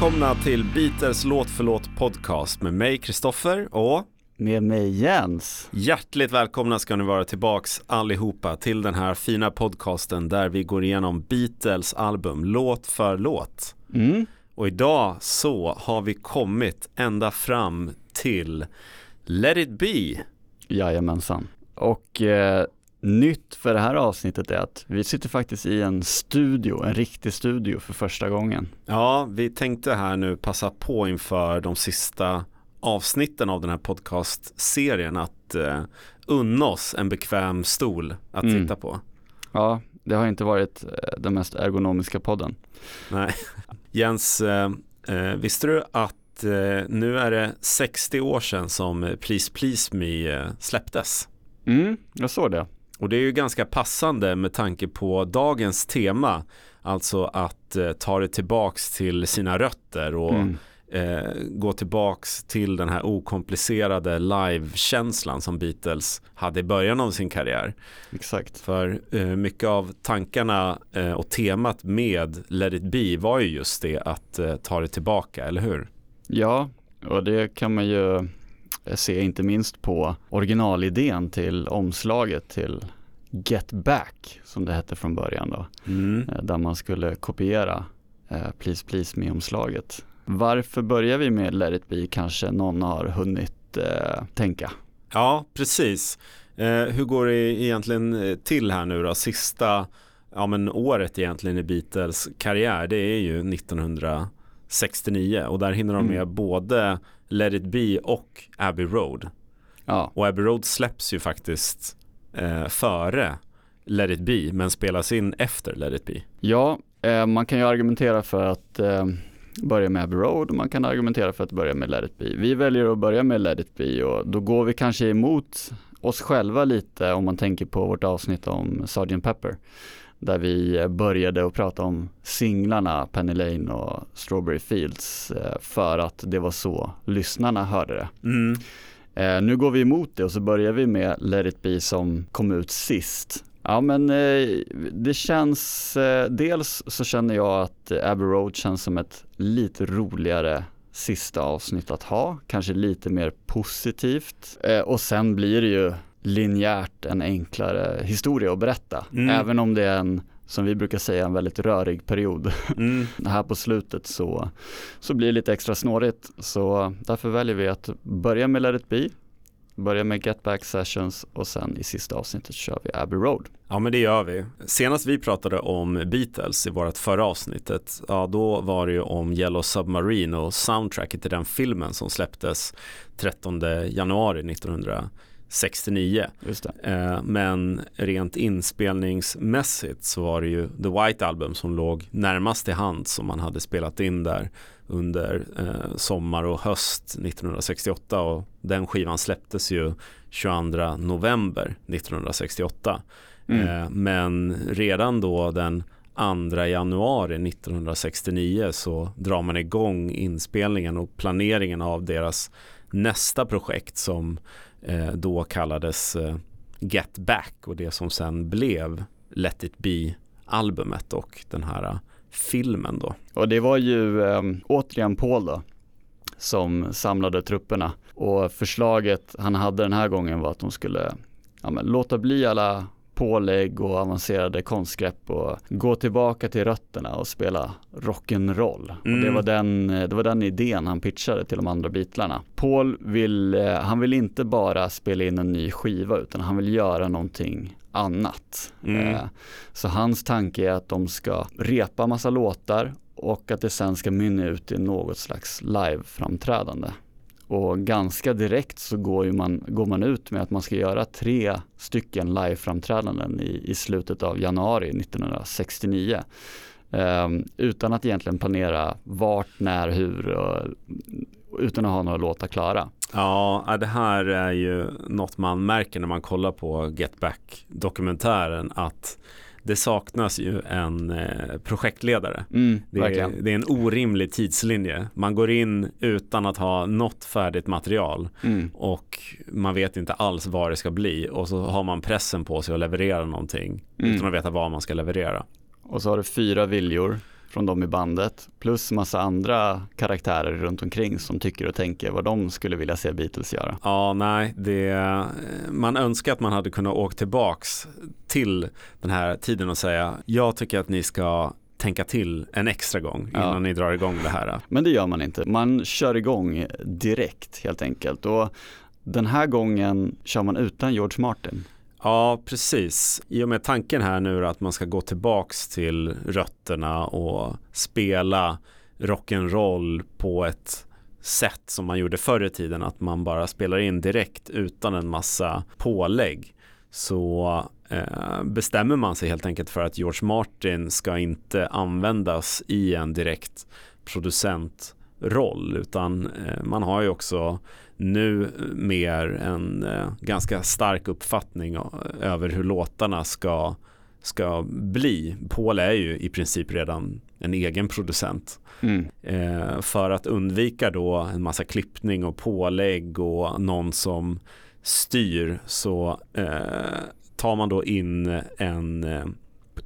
Välkomna till Beatles låt för låt podcast med mig Kristoffer och med mig Jens. Hjärtligt välkomna ska ni vara tillbaks allihopa till den här fina podcasten där vi går igenom Beatles album låt för låt. Mm. Och idag så har vi kommit ända fram till Let it be. Jajamensan. Och eh, nytt för det här avsnittet är att vi sitter faktiskt i en studio, en riktig studio för första gången. Ja, vi tänkte här nu passa på inför de sista avsnitten av den här podcastserien att eh, unna oss en bekväm stol att mm. sitta på. Ja, det har inte varit eh, den mest ergonomiska podden. Nej. Jens, eh, eh, visste du att eh, nu är det 60 år sedan som Please Please Me eh, släpptes? Mm, jag såg det. Och det är ju ganska passande med tanke på dagens tema, alltså att eh, ta det tillbaks till sina rötter och mm eh, gå tillbaks till den här okomplicerade live-känslan som Beatles hade i början av sin karriär. Exakt. För eh, mycket av tankarna eh, och temat med Let it be var ju just det att eh, ta det tillbaka, eller hur? Ja, och det kan man ju se inte minst på originalidén till omslaget till Get Back som det hette från början då. Mm. Eh, där man skulle kopiera Please Please Me-omslaget varför börjar vi med Let it be kanske någon har hunnit eh, tänka. Ja, precis. Eh, hur går det egentligen eh, till här nu då? Sista ja, men året egentligen i Beatles karriär, det är ju 1969 och där hinner de med mm. både Let it be och Abbey Road. Ja. Och Abbey Road släpps ju faktiskt eh, före Let it be men spelas in efter Let it be. Ja, eh, man kan ju argumentera för att eh, börja med Abbey Road och man kan argumentera för att börja med Let it be. Vi väljer att börja med Let it be och då går vi kanske emot oss själva lite om man tänker på vårt avsnitt om Sgt. Pepper. Där vi började att prata om singlarna Penny Lane och Strawberry Fields eh, för att det var så lyssnarna hörde det. Mm. Eh, nu går vi emot det och så börjar vi med Let it be som kom ut sist Ja men eh, det känns, dels så känner jag att Abbey Road känns som ett lite roligare sista avsnitt att ha, kanske lite mer positivt och sen blir det ju linjärt en enklare historia att berätta. Mm. Även om det är en, som vi brukar säga, en väldigt rörig period. Mm. här på slutet så, så blir det lite extra snårigt. Så därför väljer vi att börja med Let it be, börja med Get Back Sessions och sen i sista avsnittet kör vi Abbey Road. Ja men det gör vi. Senast vi pratade om Beatles i vårt förra avsnittet, ja då var det ju om Yellow Submarine och soundtracket till den filmen som släpptes 13 januari 1900 69. Eh, men rent inspelningsmässigt så var det ju The White Album som låg närmast till hand som man hade spelat in där under eh, sommar och höst 1968 och den skivan släpptes ju 22 november 1968. Mm. Eh, men redan då den 2 januari 1969 så drar man igång inspelningen och planeringen av deras nästa projekt som Eh, då kallades eh, Get Back och det som sen blev Let It Be albumet och den här eh, filmen då. Och det var ju eh, återigen Paul då som samlade trupperna och förslaget han hade den här gången var att de skulle ja, men, låta bli alla pålägg och avancerade konstgrepp och gå tillbaka till rötterna och spela rock'n'roll. Mm. det, var den, det var den idén han pitchade till de andra Beatlarna. Paul vill, eh, han vill inte bara spela in en ny skiva utan han vill göra någonting annat. Mm. Eh, så hans tanke är att de ska repa massa låtar och att det sen ska mynna ut i något slags live-framträdande. Och ganska direkt så går, man, går man ut med att man ska göra tre stycken liveframträdanden i, i slutet av januari 1969. Um, ehm, utan att egentligen planera vart, när, hur och utan att ha några låtar klara. Ja, det här är ju något man märker när man kollar på Get Back-dokumentären att det saknas ju en eh, projektledare. Mm, det, är, det, är, en orimlig tidslinje. Man går in utan att ha något färdigt material mm. och man vet inte alls vad det ska bli och så har man pressen på sig att leverera någonting mm. utan att veta vad man ska leverera. Och så har du fyra viljor från dem i bandet plus massa andra karaktärer runt omkring som tycker och tänker vad de skulle vilja se Beatles göra. Ja, nej, det, man önskar att man hade kunnat åka tillbaks till den här tiden och säga jag tycker att ni ska tänka till en extra gång innan ja. ni drar igång det här. Men det gör man inte. Man kör igång direkt helt enkelt. Och den här gången kör man utan George Martin. Ja, precis. I och med tanken här nu att man ska gå tillbaks till rötterna och spela rock'n'roll på ett sätt som man gjorde förr i tiden, att man bara spelar in direkt utan en massa pålägg. Så eh, bestämmer man sig helt enkelt för att George Martin ska inte användas i en direkt producentroll utan eh, man har ju också nu mer en eh, ganska stark uppfattning över hur låtarna ska, ska bli. Paul är ju i princip redan en egen producent. Mm. Eh, för att undvika då en massa klippning och pålägg och någon som styr så eh, tar man då in en eh,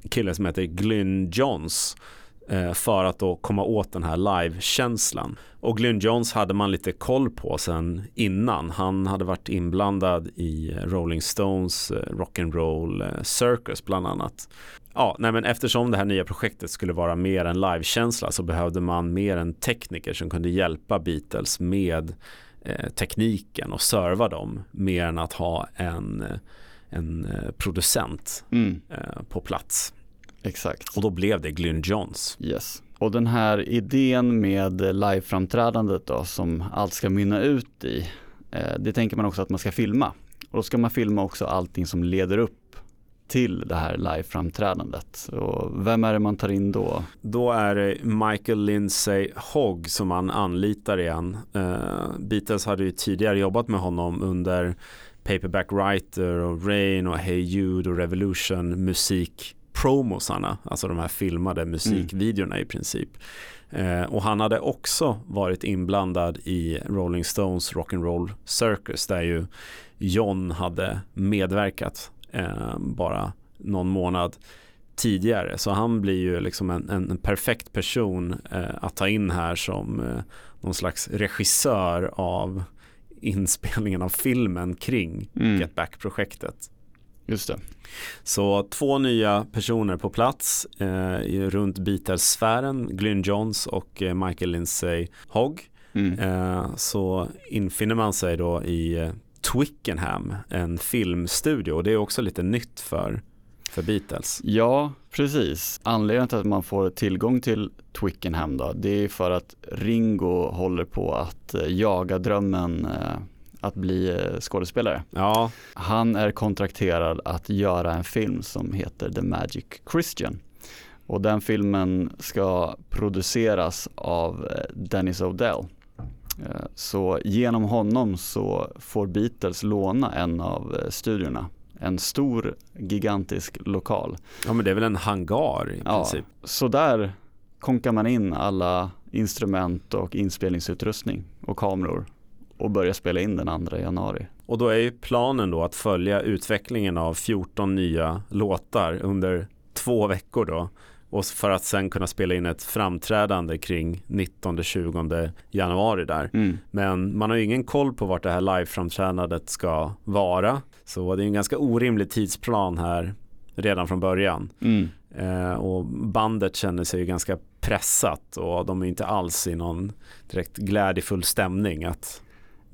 kille som heter Glyn Johns Eh, för att då komma åt den här live-känslan. Och Glyn Johns hade man lite koll på sen innan. Han hade varit inblandad i Rolling Stones eh, Rock'n'Roll eh, Circus bland annat. Ja, nej men eftersom det här nya projektet skulle vara mer en livekänsla så behövde man mer en tekniker som kunde hjälpa Beatles med eh, tekniken och serva dem mer än att ha en, en producent mm. eh, på plats. Exakt. Och då blev det Glyn Johns. Yes. Och den här idén med liveframträdandet då som allt ska mynna ut i, eh, det tänker man också att man ska filma. Och då ska man filma också allting som leder upp till det här liveframträdandet. Och vem är det man tar in då? Då är det Michael Lindsay Hogg som man anlitar igen. Uh, Beatles hade ju tidigare jobbat med honom under Paperback Writer och Rain och Hey Jude och Revolution musik promosarna, alltså de här filmade musikvideorna mm. i princip. Eh, och han hade också varit inblandad i Rolling Stones Rock'n'Roll Circus där ju John hade medverkat eh, bara någon månad tidigare. Så han blir ju liksom en, en perfekt person eh, att ta in här som eh, någon slags regissör av inspelningen av filmen kring mm. Get Back-projektet. Just det. Så två nya personer på plats eh, runt Beatles-sfären, Glyn Johns och eh, Michael Lindsay Hogg. Mm. Eh, så infinner man sig då i eh, Twickenham, en filmstudio och det är också lite nytt för, för Beatles. Ja, precis. Anledningen till att man får tillgång till Twickenham då, det är för att Ringo håller på att eh, jaga drömmen eh, att bli eh, skådespelare. Ja. Han är kontrakterad att göra en film som heter The Magic Christian. Och den filmen ska produceras av eh, Dennis O'Dell. Eh, så genom honom så får Beatles låna en av studiorna. En stor gigantisk lokal. Ja men det är väl en hangar i ja, princip. Så där konkar man in alla instrument och inspelningsutrustning och kameror och börja spela in den 2 januari. Och då är ju planen då att följa utvecklingen av 14 nya låtar under två veckor då och för att sen kunna spela in ett framträdande kring 19-20 januari där. Mm. Men man har ju ingen koll på vart det här live-framträdandet ska vara. Så det är en ganska orimlig tidsplan här redan från början. Mm. Eh, och bandet känner sig ju ganska pressat och de är inte alls i någon direkt glädjefull stämning att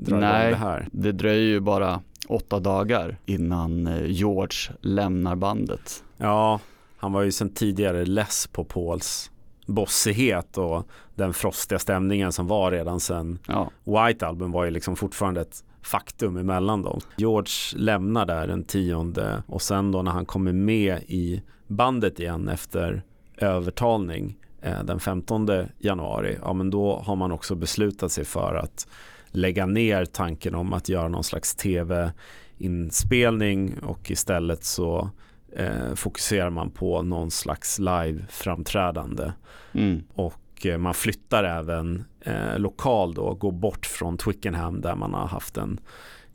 dra Nej, igång det här? det dröjer ju bara åtta dagar innan eh, George lämnar bandet. Ja, han var ju sedan tidigare less på Pauls bossighet och den frostiga stämningen som var redan sen ja. White Album var ju liksom fortfarande ett faktum emellan dem. George lämnar där den tionde och sen då när han kommer med i bandet igen efter övertalning eh, den 15 januari, ja men då har man också beslutat sig för att lägga ner tanken om att göra någon slags tv-inspelning och istället så eh, fokuserar man på någon slags live-framträdande. Mm. Och eh, man flyttar även eh, lokal då, går bort från Twickenham där man har haft en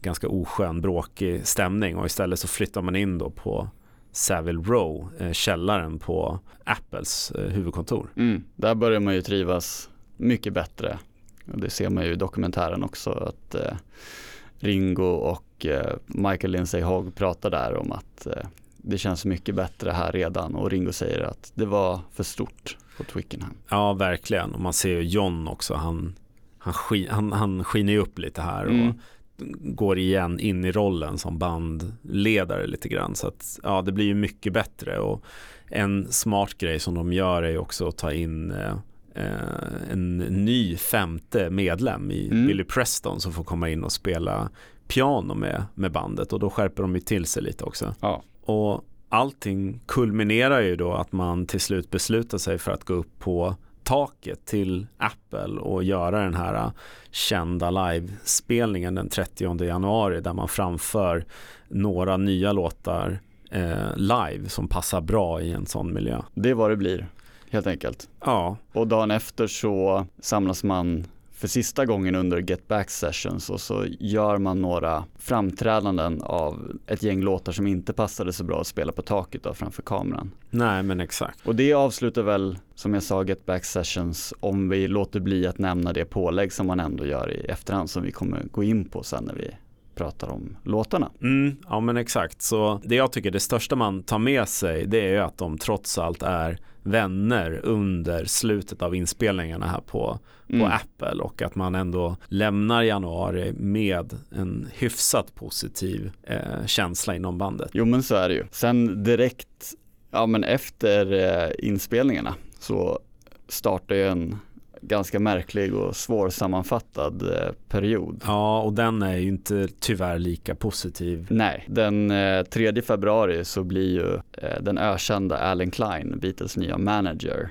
ganska oskön, bråkig stämning och istället så flyttar man in då på Savile Row, eh, källaren på Apples eh, huvudkontor. Mm, där börjar man ju trivas mycket bättre. Det ser man ju i dokumentären också att eh, Ringo och eh, Michael Lindsay Hogg pratar där om att eh, det känns mycket bättre här redan och Ringo säger att det var för stort på Twickenham. Ja, verkligen. Och man ser ju John också. Han, han, skin, han, han skiner upp lite här och Mm. går igen in i rollen som bandledare lite grann. Så att ja, det blir ju mycket bättre. Och en smart grej som de gör är ju också att ta in en ny femte medlem i Mm. Billy Preston som får komma in och spela piano med, med bandet och då skärper de ju till sig lite också. Ja. Och allting kulminerar ju då att man till slut beslutar sig för att gå upp på taket till Apple och göra den här kända livespelningen den 30 januari där man framför några nya låtar eh, live som passar bra i en sån miljö. Det är vad det blir helt enkelt. Ja, Och dagen efter så samlas man för sista gången under Get Back Sessions och så gör man några framträdanden av ett gäng låtar som inte passade så bra att spela på taket då framför kameran. nej men exakt. Och det avslutar väl, som jag sa, Get Back Sessions om vi låter bli att nämna det pålägg som man ändå gör i efterhand som vi kommer gå in på sen när vi pratar om låtarna. Mm, ja men exakt. Så det jag tycker det största man tar med sig det är ju att de trots allt är vänner under slutet av inspelningarna här på, på Mm. Apple och att man ändå lämnar januari med en hyfsat positiv eh, känsla inom bandet. Jo men så är det ju. Sen direkt, ja men efter eh, inspelningarna så startar ju en ganska märklig och svårsammanfattad eh, period. Ja, och den är ju inte tyvärr lika positiv. Nej, den eh, 3 februari så blir ju eh, den ökända Alan Klein, Beatles nya manager.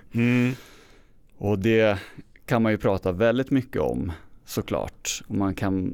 Och det kan man ju prata väldigt mycket om såklart. Och man kan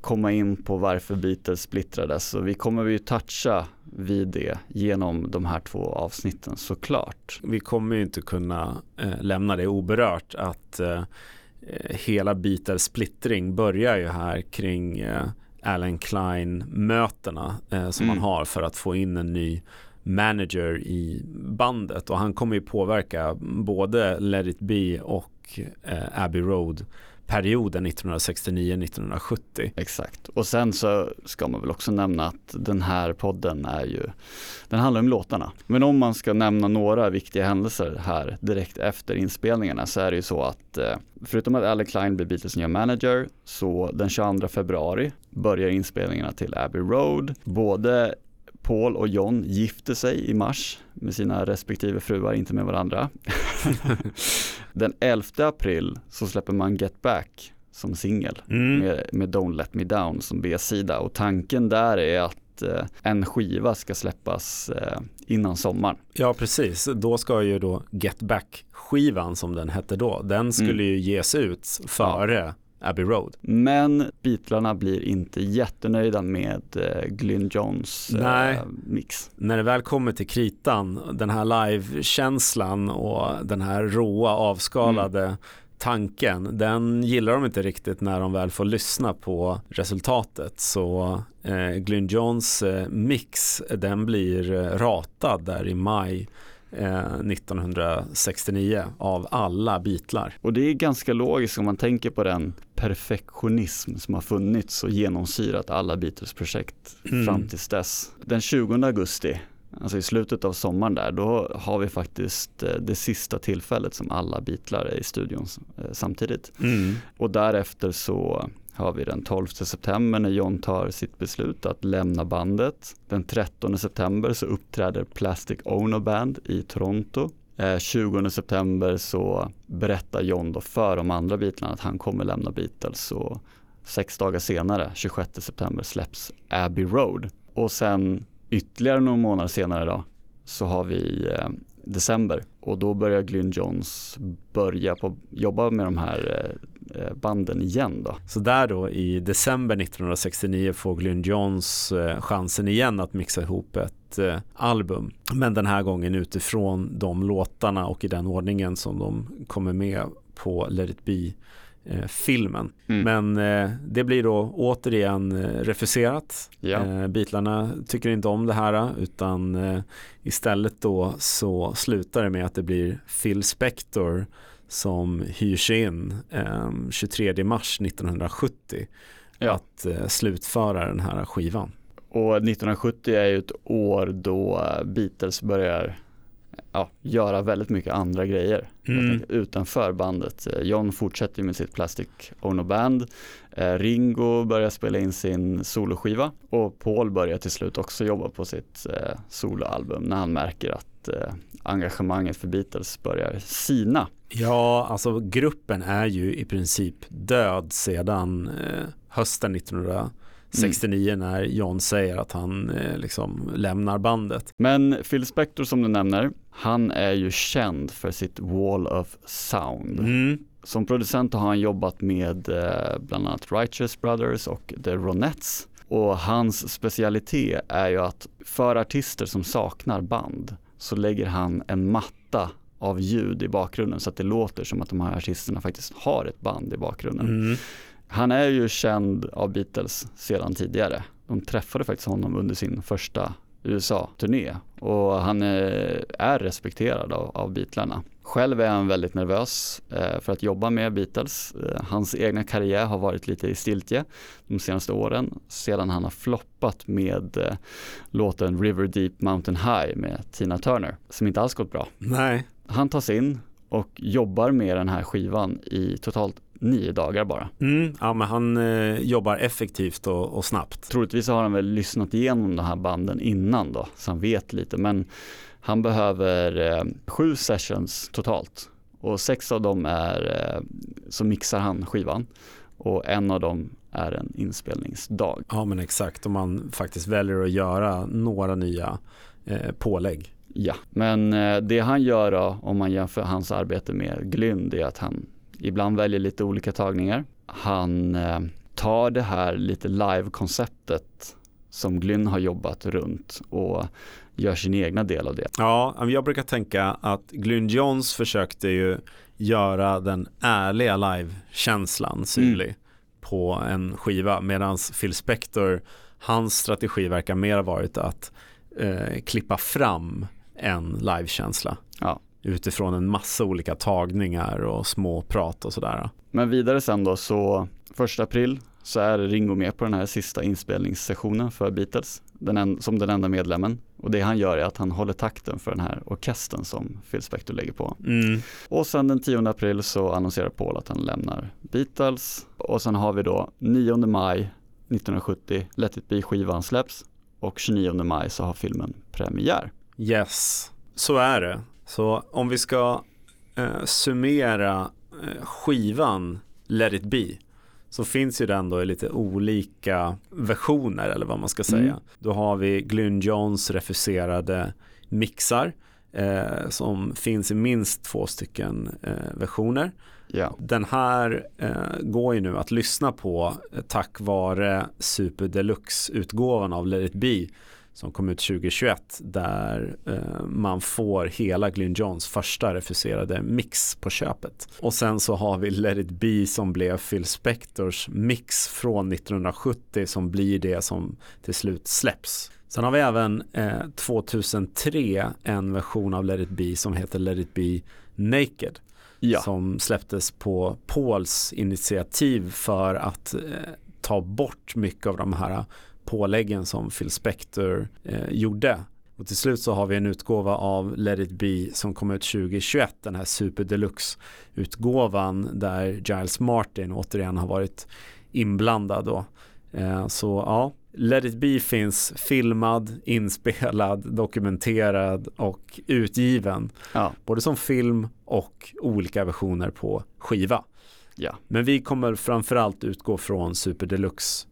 komma in på varför Beatles splittrades och vi kommer ju toucha vid det genom de här två avsnitten såklart. Vi kommer ju inte kunna eh, lämna det oberört att eh, eh, hela Beatles splittring börjar ju här kring eh, Alan Klein-mötena eh, som Mm. man har för att få in en ny manager i bandet och han kommer ju påverka både Let It Be och eh, Abbey Road perioden 1969-1970. Exakt. Och sen så ska man väl också nämna att den här podden är ju, den handlar om låtarna. Men om man ska nämna några viktiga händelser här direkt efter inspelningarna så är det ju så att eh, förutom att Alec Klein blir Beatles nya manager så den 22 februari börjar inspelningarna till Abbey Road. Både Paul och John gifte sig i mars med sina respektive fruar, inte med varandra. Den 11 april så släpper man Get Back som singel Mm. med, med Don't Let Me Down som B-sida och tanken där är att eh, en skiva ska släppas eh, innan sommaren. Ja, precis. Då ska ju då Get Back-skivan som den hette då, den skulle Mm. ju ges ut före Abbey Road. Men Beatlarna blir inte jättenöjda med eh, Glyn Johns Nej. eh, mix. När det väl kommer till kritan, den här live-känslan och den här råa avskalade tanken, den gillar de inte riktigt när de väl får lyssna på resultatet. Så eh, Glyn Johns mix, den blir ratad där i maj 1969 av alla Beatlar. Och det är ganska logiskt om man tänker på den perfektionism som har funnits och genomsyrat alla Beatles-projekt Mm. fram tills dess. Den 20 augusti, alltså i slutet av sommaren där, då har vi faktiskt eh, det sista tillfället som alla Beatlar är i studion eh, samtidigt. Mm. Och därefter så har vi den 12 september när John tar sitt beslut att lämna bandet. Den 13 september så uppträder Plastic Ono Band i Toronto. Eh, 20 september så berättar John då för de andra Beatlarna att han kommer lämna Beatles och sex dagar senare, 26 september, släpps Abbey Road. Och sen ytterligare några månader senare då så har vi eh, december och då börjar Glyn Johns börja på, jobba med de här eh, banden igen då. Så där då i december 1969 får Glyn Johns eh, chansen igen att mixa ihop ett eh, album. Men den här gången utifrån de låtarna och i den ordningen som de kommer med på Let It Be eh, filmen. Mm. Men eh, det blir då återigen eh, refuserat. Ja. Eh, Beatlarna tycker inte om det här utan eh, istället då så slutar det med att det blir Phil Spector som hyrs in eh, 23 mars 1970 Ja. att eh, slutföra den här skivan. Och 1970 är ju ett år då Beatles börjar ja, göra väldigt mycket andra grejer Mm. utanför bandet. John fortsätter med sitt Plastic Ono Band. Eh, Ringo börjar spela in sin soloskiva och Paul börjar till slut också jobba på sitt eh, soloalbum när han märker att eh, engagemanget för Beatles börjar sina. Ja, alltså gruppen är ju i princip död sedan eh, hösten 1969 när John säger att han eh, liksom lämnar bandet. Men Phil Spector som du nämner, han är ju känd för sitt Wall of Sound. Mm. Som producent har han jobbat med bland annat Righteous Brothers och The Ronettes. Och hans specialitet är ju att för artister som saknar band så lägger han en matta av ljud i bakgrunden så att det låter som att de här artisterna faktiskt har ett band i bakgrunden. Mm. Han är ju känd av Beatles sedan tidigare. De träffade faktiskt honom under sin första USA-turné och han är, är respekterad av, av Beatlarna. Själv är han väldigt nervös eh, för att jobba med Beatles. Eh, hans egna karriär har varit lite i stiltje de senaste åren sedan han har floppat med eh, låten River Deep Mountain High med Tina Turner som inte alls gått bra. Nej, Han tas in och jobbar med den här skivan i totalt nio dagar bara. mm. ja, men han eh, jobbar effektivt och, och snabbt. Troligtvis har han väl lyssnat igenom de här banden innan då, så han vet lite. Men han behöver eh, sju sessions totalt och sex av dem är, eh, så mixar han skivan och en av dem är en inspelningsdag. Ja, men exakt. Om man faktiskt väljer att göra några nya eh, pålägg. Ja, men eh, det han gör då, om man jämför hans arbete med Glyn, det är att han ibland väljer lite olika tagningar. Han eh, tar det här lite live-konceptet som Glyn har jobbat runt och gör sin egna del av det. Ja, jag brukar tänka att Glyn Johns försökte ju göra den ärliga live-känslan synlig på en skiva medan Phil Spector, hans strategi verkar mer ha varit att eh, klippa fram en livekänsla Ja. utifrån en massa olika tagningar och små prat och sådär. Men vidare sen då så första april så är Ringo med på den här sista inspelningssessionen för Beatles den en, som den enda medlemmen och det han gör är att han håller takten för den här orkestern som Phil Spector lägger på. Mm. Och sen den 10 april så annonserar Paul att han lämnar Beatles och sen har vi då 9 maj 1970 Let it be skivan släpps och 29 maj så har filmen premiär. Yes, så är det. Så om vi ska eh, summera eh, skivan Let it be så finns ju den då i lite olika versioner eller vad man ska säga. Mm. Då har vi Glyn Johns refuserade mixar eh, som finns i minst två stycken eh, versioner. Ja, Den här eh, går ju nu att lyssna på tack vare Super Deluxe-utgåvan av Let It Be som kom ut 2021 där eh, man får hela Glyn Johns första refuserade mix på köpet. Och sen så har vi Let It Be som blev Phil Spectors mix från 1970 som blir det som till slut släpps. Sen har vi även eh, 2003 en version av Let It Be som heter Let It Be Naked ja. som släpptes på Pauls initiativ för att eh, ta bort mycket av de här påläggen som Phil Spector eh, gjorde. Och till slut så har vi en utgåva av Let It Be som kom ut 2021, den här Super Deluxe-utgåvan där Giles Martin återigen har varit inblandad då. Eh, så ja, Let It Be finns filmad, inspelad, dokumenterad och utgiven ja, både som film och olika versioner på skiva. ja. Men vi kommer framförallt utgå från Super Deluxe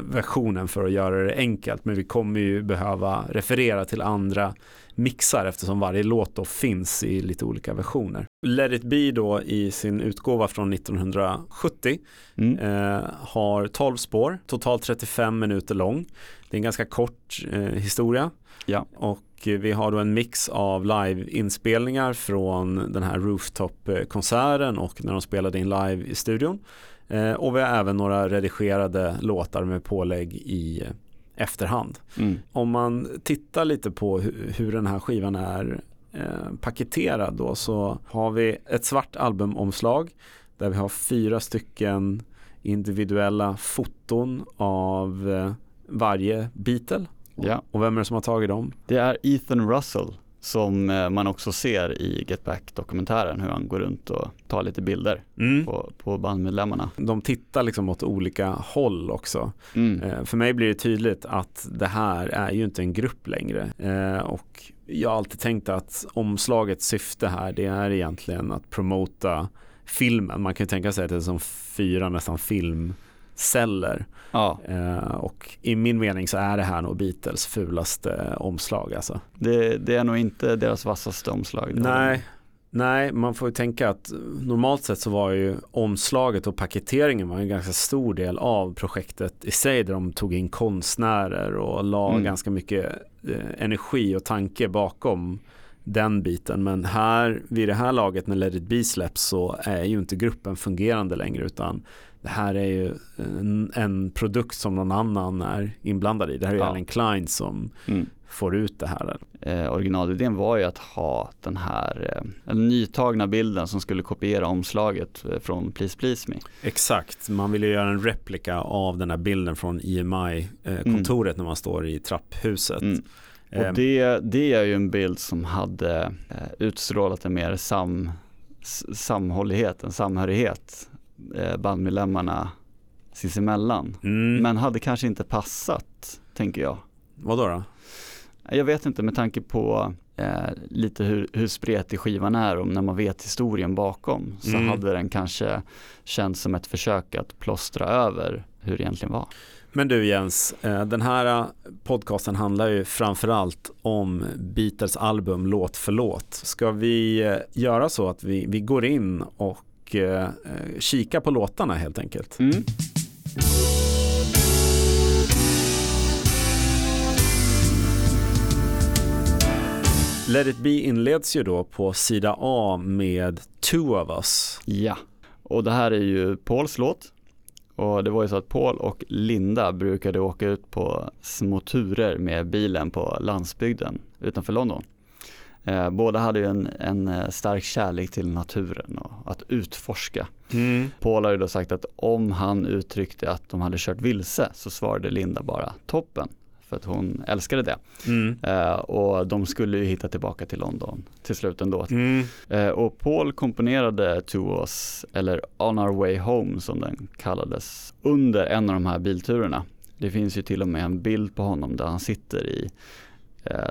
versionen för att göra det enkelt men vi kommer ju behöva referera till andra mixar eftersom varje låt då finns i lite olika versioner. Let It Be då i sin utgåva från 1970 Mm. eh, har 12 spår, totalt 35 minuter lång. Det är en ganska kort eh, historia Ja. och vi har då en mix av live-inspelningar från den här rooftop-konserten och när de spelade in live i studion. Eh, och vi har även några redigerade låtar med pålägg i efterhand. Mm. Om man tittar lite på hur, hur den här skivan är eh, paketerad då så har vi ett svart albumomslag där vi har fyra stycken individuella foton av eh, varje Beatle. Ja. Och vem är det som har tagit dem? Det är Ethan Russell som eh, man också ser i Get Back-dokumentären hur han går runt och tar lite bilder Mm. på, på bandmedlemmarna. De tittar liksom åt olika håll också. Mm. Eh, För mig blir det tydligt att det här är ju inte en grupp längre. Eh, Och jag har alltid tänkt att omslagets syfte här det är egentligen att promota filmen. Man kan ju tänka sig att det är som fyra nästan filmceller. Ja, Eh, Och i min mening så är det här nog Beatles fulaste omslag alltså. det, det är nog inte deras vassaste omslag. Nej, nej, man får ju tänka att normalt sett så var ju omslaget och paketeringen var en ganska stor del av projektet i sig där de tog in konstnärer och la Mm. ganska mycket eh, energi och tanke bakom den biten. Men här vid det här laget när Let it be släpps så är ju inte gruppen fungerande längre utan det här är ju en, en produkt som någon annan är inblandad i. Det här är Ja. Alan Klein som Mm. får ut det här. Eh, originalidén var ju att ha den här eh, nytagna bilden som skulle kopiera omslaget eh, från Please Please Me. Exakt, man vill ju göra en replika av den här bilden från EMI-kontoret när man står i trapphuset. Mm. Eh, Och det, det är ju en bild som hade eh, utstrålat en mer sam, samhållighet, en samhörighet eh, bandmedlemmarna sinsemellan. mm, Men hade kanske inte passat, tänker jag. Vadå då? Jag vet inte med tanke på eh, lite hur, hur spretig skivan är och när man vet historien bakom så Mm. hade den kanske känts som ett försök att plåstra över hur det egentligen var. Men du Jens, eh, den här eh, podcasten handlar ju framförallt om Beatles album låt för låt. Ska vi eh, göra så att vi, vi går in och eh, eh, kika på låtarna helt enkelt? Mm. Let it be inleds ju då på sida A med Two of us. Ja, och det här är ju Pauls låt. Och det var ju så att Paul och Linda brukade åka ut på små turer med bilen på landsbygden utanför London. Eh, båda hade ju en, en eh, stark kärlek till naturen och att utforska. Mm. Paul har ju då sagt att om han uttryckte att de hade kört vilse så svarade Linda bara toppen. För att hon älskade det. Mm. Eh, och de skulle ju hitta tillbaka till London till slut ändå. Mm. Eh, och Paul komponerade To Us, eller On Our Way Home som den kallades, under en av de här bilturerna. Det finns ju till och med en bild på honom där han sitter i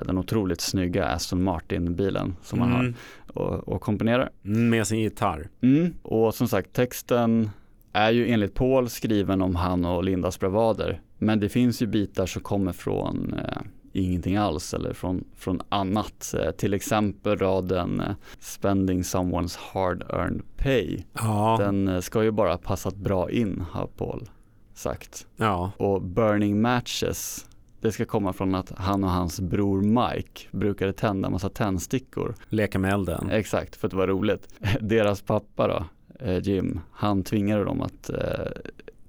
den otroligt snygga Aston Martin-bilen som har Mm. och, och komponerar. Med sin gitarr. Mm. Och som sagt, texten är ju enligt Paul skriven om han och Lindas bravader. Men det finns ju bitar som kommer från eh, ingenting alls eller från, från annat. Eh, till exempel raden eh, Spending someone's hard earned pay. Ja. Den eh, ska ju bara passat bra in har Paul sagt. ja. Och burning matches det ska komma från att han och hans bror Mike brukade tända massa tändstickor Leka med elden. Exakt, för att det var roligt. Deras pappa då, eh, Jim, han tvingade dem att eh,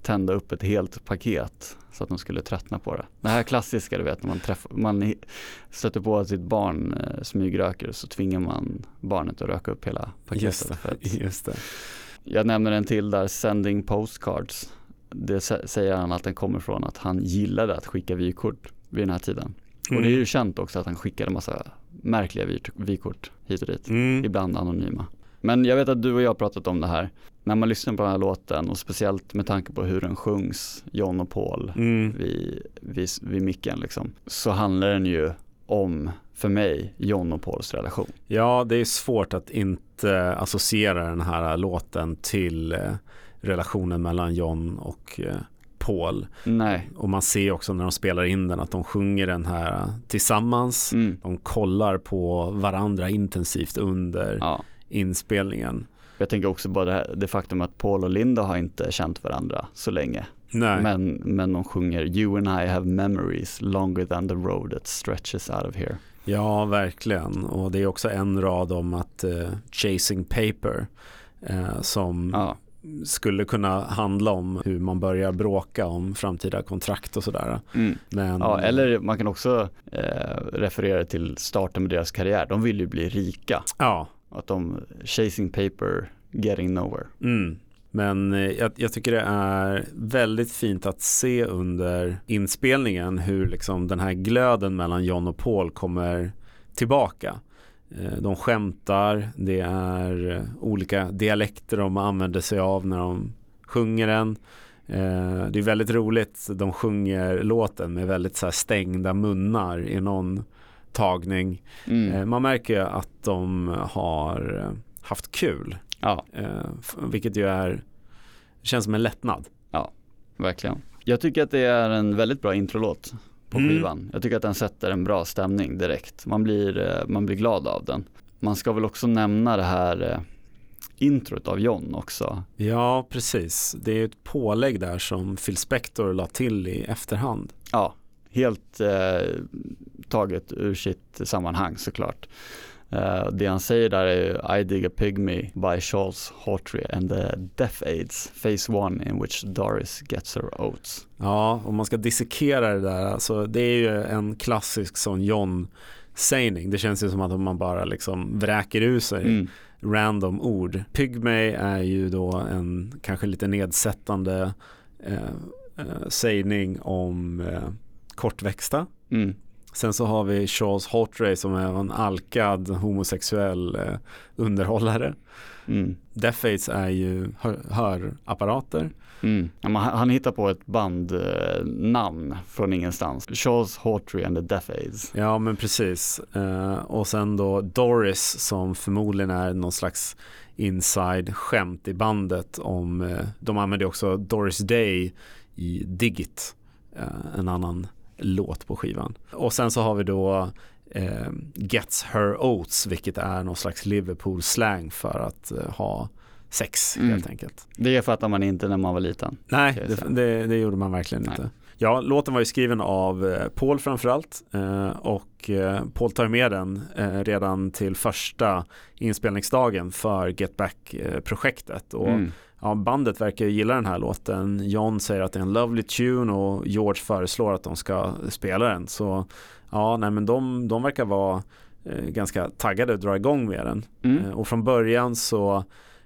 tända upp ett helt paket så att de skulle tröttna på det. Det här klassiska du vet när man, träff, man stöter på att sitt barn eh, smygröker så tvingar man barnet att röka upp hela paketet. Just det. Just det. jag nämner en till där, sending postcards. Det sä- säger han att den kommer från att han gillade att skicka vykort vid den här tiden. Och det är ju känt också att han skickade massa märkliga vy- vykort hit och dit Mm. ibland anonyma. Men jag vet att du och jag har pratat om det här. När man lyssnar på den här låten och speciellt med tanke på hur den sjungs, John och Paul Mm. vid, vid, vid micken liksom, så handlar den ju om, för mig, John och Pauls relation. Ja, det är svårt att inte associera den här låten till eh, relationen mellan John och eh, Paul. Nej, Och man ser också när de spelar in den att de sjunger den här tillsammans. mm. De kollar på varandra intensivt under ja. inspelningen. Jag tänker också bara det, här, det faktum att Paul och Linda har inte känt varandra så länge. Nej. Men, men de sjunger You and I have memories longer than the road that stretches out of here. Ja, verkligen. Och det är också en rad om att uh, Chasing Paper uh, som ja. Skulle kunna handla om hur man börjar bråka om framtida kontrakt och sådär. Mm. Men, ja, eller man kan också uh, referera till starten med deras karriär. De vill ju bli rika. Ja. Att de, Chasing Paper, Getting Nowhere. Mm. Men eh, jag, jag, tycker det är väldigt fint att se under inspelningen hur liksom den här glöden mellan John och Paul kommer tillbaka. Eh, de skämtar, det är eh, olika dialekter de använder sig av när de sjunger den. Det är väldigt roligt, de sjunger låten med väldigt så stängda munnar i någon tagning. Mm. Man märker att de har haft kul. Ja. vilket ju är, känns som en lättnad. Ja, verkligen. Jag tycker att det är en väldigt bra introlåt på mm. skivan. Jag tycker att den sätter en bra stämning direkt. Man blir, eh, man blir glad av den. Man ska väl också nämna det här eh, introt av John också. Ja, precis. Det är ett pålägg där som Phil Spector la till i efterhand. Ja, helt eh, taget ur sitt sammanhang såklart. Uh, det han säger där är I dig a pygmy by Charles Hawtrey and the Death Aids, phase one in which Doris gets her oats. Ja, om man ska dissekera det där, alltså det är ju en klassisk sån John sägning. Det känns ju som att man bara liksom vräker ur sig mm. random ord. Pygmy är ju då en kanske lite nedsättande eh, eh, sägning om eh, kortväxta. Mm. Sen så har vi Charles Hawtrey som är en alkad homosexuell eh, underhållare. Mm. Death Aids är ju hör, hörapparater. Mm. han, han hittar på ett bandnamn eh, från ingenstans. Charles Hawtrey and the Death Aids. Ja men precis. Eh, och sen då Doris som förmodligen är någon slags inside skämt i bandet om, eh, de använder också Doris Day i Digit, en annan låt på skivan. Och sen så har vi då eh, Gets Her Oats, vilket är någon slags Liverpool-slang för att eh, ha sex mm. helt enkelt. Det fattar man inte när man var liten. Nej, det, det, det, gjorde man verkligen Nej. inte. Ja, låten var ju skriven av eh, Paul framförallt eh, och eh, Paul tar med den redan till första inspelningsdagen för Get Back-projektet. Och mm ja, bandet verkar gilla den här låten. John säger att det är en lovely tune och George föreslår att de ska spela den. Så ja, nej men de, de verkar vara eh, ganska taggade att dra igång med den. Mm. Eh, och från början så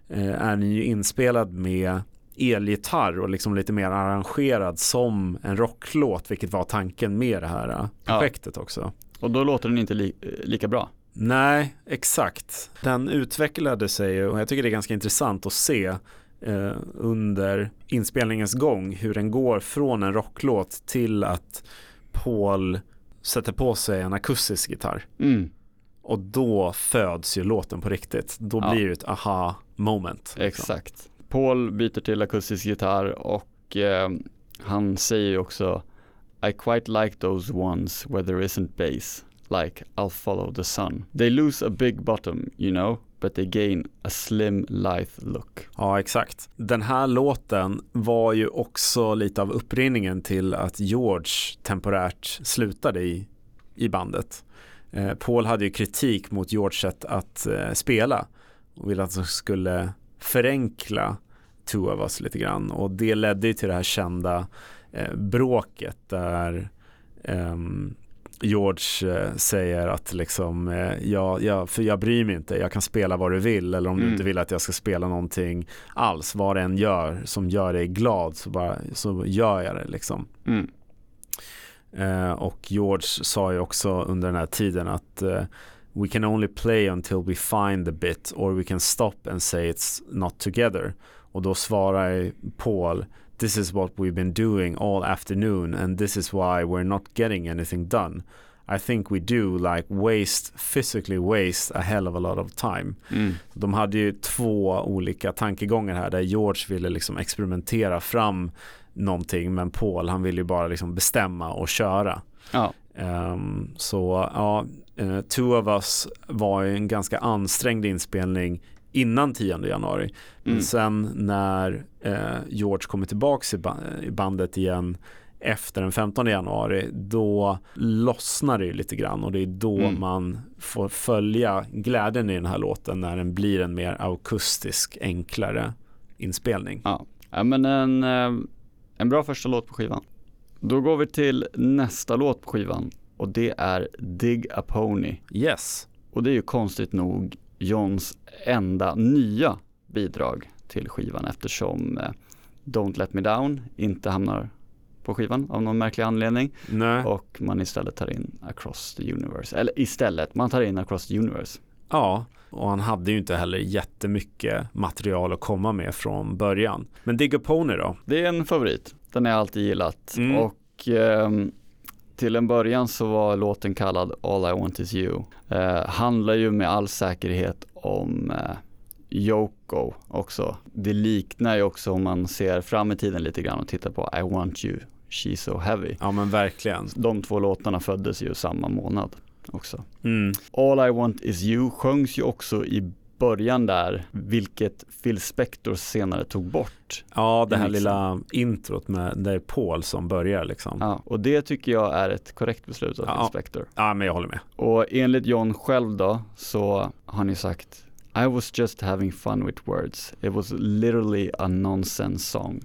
eh, är den ju inspelad med elgitarr och liksom lite mer arrangerad som en rocklåt, vilket var tanken med det här eh, projektet ja. också. Och då låter den inte li lika bra? Nej, exakt. Den utvecklade sig och jag tycker det är ganska intressant att se eh, under inspelningens gång hur den går från en rocklåt till att Paul sätter på sig en akustisk gitarr. Mm. Och då föds ju låten på riktigt. Då ja. blir det ett aha moment. Exakt. Paul byter till akustisk gitarr och eh, han säger ju också I quite like those ones where there isn't bass like I'll follow the sun. They lose a big bottom, you know, but they gain a slim lithe look. Ja, exakt. Den här låten var ju också lite av upprinningen till att George temporärt slutade i, i bandet. Eh, Paul hade ju kritik mot George sätt att eh, spela och ville att de skulle förenkla Two of Us lite grann och det ledde ju till det här kända eh, bråket där ehm, George eh, säger att liksom, eh, ja, ja, för jag bryr mig inte, jag kan spela vad du vill eller om mm. du inte vill att jag ska spela någonting alls, vad det än gör som gör dig glad så, bara, så gör jag det liksom. Mm. Eh, och George sa ju också under den här tiden att eh, We can only play until we find the bit or we can stop and say it's not together. Och då svarar Paul this is what we've been doing all afternoon and this is why we're not getting anything done. I think we do like waste, physically waste a hell of a lot of time. Mm. De hade ju två olika tankegångar här där George ville liksom experimentera fram någonting men Paul han ville ju bara liksom bestämma och köra. Ja. Um, så ja, uh, Two of Us var ju en ganska ansträngd inspelning innan 10 januari. Men mm. sen när eh, George kommer tillbaka i, ba i bandet igen efter den 15 januari då lossnar det lite grann och det är då Mm. man får följa glädjen i den här låten när den blir en mer akustisk, enklare inspelning. Ja, ja men en, eh, en bra första låt på skivan. Då går vi till nästa låt på skivan och det är Dig a Pony. Yes, Och det är ju konstigt nog Johns enda nya bidrag till skivan eftersom eh, Don't Let Me Down inte hamnar på skivan av någon märklig anledning nej, och man istället tar in Across the Universe. Eller istället, man tar in Across the Universe. ja. Och han hade ju inte heller jättemycket material att komma med från början. Men Dig Pony då? Det är en favorit, den har jag alltid gillat Mm. och ehm, till en början så var låten kallad All I Want Is You. Eh, handlar ju med all säkerhet om eh, Yoko också. Det liknar ju också om man ser fram i tiden lite grann och tittar på I Want You, She's So Heavy. Ja men verkligen. De två låtarna föddes ju samma månad också. Mm. All I Want Is You sjöngs ju också i början där, vilket Phil Spector senare tog bort. Ja, det här Mixen. lilla introt med det är Paul som börjar liksom. Ja, Ja, och det tycker jag är ett korrekt beslut av Ja. Phil Spector. men jag håller med. Och enligt John själv då så har han ju sagt I was just having fun with words. It was literally a nonsense song.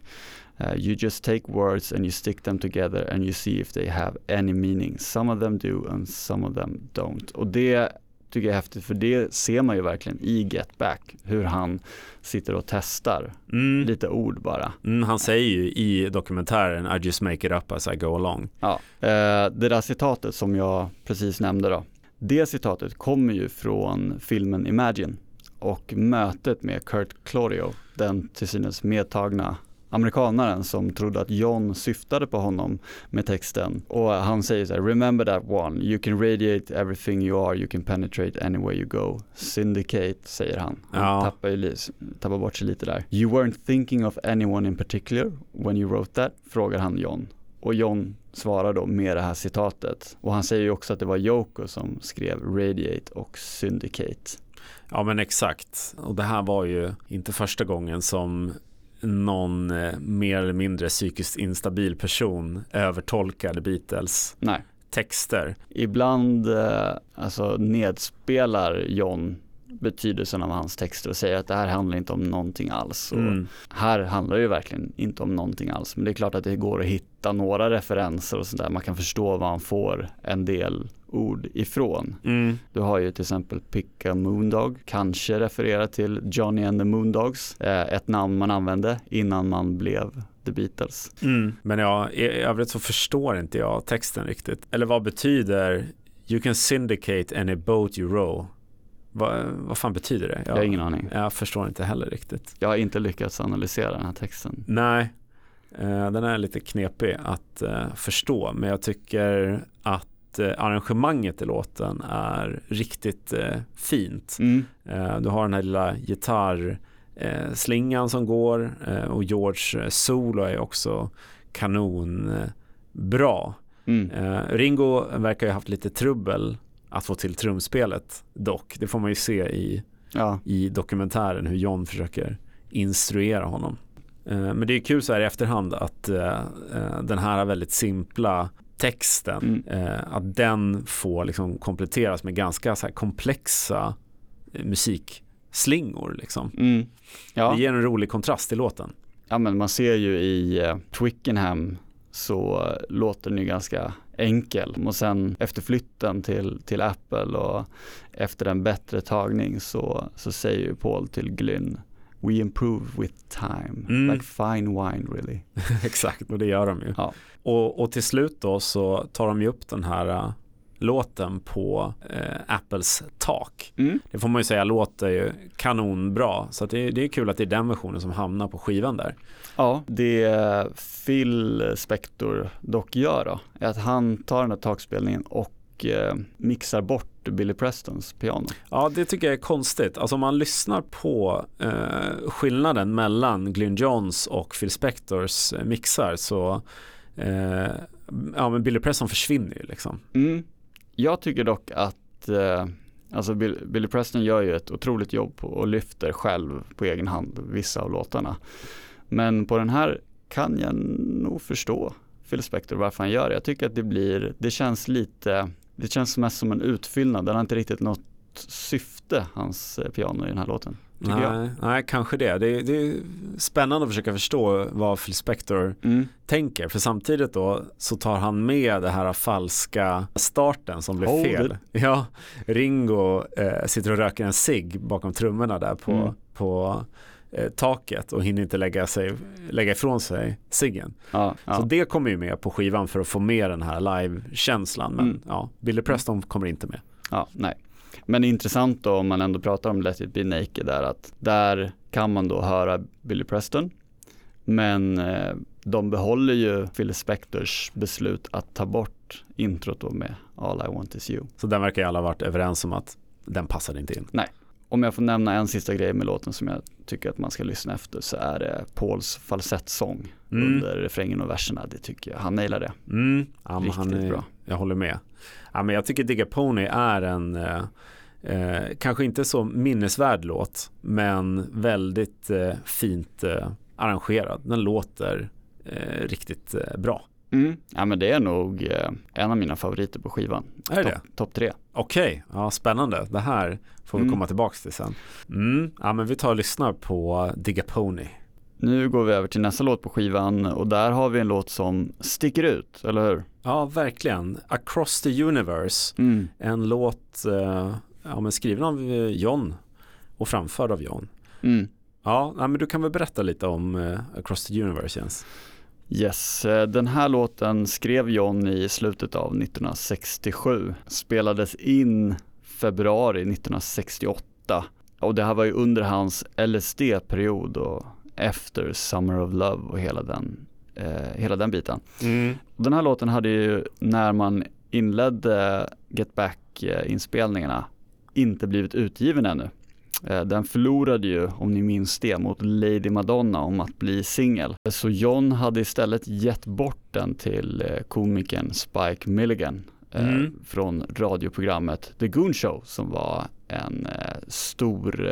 Uh, you just take words and you stick them together and you see if they have any meaning. Some of them do and some of them don't. Och det tycker jag är häftigt för det ser man ju verkligen i Get Back hur han sitter och testar Mm. lite ord bara. Mm, han säger ju i dokumentären I just make it up as I go along. Ja, eh, det där citatet som jag precis nämnde då. Det citatet kommer ju från filmen Imagine och mötet med Kurt Claudio, den till synes medtagna amerikanaren som trodde att John syftade på honom med texten. Och han säger så här, remember that one, you can radiate everything you are, you can penetrate anywhere you go. Syndicate, säger han. Han Ja. tappar, ju, tappar bort sig lite där. You weren't thinking of anyone in particular when you wrote that, frågar han John. Och John svarar då med det här citatet. Och han säger ju också att det var Yoko som skrev Radiate och Syndicate. Ja men exakt. Och det här var ju inte första gången som någon eh, mer eller mindre psykiskt instabil person övertolkade Beatles Nej. texter. Ibland eh, alltså nedspelar John betydelsen av hans texter och säger att det här handlar inte om någonting alls. Mm. Här handlar det ju verkligen inte om någonting alls. Men det är klart att det går att hitta några referenser och sådär. Man kan förstå var han får en del ord ifrån. Mm. Du har ju till exempel Pick a Moondog, kanske refererar till Johnny and the Moondogs, eh, ett namn man använde innan man blev The Beatles. Mm. Men ja, i övrigt så förstår inte jag texten riktigt. Eller vad betyder You can syndicate any boat you row? Vad, vad fan betyder det? Jag har ingen aning. Jag förstår inte heller riktigt. Jag har inte lyckats analysera den här texten. Nej, eh, den är lite knepig att eh, förstå. Men jag tycker att eh, arrangemanget i låten är riktigt eh, fint. Mm. Eh, du har den här lilla gitarrslingan slingan som går och George solo är också kanon eh, bra. Mm. Ringo verkar ju haft lite trubbel att få till trumspelet dock. Det får man ju se i, Ja, i dokumentären hur John försöker instruera honom. Men det är kul så här i efterhand att den här väldigt simpla texten, Mm. eh, att den får liksom kompletteras med ganska så komplexa eh, musikslingor. Liksom. mm. ja. Det ger en rolig kontrast i låten. ja men man ser ju i eh, Twickenham så låter den ju ganska enkel och sen efter flytten till, till Apple och efter en bättre tagning så, så säger ju Paul till Glyn We improve with time, Mm. like fine wine really. Exakt, och det gör de ju. Ja. Och, och till slut då så tar de ju upp den här uh, låten på eh, Apples tak. Mm. Det får man ju säga låter ju kanonbra. Så det, det är kul att det är den versionen som hamnar på skivan där. Ja, det Phil Spector dock gör då, är att han tar den här takspelningen och eh, mixar bort Billy Prestons piano. Ja, det tycker jag är konstigt. Alltså om man lyssnar på eh, skillnaden mellan Glyn Johns och Phil Spectors eh, mixar så eh, ja, men Billy Preston försvinner ju liksom. Mm. Jag tycker dock att eh, alltså Bill, Billy Preston gör ju ett otroligt jobb på, och lyfter själv på egen hand vissa av låtarna. Men på den här kan jag nog förstå Phil Spector varför han gör det. Jag tycker att det blir, det känns lite, det känns mest som en utfyllnad. Den har inte riktigt något syfte, hans eh, piano i den här låten. Nej, nej, kanske det. det. Det är spännande att försöka förstå vad Phil Spector mm. tänker. För samtidigt då så tar han med det här falska starten som blev Hold fel. It. Ja, Ringo eh, sitter och röker en cigg bakom trummorna där på, mm. på taket och hinner inte lägga, sig, lägga ifrån sig ciggen. Ja, ja. Så det kommer ju med på skivan för att få med den här live-känslan. Men mm. ja, Billy Preston kommer inte med. Ja, nej. Men intressant då om man ändå pratar om Let it be naked där att där kan man då höra Billy Preston men eh, de behåller ju Phil Spectors beslut att ta bort introt då med All I want is you. Så den verkar ju alla varit överens om att den passade inte in. Nej. Om jag får nämna en sista grej med låten som jag tycker att man ska lyssna efter så är det Pauls falsettsång mm. under refrängen och verserna. Det tycker jag, han nailar det. Mm. Ja, Riktigt han är, bra. Jag håller med. Ja, men jag tycker Digga Pony är en eh, eh, kanske inte så minnesvärd låt men väldigt eh, fint eh, arrangerad. Den låter eh, riktigt bra. Mm. Ja men det är nog en av mina favoriter på skivan. Är det Topp tre. Okej, okay. ja, spännande. Det här får vi mm. komma tillbaka till sen. Mm. Ja men vi tar och lyssnar på Digga Pony. Nu går vi över till nästa låt på skivan och där har vi en låt som sticker ut, eller hur? Ja, verkligen. Across the Universe. Mm. En låt eh, ja, men skriven av eh, John och framförd av John. Mm. Ja, men du kan väl berätta lite om eh, Across the Universe Jens? Yes, eh, den här låten skrev John i slutet av 1967. Spelades in februari 1968 och det här var ju under hans LSD-period och efter Summer of Love och hela den, eh, hela den biten. Mm. Den här låten hade ju när man inledde Get Back-inspelningarna inte blivit utgiven ännu. Eh, den förlorade ju, om ni minns det, mot Lady Madonna om att bli singel. Så John hade istället gett bort den till eh, komikern Spike Milligan eh, mm. från radioprogrammet The Goon Show som var en stor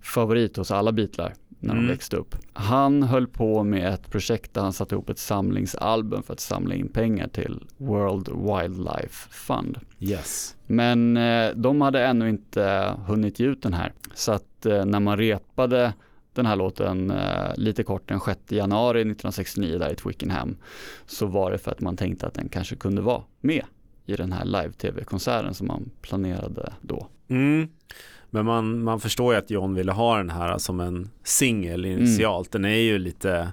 favorit hos alla Beatlar när de mm. växte upp. Han höll på med ett projekt där han satte ihop ett samlingsalbum för att samla in pengar till World Wildlife Fund. Yes. Men eh, de hade ännu inte hunnit ge ut den här. Så att eh, när man repade den här låten eh, lite kort den 6 januari 1969 där i Twickenham så var det för att man tänkte att den kanske kunde vara med i den här live-tv-konserten som man planerade då. Mm. Men man, man förstår ju att John ville ha den här som en singel initialt. Mm. Den är ju lite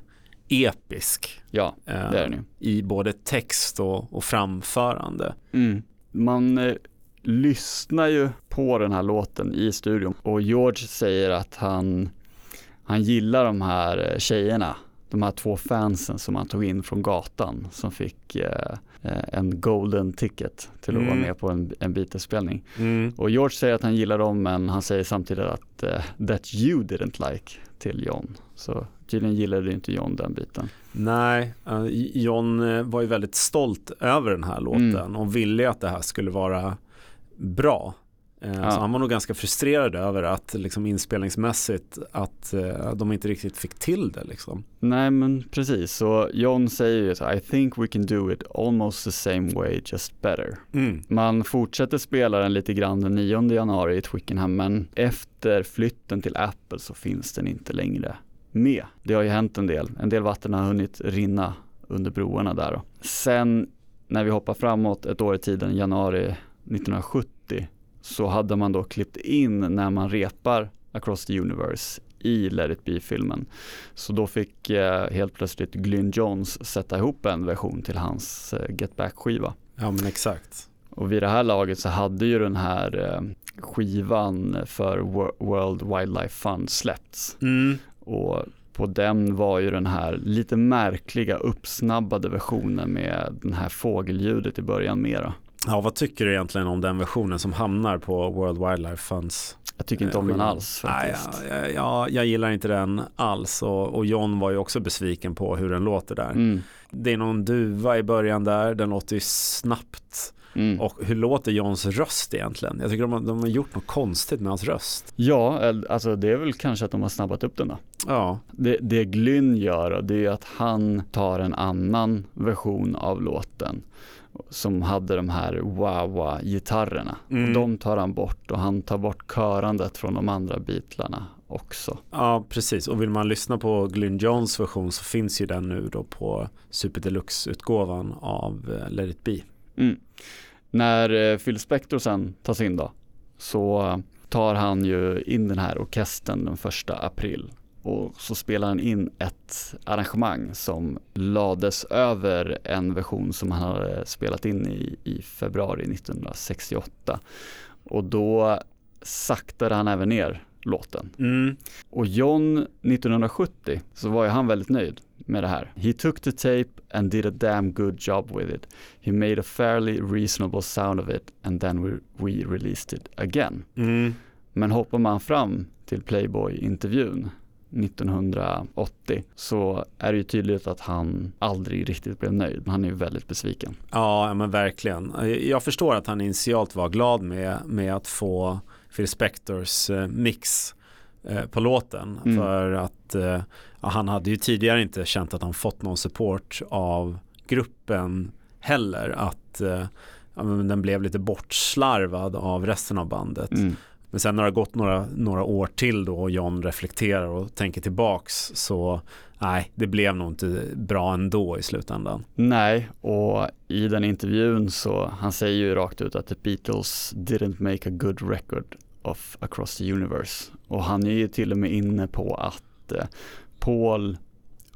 episk. Ja, det är den ju. Eh, I både text och, och framförande. Mm. Man eh, lyssnar ju på den här låten i studion och George säger att han, han gillar de här eh, tjejerna de här två fansen som han tog in från gatan som fick eh, eh en golden ticket till att mm. vara med på en, en Beatles-spelning. Mm. Och George säger att han gillar dem men han säger samtidigt att eh, that you didn't like till John. Så tydligen gillade inte John den biten. Nej, uh, John eh, var ju väldigt stolt över den här låten mm. och ville att det här skulle vara bra. Eh, ja. Så han var nog ganska frustrerad över att liksom inspelningsmässigt att uh, de inte riktigt fick till det liksom. Nej men precis, så John säger ju så I think we can do it almost the same way just better. Mm. Man fortsätter spela den lite grann den 9 januari i Twickenham men efter flytten till Apple så finns den inte längre med. Det har ju hänt en del, en del vatten har hunnit rinna under broarna där. Då. Sen när vi hoppar framåt ett år i tiden, januari 1970 så hade man då klippt in när man repar Across the Universe i Let it be-filmen. Så då fick eh, helt plötsligt Glyn Johns sätta ihop en version till hans eh, Get Back-skiva. Ja men exakt. Och vid det här laget så hade ju den här eh, skivan för World Wildlife Fund släppts. Mm. Och på den var ju den här lite märkliga uppsnabbade versionen med den här fågelljudet i början mera. Ja, vad tycker du egentligen om den versionen som hamnar på World Wildlife Funds? Jag tycker inte om den alls faktiskt. Nej, ja, ja, jag gillar inte den alls och, och, John var ju också besviken på hur den låter där. Mm. Det är någon duva i början där, den låter ju snabbt Mm. Och hur låter Johns röst egentligen? Jag tycker de har, de har gjort något konstigt med hans röst. Ja, alltså det är väl kanske att de har snabbat upp den då. Ja, Det, det Glyn gör det är att han tar en annan version av låten som hade de här wah-wah-gitarrerna. Mm. Och de tar han bort och han tar bort körandet från de andra bitlarna också. ja precis. Och vill man lyssna på Glyn Johns version så finns ju den nu då på Super Deluxe-utgåvan av eh, Let It Be. Mm. När eh, Phil Spector sen tas in då så tar han ju in den här orkestern den första april och så spelar han in ett arrangemang som lades över en version som han hade spelat in i, i februari 1968 och då saktade han även ner låten. Mm. Och John 1970 så var ju han väldigt nöjd med det här. He took the tape and did a damn good job with it. He made a fairly reasonable sound of it and then we, we released it again. Mm. Men hoppar man fram till Playboy-intervjun 1980 så är det ju tydligt att han aldrig riktigt blev nöjd. Han är ju väldigt besviken. Ja, men verkligen. Jag förstår att han initialt var glad med, med att få Phil Spectors eh, mix eh, på låten. Mm. För att eh, ja, han hade ju tidigare inte känt att han fått någon support av gruppen heller. Att eh, ja, den blev lite bortslarvad av resten av bandet. Mm. Men sen när det har gått några, några år till då och John reflekterar och tänker tillbaks så nej, det blev nog inte bra ändå i slutändan. Nej, och i den intervjun så han säger ju rakt ut att the Beatles didn't make a good record of Across the Universe. Och han är ju till och med inne på att eh, Paul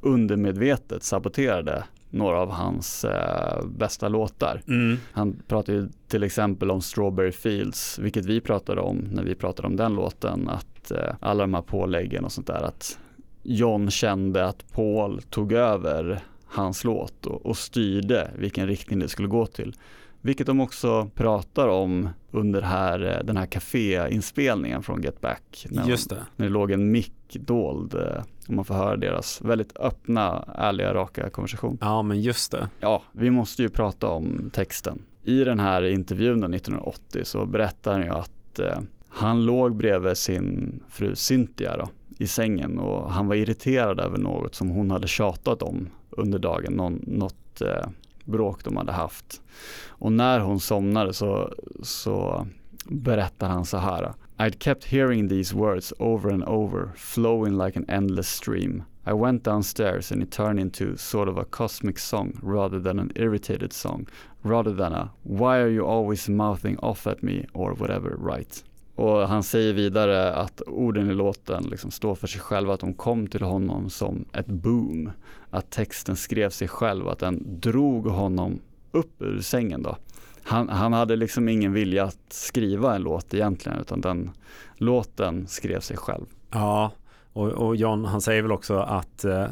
undermedvetet saboterade några av hans eh, bästa låtar. Mm. Han pratar ju till exempel om Strawberry Fields, vilket vi pratade om när vi pratade om den låten, att eh, alla de här påläggen och sånt där, att John kände att Paul tog över hans låt och, och styrde vilken riktning det skulle gå till. Vilket de också pratar om under här, eh, den här kaféinspelningen från Get Back. När, Just det. när det låg en mick dold eh, och man får höra deras väldigt öppna, ärliga, raka konversation. Ja, men just det. Ja, vi måste ju prata om texten. I den här intervjun då, 1980 så berättar han ju att eh, han låg bredvid sin fru Cynthia då, i sängen och han var irriterad över något som hon hade tjatat om under dagen, någon, något eh, bråk de hade haft. Och när hon somnade så, så berättar han så här. I'd kept hearing these words over and over, flowing like an endless stream. I went downstairs and it turned into sort of a cosmic song rather than an irritated song, rather than a why are you always mouthing off at me or whatever right. Och han säger vidare att orden i låten liksom står för sig själva, att de kom till honom som ett boom. Att texten skrev sig själv, att den drog honom upp ur sängen då. Han, han hade liksom ingen vilja att skriva en låt egentligen, utan den låten skrev sig själv. Ja, och, och John han säger väl också att eh,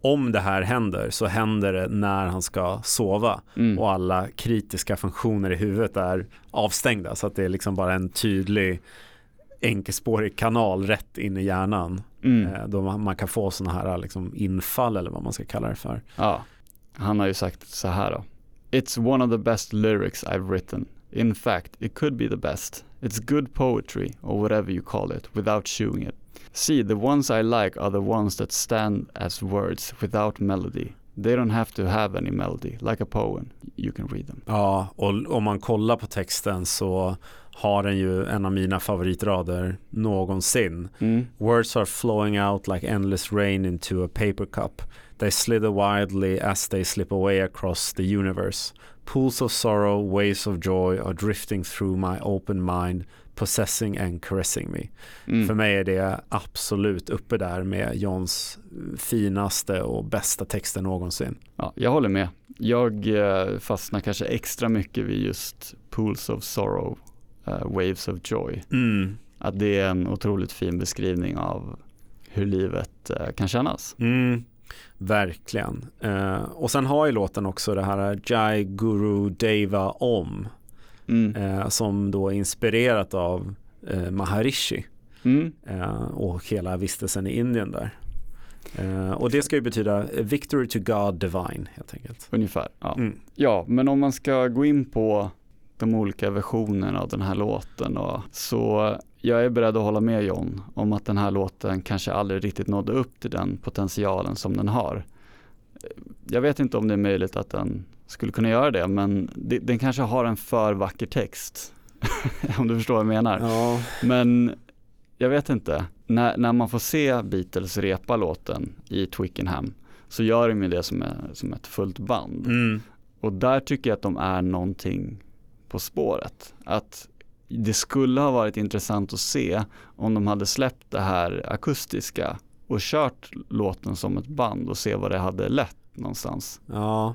om det här händer så händer det när han ska sova Mm. och alla kritiska funktioner i huvudet är avstängda så att det är liksom bara en tydlig enkelspårig kanal rätt in i hjärnan Mm. eh, då man, man kan få sådana här liksom infall eller vad man ska kalla det för. Ja, han har ju sagt så här då. It's one of the best lyrics I've written. In fact, it could be the best. It's good poetry, or whatever you call it, without chewing it. See, the ones I like are the ones that stand as words without melody. They don't have to have any melody, like a poem. You can read them. Ja, och om man kollar på texten så har den ju en av mina favoritrader någonsin. Mm. Words are flowing out like endless rain into a paper cup. They slither wildly as they slip away across the universe. Pools of sorrow, waves of joy are drifting through my open mind, possessing and caressing me. Mm. För mig är det absolut uppe där med Johns finaste och bästa texter någonsin. Ja, jag håller med. Jag eh, fastnar kanske extra mycket vid just Pools of Sorrow, eh, Waves of Joy. Mm. Att det är en otroligt fin beskrivning av hur livet eh, kan kännas. Mm, verkligen. Eh, och sen har ju låten också det här Jai Guru Deva Om Mm. eh, som då är inspirerat av eh, Maharishi Mm. eh, och hela vistelsen i Indien där. Eh, och det ska ju betyda Victory to God Divine helt enkelt. Ungefär. Ja. Mm. ja, men om man ska gå in på de olika versionerna av den här låten. Och så jag är beredd att hålla med John om att den här låten kanske aldrig riktigt nådde upp till den potentialen som den har. Jag vet inte om det är möjligt att den skulle kunna göra det men det, den kanske har en för vacker text. om du förstår vad jag menar. Ja. Men jag vet inte. När, när man får se Beatles repa låten i Twickenham så gör de ju det som, är, som ett fullt band. Mm. Och där tycker jag att de är någonting på spåret. Att det skulle ha varit intressant att se om de hade släppt det här akustiska och kört låten som ett band och se vad det hade lett någonstans. Ja.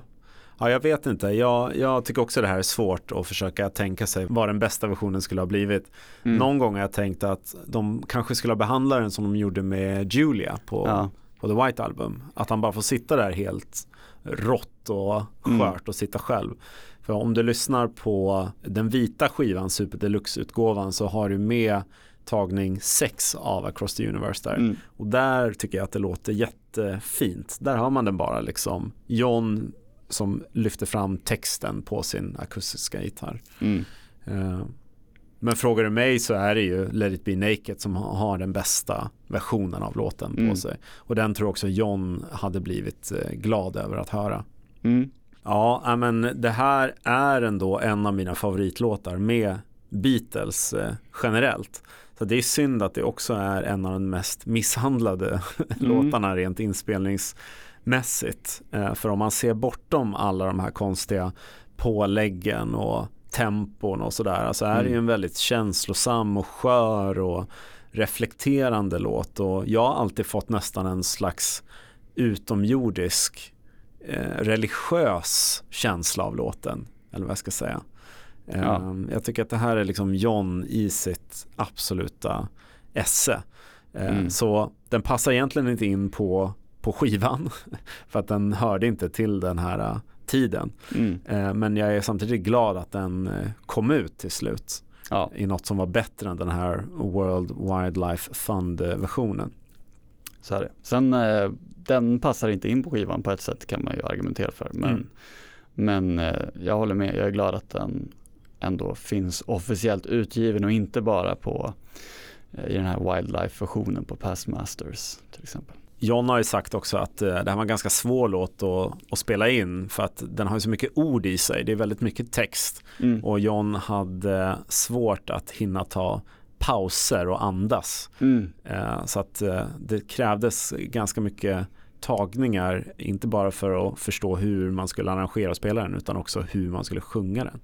Ja, jag vet inte. Jag, jag tycker också det här är svårt att försöka tänka sig vad den bästa versionen skulle ha blivit. Mm. Någon gång har jag tänkt att de kanske skulle ha behandlat den som de gjorde med Julia på, Ja. på The White Album. Att han bara får sitta där helt rått och Mm. skört och sitta själv. För om du lyssnar på den vita skivan, Super Deluxe-utgåvan, så har du med tagning 6 av Across the Universe där. Mm. Och där tycker jag att det låter jättefint. Där har man den bara liksom John som lyfter fram texten på sin akustiska gitarr. Mm. Eh, Men frågar du mig så är det ju Let it be naked som ha- har den bästa versionen av låten på Mm. sig. Och den tror också John hade blivit eh, glad över att höra. Mm. Ja, ja, men det här är ändå en av mina favoritlåtar med Beatles eh, generellt. Så det är synd att det också är en av de mest misshandlade låtarna rent inspelningsmässigt. Eh, för om man ser bortom alla de här konstiga påläggen och tempon och sådär så är det ju en väldigt känslosam och skör och reflekterande låt och jag har alltid fått nästan en slags utomjordisk religiös känsla av låten eller vad jag ska säga. Ja. Eh, Jag tycker att det här är liksom John i sitt absoluta esse. Eh, Mm. Så den passar egentligen inte in på, på skivan för att den hörde inte till den här eh, tiden. Mm. Eh, Men jag är samtidigt glad att den eh, kom ut till slut Ja. i något som var bättre än den här World Wildlife Fund-versionen. Så är det. Sen eh, den passar inte in på skivan på ett sätt kan man ju argumentera för. Men, Mm. men eh, jag håller med, jag är glad att den ändå finns officiellt utgiven och inte bara på eh, i den här Wildlife-versionen på Past Masters till exempel. John har ju sagt också att eh, det här var en ganska svår låt att, att spela in för att den har ju så mycket ord i sig. Det är väldigt mycket text Mm. och John hade svårt att hinna ta pauser och andas. Mm. Eh, Så att eh, det krävdes ganska mycket tagningar, inte bara för att förstå hur man skulle arrangera och spela den, utan också hur man skulle sjunga den.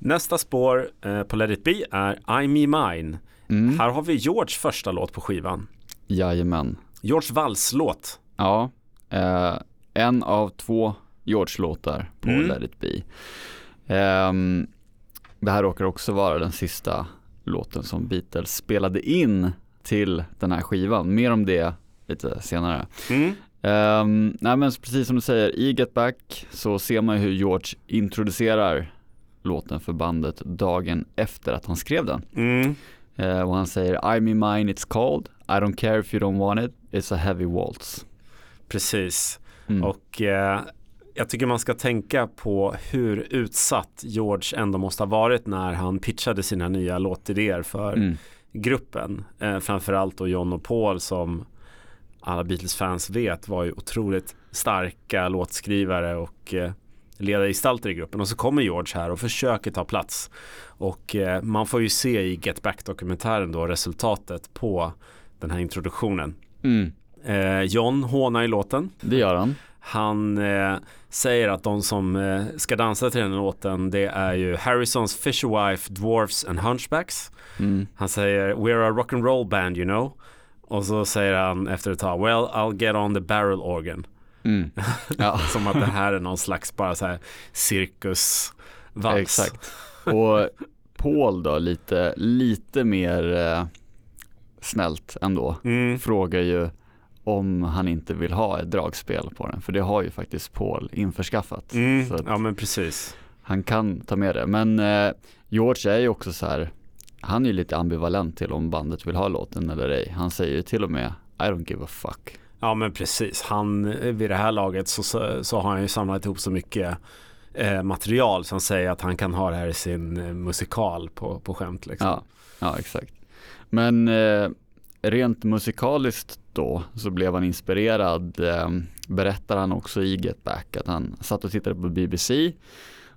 Nästa spår eh, på Let it be är I'm Me Mine. Mm. Här har vi George första låt på skivan. Jajamän. George valslåt. Ja, eh, en av två George-låtar på Mm. Let it be. Ehm, det här råkar också vara den sista låten som Beatles spelade in till den här skivan. Mer om det lite senare. Mm. Um, nej men precis som du säger, i Get Back så ser man hur George introducerar låten för bandet dagen efter att han skrev den. Mm. Eh, och han säger I'm in mine it's cold, I don't care if you don't want it, it's a heavy waltz. Precis. Mm. Och eh, jag tycker man ska tänka på hur utsatt George ändå måste ha varit när han pitchade sina nya låtidéer för Mm. gruppen. Eh, framförallt då John och Paul som alla Beatles-fans vet var ju otroligt starka låtskrivare och eh, ledargestalter i gruppen. Och så kommer George här och försöker ta plats. Och eh, man får ju se i Get Back-dokumentären då resultatet på den här introduktionen. Mm. Eh, John hånar i låten. Det gör han. Han eh, säger att de som eh, ska dansa till den låten det är ju Harrisons Fisherwife, Dwarfs and Hunchbacks. Mm. Han säger We're a rock and roll band you know. Och så säger han efter ett tag Well I'll get on the barrel organ. Mm. Ja, Som att det här är någon slags bara så här cirkusvals. exakt. Och Paul då, lite, lite mer eh, snällt ändå, Mm. frågar ju om han inte vill ha ett dragspel på den, för det har ju faktiskt Paul införskaffat. Mm. Ja men precis. han kan ta med det. Men eh, George är ju också så här, han är ju lite ambivalent till om bandet vill ha låten eller ej. Han säger ju till och med I don't give a fuck. Ja men precis. Han, vid det här laget så, så, så har han ju samlat ihop så mycket eh, material som säger att han kan ha det här i sin eh, musikal på, på skämt. Liksom. Ja, ja, exakt. Men eh, rent musikaliskt då så blev han inspirerad, eh, berättar han också i Get Back, att han satt och tittade på BBC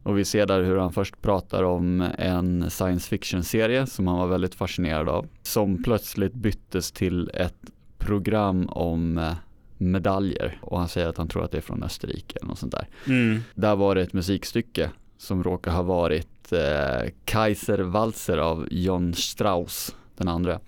och vi ser där hur han först pratar om en science fiction-serie som han var väldigt fascinerad av, som plötsligt byttes till ett program om eh, medaljer och han säger att han tror att det är från Österrike eller något sånt där. Mm. Där var det ett musikstycke som råkar ha varit eh, Kaiser Walzer av John Strauss, den andra.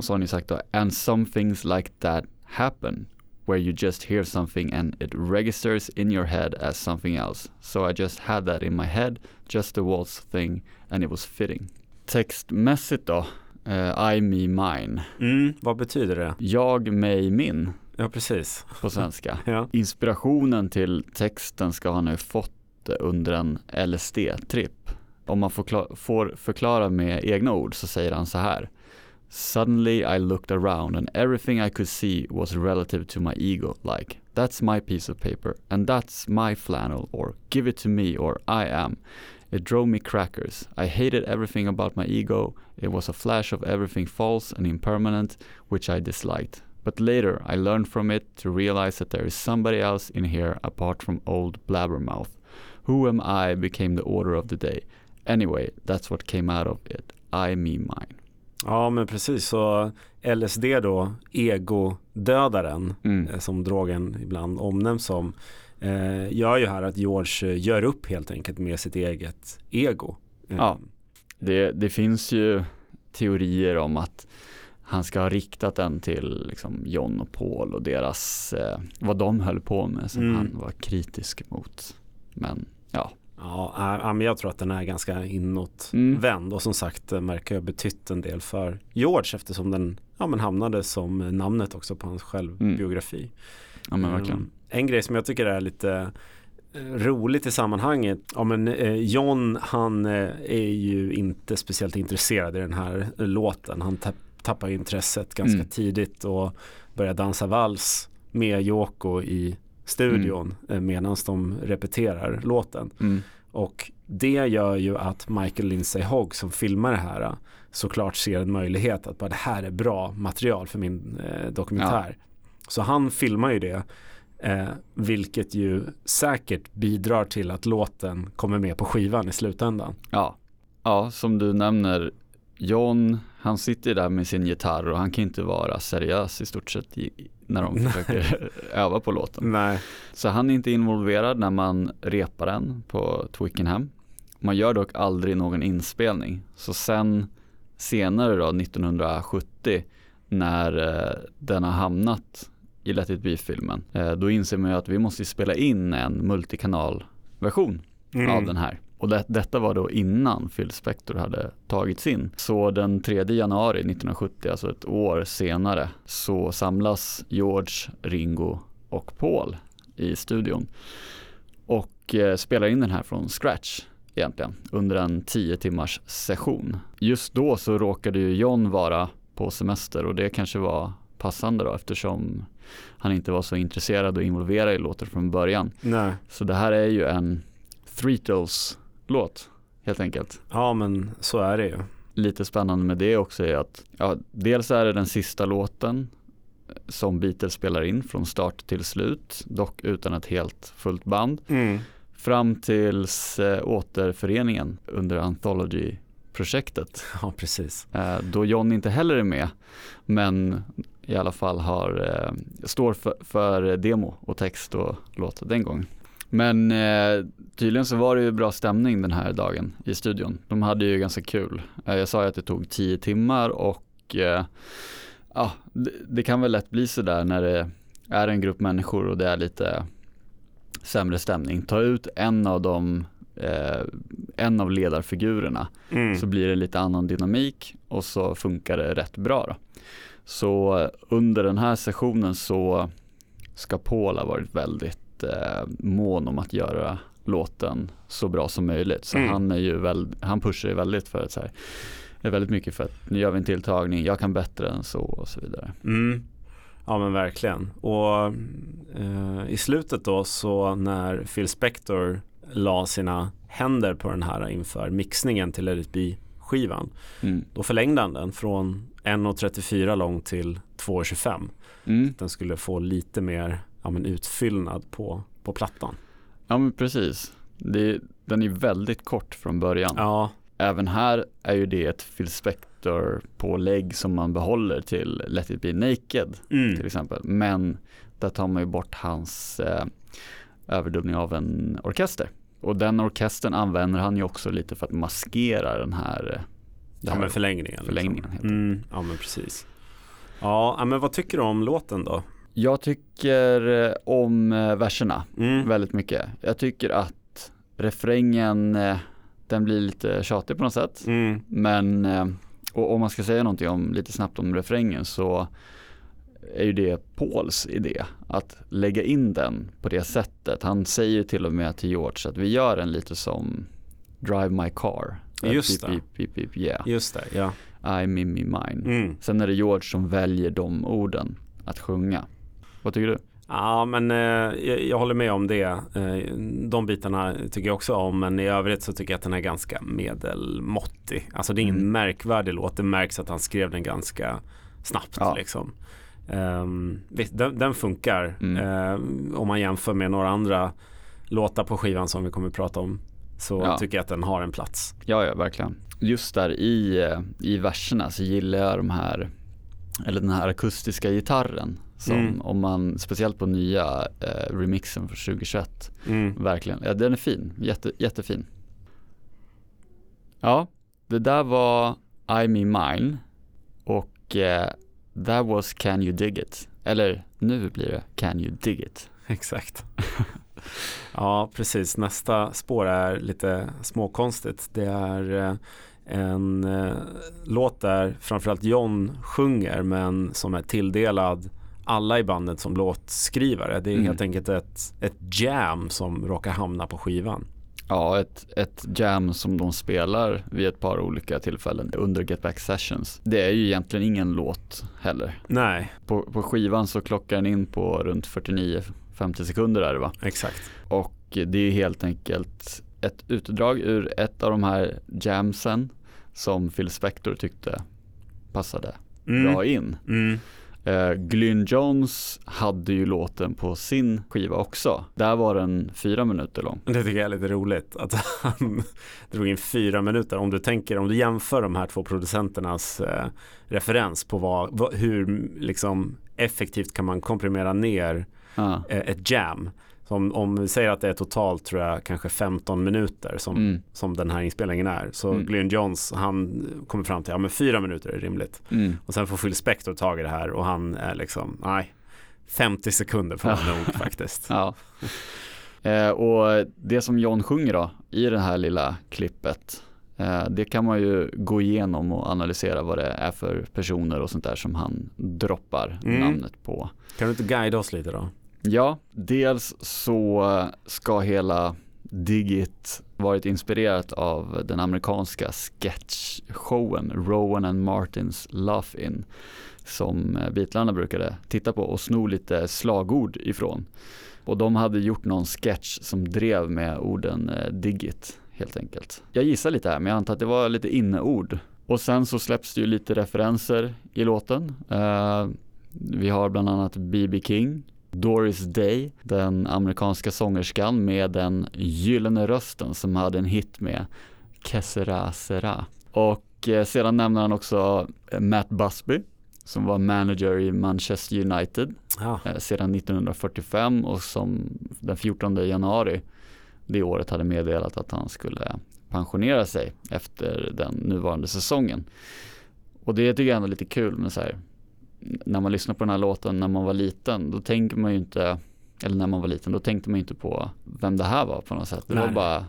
Och så har ni sagt då, and some things like that happen where you just hear something and it registers in your head as something else. So I just had that in my head, just the waltz thing and it was fitting. Textmässigt då, eh, I, me, mine. Mm. Vad betyder det? Jag, mig, min Ja, precis. på svenska. Ja. Inspirationen till texten ska han ha fått under en LSD-tripp. Om man får förklara med egna ord så säger han så här. Suddenly I looked around and everything I could see was relative to my ego like that's my piece of paper and that's my flannel or give it to me or I am. It drove me crackers. I hated everything about my ego. It was a flash of everything false and impermanent which I disliked. But later I learned from it to realize that there is somebody else in here apart from old blabbermouth. Who am I became the order of the day. Anyway, that's what came out of it. I, me, mine. Ja, men precis. Så LSD då, egodödaren, Mm. eh, som drogen ibland omnämns som, eh, gör ju här att George eh, gör upp helt enkelt med sitt eget ego. Ja. Det, det finns ju teorier om att han ska ha riktat den till liksom John och Paul och deras, eh, vad de höll på med som Mm. han var kritisk mot. Men ja, Ja, äh, men jag tror att den är ganska inåtvänd Mm. och som sagt eh, Merca har betytt en del för George eftersom den ja, men hamnade som namnet också på hans självbiografi. ja men verkligen. Mm. En grej som jag tycker är lite eh, roligt i sammanhanget. Ja, men, eh, John han eh, är ju inte speciellt intresserad i den här eh, låten. Han tapp, tappar intresset ganska Mm. tidigt och börjar dansa vals med Yoko i studion mm. medan de repeterar låten. Mm. Och det gör ju att Michael Lindsay Hogg som filmar det här eh, såklart ser en möjlighet att bara det här är bra material för min eh, dokumentär. Så han filmar ju det eh, vilket ju säkert bidrar till att låten kommer med på skivan i slutändan. Ja. ja, som du nämner, John, han sitter där med sin gitarr och han kan inte vara seriös i stort sett när de försöker öva på låten. Nej. Så han är inte involverad när man repar den på Twickenham. Man gör dock aldrig någon inspelning. Så sen senare då, 1970, när eh, den har hamnat i Let it be-filmen, eh, då inser man ju att vi måste spela in en multikanalversion Mm. av den här. Och det, detta var då innan Phil Spector hade tagits in. Så den 3 januari 1970, alltså ett år senare, så samlas George, Ringo och Paul i studion och eh, spelar in den här från scratch egentligen under en 10 timmars session. Just då så råkade ju John vara på semester och det kanske var passande då eftersom han inte var så intresserad och involverad i låten från början. Nej. Så det här är ju en Threetles låt helt enkelt. Ja men så är det ju. Lite spännande med det också är att ja, dels är det den sista låten som Beatles spelar in från start till slut, dock utan ett helt fullt band. Mm. Fram tills eh, återföreningen under Anthology-projektet. Ja precis. Eh, då John inte heller är med, men i alla fall har, eh, står för, för demo och text och låt den gången. Men eh, tydligen så var det ju bra stämning den här dagen i studion. De hade ju ganska kul. Eh, jag sa ju att det tog tio timmar och eh, ja, det, det kan väl lätt bli sådär när det är en grupp människor och det är lite sämre stämning. Ta ut en av dem, eh, en av ledarfigurerna Mm. så blir det lite annan dynamik och så funkar det rätt bra då. Så eh, under den här sessionen så ska Paul ha varit väldigt eh, mån om att göra låten så bra som möjligt. Så Mm. han är ju väl, han pushar ju väldigt för att så här, är väldigt mycket för att nu gör vi en tilltagning, jag kan bättre än så och så vidare. Mm. Ja men verkligen. Och eh, i slutet då så när Phil Spector la sina händer på den här inför mixningen till Let it skivan. Mm. Då förlängde han den från 1,34 lång till 2,25. Mm. Den skulle få lite mer ja, men utfyllnad på, på plattan. Ja men precis. Det, den är väldigt kort från början. Ja, Även här är ju det ett Phil Spector pålägg som man behåller till Let it be naked mm. till exempel. Men där tar man ju bort hans eh, överdubbning av en orkester. Och den orkestern använder han ju också lite för att maskera den här, eh, ja här förlängningen. förlängningen. Liksom. Mm, ja men precis. Ja, men vad tycker du om låten då? Jag tycker eh, om eh, verserna Mm. väldigt mycket. Jag tycker att refrängen, eh, den blir lite tjatig på något sätt. Mm. Men och om man ska säga någonting om, lite snabbt om refrängen så är ju det Pauls idé att lägga in den på det sättet. Han säger till och med till George att vi gör den lite som Drive My Car. Just Beep, det. beep, beep, yeah. Just det, ja. I, me, me, mine. Mm. Sen är det George som väljer de orden att sjunga. Vad tycker du? Ja, men eh, jag, jag håller med om det. Eh, de bitarna tycker jag också om, men i övrigt så tycker jag att den är ganska medelmåttig. Alltså det är ingen Mm. märkvärdig låt, det märks att han skrev den ganska snabbt Ja. liksom. Um, visst, den, den funkar Mm. eh, om man jämför med några andra låtar på skivan som vi kommer att prata om. Så Ja. tycker jag att den har en plats. Ja, ja, verkligen. Just där i, eh, i verserna så gillar jag de här, eller den här akustiska gitarren. Som Mm. om man, speciellt på nya eh, remixen för 2021, Mm. verkligen. Ja, den är fin, Jätte, jättefin. Ja, det där var I Me Mine och eh, that was Can You Dig It. Eller nu blir det Can You Dig It. Exakt. ja, precis. Nästa spår är lite småkonstigt. Det är eh, en eh, låt där framförallt John sjunger men som är tilldelad alla i bandet som låtskrivare. Det är Mm. helt enkelt ett, ett jam som råkar hamna på skivan. Ja, ett, ett jam som de spelar vid ett par olika tillfällen under Get Back Sessions. Det är ju egentligen ingen låt heller. Nej, På, på skivan så klockar den in på runt 49-50 sekunder är det va? exakt. Och det är helt enkelt ett utdrag ur ett av de här jamsen som Phil Spector tyckte passade Mm. bra in. Mm. Uh, Glyn Jones hade ju låten på sin skiva också. Där var den fyra minuter lång. Det tycker jag är lite roligt att han drog in fyra minuter. Om du tänker, om du jämför de här två producenternas eh, referens på vad, vad, hur liksom effektivt kan man komprimera ner Ja. eh, ett jam. Som, om vi säger att det är totalt tror jag kanske 15 minuter som, Mm. som den här inspelningen är. Så Mm. Glyn Johns han kommer fram till, ja men fyra minuter är rimligt. Mm. Och sen får Phil Spector tag i det här och han är liksom, nej, 50 sekunder får vara nog faktiskt. Ja. Eh, och det som John sjunger då i det här lilla klippet eh, det kan man ju gå igenom och analysera vad det är för personer och sånt där som han droppar Mm. namnet på. Kan du inte guida oss lite då? Ja, dels så ska hela Digit varit inspirerat av den amerikanska sketchshowen Rowan and Martins Laugh In som Beatlarna brukade titta på och sno lite slagord ifrån. Och de hade gjort någon sketch som drev med orden eh, Digit helt enkelt. Jag gissar lite här men jag antar att det var lite inneord. Och sen så släpps det ju lite referenser i låten. Uh, vi har bland annat B.B. King, Doris Day, den amerikanska sångerskan med den gyllene rösten som hade en hit med Que sera sera. Och eh, sedan nämner han också eh, Matt Busby som var manager i Manchester United Ja, eh, sedan 1945 och som den 14 januari det året hade meddelat att han skulle pensionera sig efter den nuvarande säsongen. Och det tycker jag ändå är lite kul med så här, när man lyssnar på den här låten när man var liten, då tänker man ju inte, eller när man var liten, då tänkte man ju inte på vem det här var på något sätt. Det var Nej. bara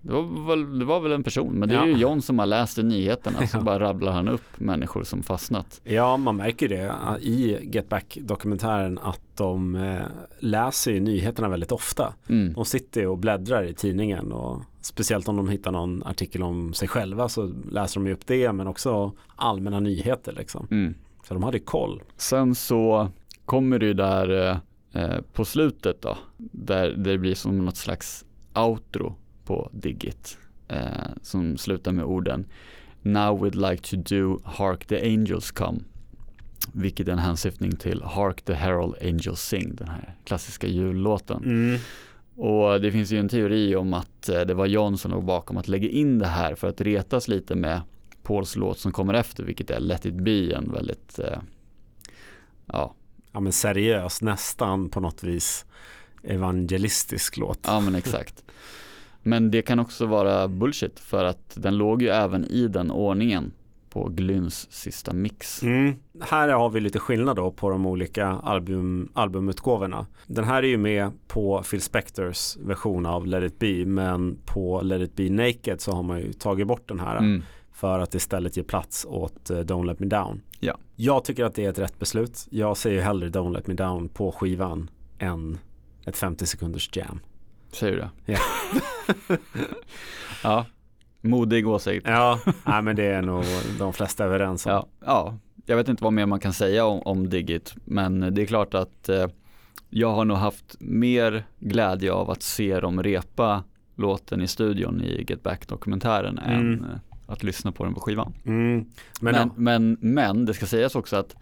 det var, väl, det var väl en person, men det är Ja. ju John som har läst i nyheterna, så Ja. bara rabblar han upp människor som fastnat. Ja, man märker det i Get Back-dokumentären att de eh, läser ju nyheterna väldigt ofta. Mm. De sitter och bläddrar i tidningen och speciellt om de hittar någon artikel om sig själva så läser de ju upp det men också allmänna nyheter liksom. Mm. Så de hade koll. Sen så kommer det ju där eh, eh, på slutet då, där, det blir som något slags outro på Digit eh, som slutar med orden Now we'd like to do Hark the Angels Come vilket är en hänsyftning till Hark the Herald Angels Sing, den här klassiska jullåten. Mm. Och det finns ju en teori om att eh, det var John som låg bakom att lägga in det här för att retas lite med Pauls låt som kommer efter, vilket är Let it be, en väldigt, eh, ja. Ja men seriös, nästan på något vis evangelistisk låt. Ja men exakt. Men det kan också vara bullshit för att den låg ju även i den ordningen på Glyns sista mix. Mm. Här har vi lite skillnad då på de olika album, albumutgåvorna. Den här är ju med på Phil Spectors version av Let it be men på Let it be naked så har man ju tagit bort den här mm. För att istället ge plats åt uh, Don't let me down. Ja. Jag tycker att det är ett rätt beslut. Jag ser ju hellre Don't let me down på skivan än ett 50 sekunders jam. Säger du det? Ja. ja, modig åsikt. Ja, nej, men det är nog de flesta överens om. Ja, ja, jag vet inte vad mer man kan säga om, om Digit, men det är klart att eh, jag har nog haft mer glädje av att se dem repa låten i studion i Get Back-dokumentären mm. än eh, att lyssna på den på skivan. Mm. Men, men, men, men, det ska sägas också att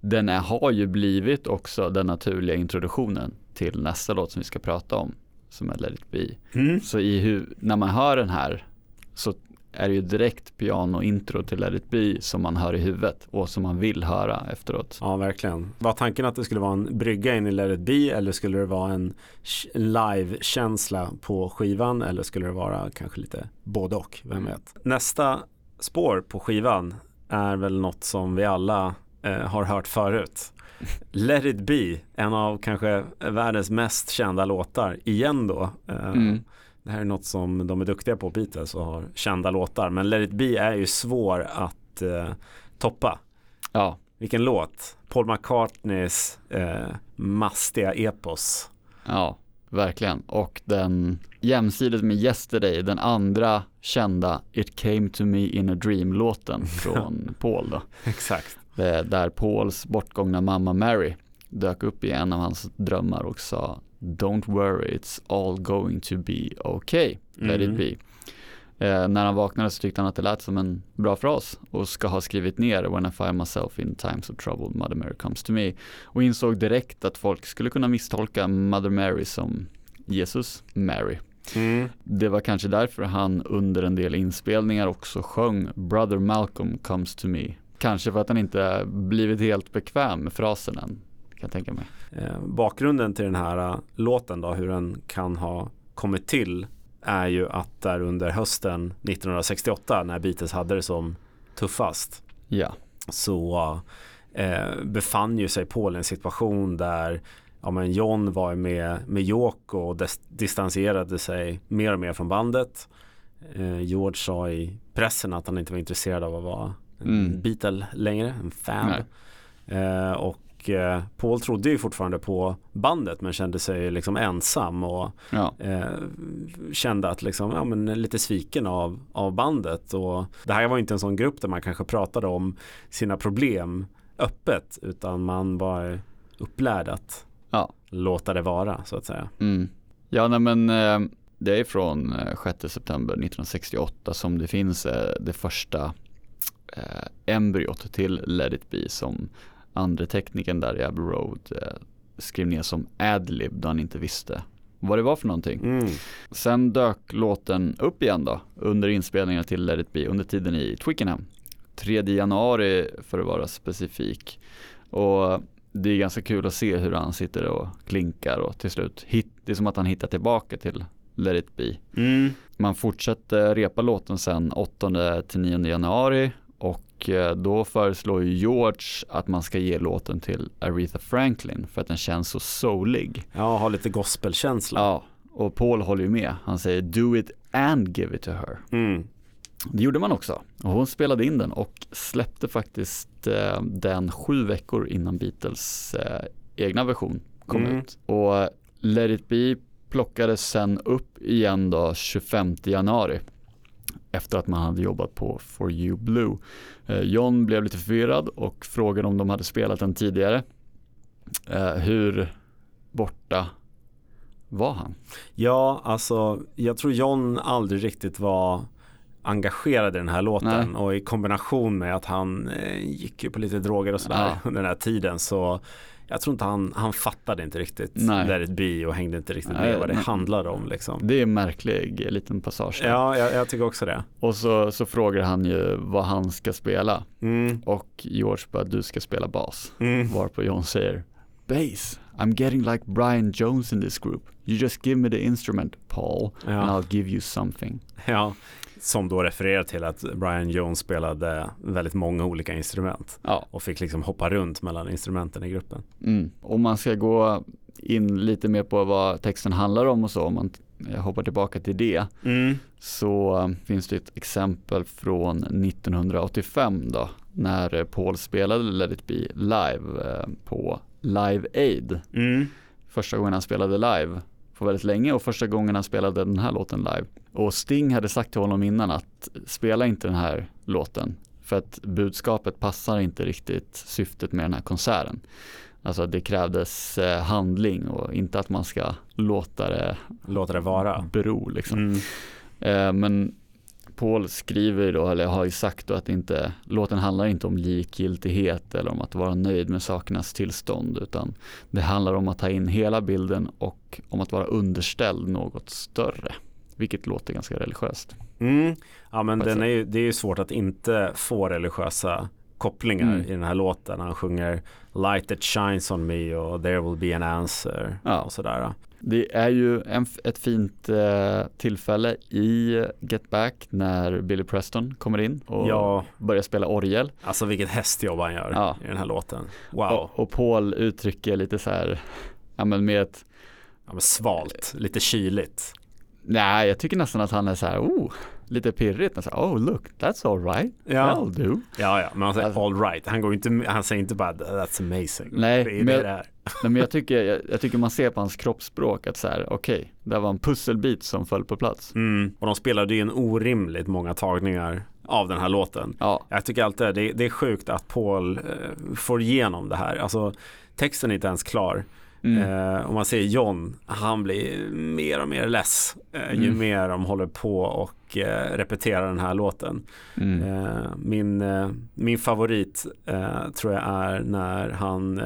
den är, har ju blivit också den naturliga introduktionen till nästa låt som vi ska prata om som är Let it be. Mm. Så i när man hör den här så är det ju direkt piano-intro till Let it be som man hör i huvudet och som man vill höra efteråt. Ja, verkligen. Var tanken att det skulle vara en brygga in i Let it be eller skulle det vara en live-känsla på skivan eller skulle det vara kanske lite både och, vem vet. Nästa spår på skivan är väl något som vi alla eh, har hört förut. Let it be, en av kanske världens mest kända låtar, igen då. Eh, mm. Det här är något som de är duktiga på, Beatles, och har kända låtar. Men Let it be är ju svår att eh, toppa. Ja. Vilken låt? Paul McCartneys eh, mastiga epos. Ja, verkligen. Och den jämsides med Yesterday, den andra kända It came to me in a dream-låten från Paul då. Exakt. Där Pauls bortgångna mamma Mary dök upp i en av hans drömmar och sa Don't worry, it's all going to be okay. Let mm. it be. Eh, när han vaknade så tyckte han att det lät som en bra fras och ska ha skrivit ner When I find myself in times of trouble, Mother Mary comes to me. Och insåg direkt att folk skulle kunna misstolka Mother Mary som Jesus Mary. Mm. Det var kanske därför han under en del inspelningar också sjöng Brother Malcolm comes to me. Kanske för att han inte blivit helt bekväm med frasen än kan jag tänka mig. Eh, bakgrunden till den här uh, låten då, hur den kan ha kommit till är ju att där under hösten 1968 när Beatles hade det som tuffast ja. så uh, befann ju sig Paul i en situation där ja, men John var med, med Yoko och distanserade sig mer och mer från bandet. Eh, George sa i pressen att han inte var intresserad av att vara en mm. Beatle längre, en fan. Eh, och eh, Paul trodde ju fortfarande på bandet men kände sig liksom ensam och ja. eh, kände att liksom, ja, men lite sviken av, av bandet. Och det här var inte en sån grupp där man kanske pratade om sina problem öppet utan man var upplärd att ja. låta det vara så att säga. Mm. Ja, nej, men eh, det är från 6 eh, september 1968 som det finns det första embryot till Let it be som andra tekniken där i Abbey Road eh, skrev ner som adlib då han inte visste vad det var för någonting. Mm. Sen dök låten upp igen då under inspelningarna till Let it be under tiden i Twickenham. 3 januari för att vara specifik. Och det är ganska kul att se hur han sitter och klinkar och till slut hit, det är som att han hittar tillbaka till Let it be. Mm. Man fortsätter repa låten sen 8 till 9 januari och eh, då föreslår George att man ska ge låten till Aretha Franklin för att den känns så soulig. Ja, har lite gospelkänsla. Ja, och Paul håller ju med. Han säger do it and give it to her. Mm. Det gjorde man också. Och hon spelade in den och släppte faktiskt eh, den sju veckor innan Beatles eh, egna version kom mm. ut. Och Let it be plockades sen upp igen då 25 januari efter att man hade jobbat på For You Blue. Eh, John blev lite förvirrad och frågade om de hade spelat den tidigare. Eh, hur borta var han? Ja, alltså jag tror John aldrig riktigt var engagerad i den här låten Nej. och i kombination med att han eh, gick ju på lite droger och sådär Ja. under den här tiden så jag tror inte han, han fattade inte riktigt Nej. Let it be och hängde inte riktigt Nej, med vad det handlade om liksom. Det är en märklig liten passage. där. Ja, jag, jag tycker också det. Och så, så frågar han ju vad han ska spela Mm, och George bara du ska spela bas. mm. Varpå John säger Bass, I'm getting like Brian Jones in this group. You just give me the instrument, Paul, Ja. and I'll give you something. Ja, som då refererar till att Brian Jones spelade väldigt många olika instrument Ja, och fick liksom hoppa runt mellan instrumenten i gruppen. mm. om man ska gå in lite mer på vad texten handlar om och så, om man hoppar tillbaka till det, Mm. så eh, finns det ett exempel från 1985 då, när eh, Paul spelade Let it be live eh, på Live Aid. Mm. Första gången han spelade live på väldigt länge och första gången han spelade den här låten live. Och Sting hade sagt till honom innan att spela inte den här låten för att budskapet passar inte riktigt syftet med den här konserten. Alltså det krävdes eh, handling och inte att man ska låta det Låter det vara. bero liksom. Mm. Eh, men Paul skriver då, eller har ju sagt då att inte, låten handlar inte om likgiltighet eller om att vara nöjd med sakernas tillstånd utan det handlar om att ta in hela bilden och om att vara underställd något större. Vilket låter ganska religiöst. Mm. Ja men den är ju, det är ju svårt att inte få religiösa kopplingar Mm. i den här låten. Han sjunger Light that shines on me och There will be an answer Ja. och sådär. Det är ju en, ett fint eh, tillfälle i Get Back när Billy Preston kommer in och Ja, börjar spela orgel. alltså vilket hästjobb han gör Ja. i den här låten. Wow, Och, och Paul uttrycker lite så här, ja men med ett ja, men svalt, lite kyligt. Nej, jag tycker nästan att han är så här, oh, lite pirrigt. Så här, oh look, that's all right. Ja, That'll do. ja, ja men han säger Alltså- all right. Han, går inte, han säger inte bara that's amazing. Nej, det är men- det. Nej, men jag tycker, jag, jag tycker man ser på hans kroppsspråk att så här, okej, det var en pusselbit som föll på plats. Mm. Och de spelade ju en orimligt många tagningar av den här låten. Ja, Jag tycker alltid det, det är sjukt att Paul eh, får igenom det här. Alltså texten är inte ens klar. Mm. Eh, om man ser John, han blir mer och mer less eh, ju Mm. mer de håller på och eh, repeterar den här låten. mm. Eh, min, eh, min favorit eh, tror jag är när han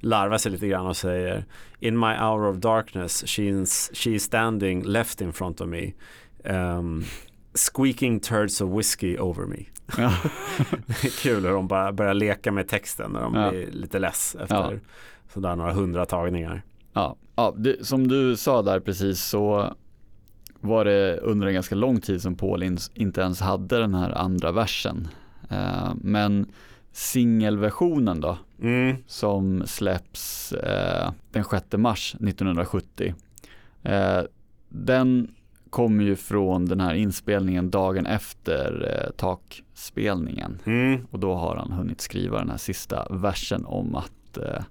larvar sig lite grann och säger In my hour of darkness she's, she's standing left in front of me um, Squeaking turds of whiskey over me Ja. Det är kul hur de bara börjar leka med texten när de Ja. blir lite less efter Ja. Sådär några hundra tagningar Ja, ja det, som du sa där precis så var det under en ganska lång tid som Paul inte ens hade den här andra versen. Eh, men singelversionen då, mm. som släpps eh, den 6 mars 1970. Eh, den kommer ju från den här inspelningen dagen efter eh, takspelningen. Mm. Och då har han hunnit skriva den här sista versen om att eh,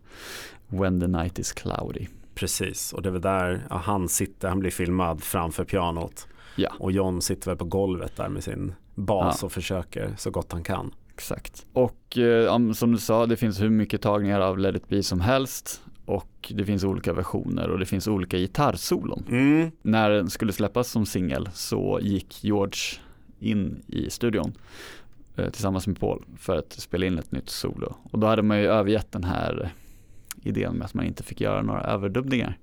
When the night is cloudy. Precis, och det är väl där ja, han sitter, han blir filmad framför pianot Ja. och John sitter väl på golvet där med sin bas Ja. och försöker så gott han kan. Exakt. Och eh, som du sa, det finns hur mycket tagningar av Let it be som helst. Och det finns olika versioner och det finns olika gitarrsolon. Mm. När den skulle släppas som singel så gick George in i studion tillsammans med Paul för att spela in ett nytt solo. Och då hade man ju övergett den här idén med att man inte fick göra några överdubbningar.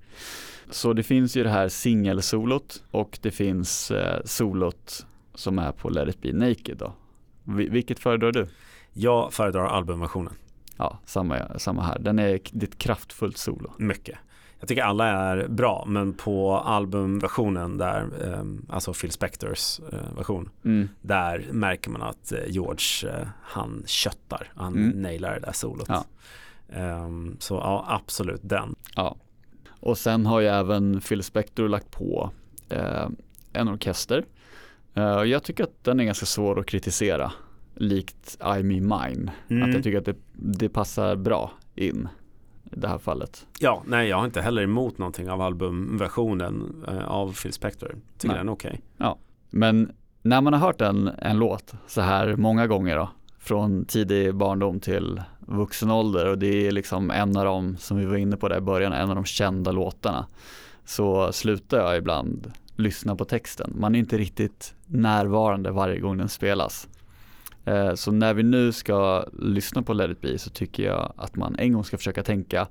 Så det finns ju det här singelsolot och det finns eh, solot som är på Let it be naked då. Vi- Vilket föredrar du? Jag föredrar albumversionen Ja, samma, samma här. Den är ett kraftfullt solo. mycket. Jag tycker alla är bra, men på albumversionen där, eh, alltså Phil Spectors eh, version, Mm. där märker man att eh, George, eh, han köttar, han Mm. nailar det där solot. Ja. Ehm, så ja, absolut den. Ja. Och sen har ju även Phil Spector lagt på eh, en orkester. Eh, jag tycker att den är ganska svår att kritisera. Likt I Me Mine. Mm. Att jag tycker att det, det passar bra in i det här fallet. Ja, nej jag har inte heller emot någonting av albumversionen eh, av Phil Spector. Tycker Nej. den är okej. Men när man har hört en, en låt så här många gånger då. från tidig barndom till vuxen ålder och det är liksom en av de, som vi var inne på där i början, en av de kända låtarna. Så slutar jag ibland lyssna på texten. Man är inte riktigt närvarande varje gång den spelas. Eh, så när vi nu ska lyssna på Let it be så tycker jag att man en gång ska försöka tänka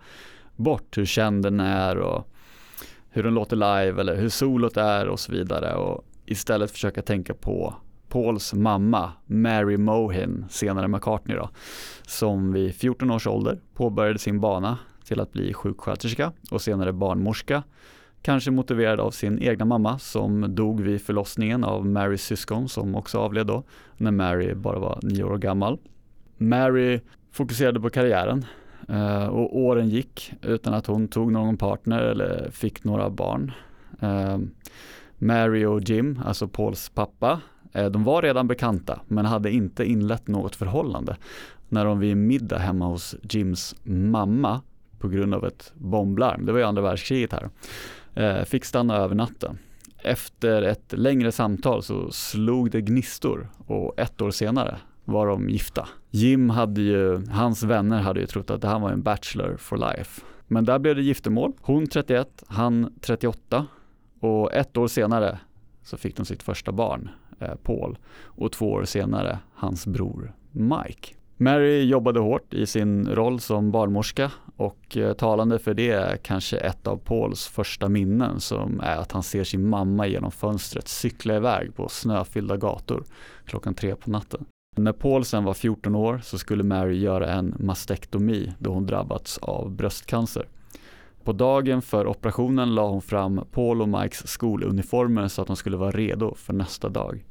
bort hur känd den är och hur den låter live eller hur solot är och så vidare och istället försöka tänka på Pauls mamma, Mary Mohin, senare McCartney då, som vid 14 års ålder påbörjade sin bana till att bli sjuksköterska och senare barnmorska. Kanske motiverad av sin egna mamma som dog vid förlossningen av Marys syskon som också avled då, när Mary bara var nio år gammal. Mary fokuserade på karriären eh, och åren gick utan att hon tog någon partner eller fick några barn. Eh, Mary och Jim, alltså Pauls pappa, eh, de var redan bekanta men hade inte inlett något förhållande när de vid middag hemma hos Jims mamma på grund av ett bomblarm, det var ju andra världskriget här, Eh, fick stanna över natten. Efter ett längre samtal så slog det gnistor och ett år senare var de gifta. Jim hade ju, hans vänner hade ju trott att han var en bachelor for life. Men där blev det giftermål. Hon 31, han 38 och ett år senare så fick de sitt första barn, Eh, Paul och två år senare hans bror Mike. Mary jobbade hårt i sin roll som barnmorska och eh, talande för det är kanske ett av Pauls första minnen som är att han ser sin mamma genom fönstret cykla iväg på snöfyllda gator klockan tre på natten. När Paul sen var 14 år så skulle Mary göra en mastektomi då hon drabbats av bröstcancer. På dagen för operationen la hon fram Paul och Mikes skoluniformer så att de skulle vara redo för nästa dag.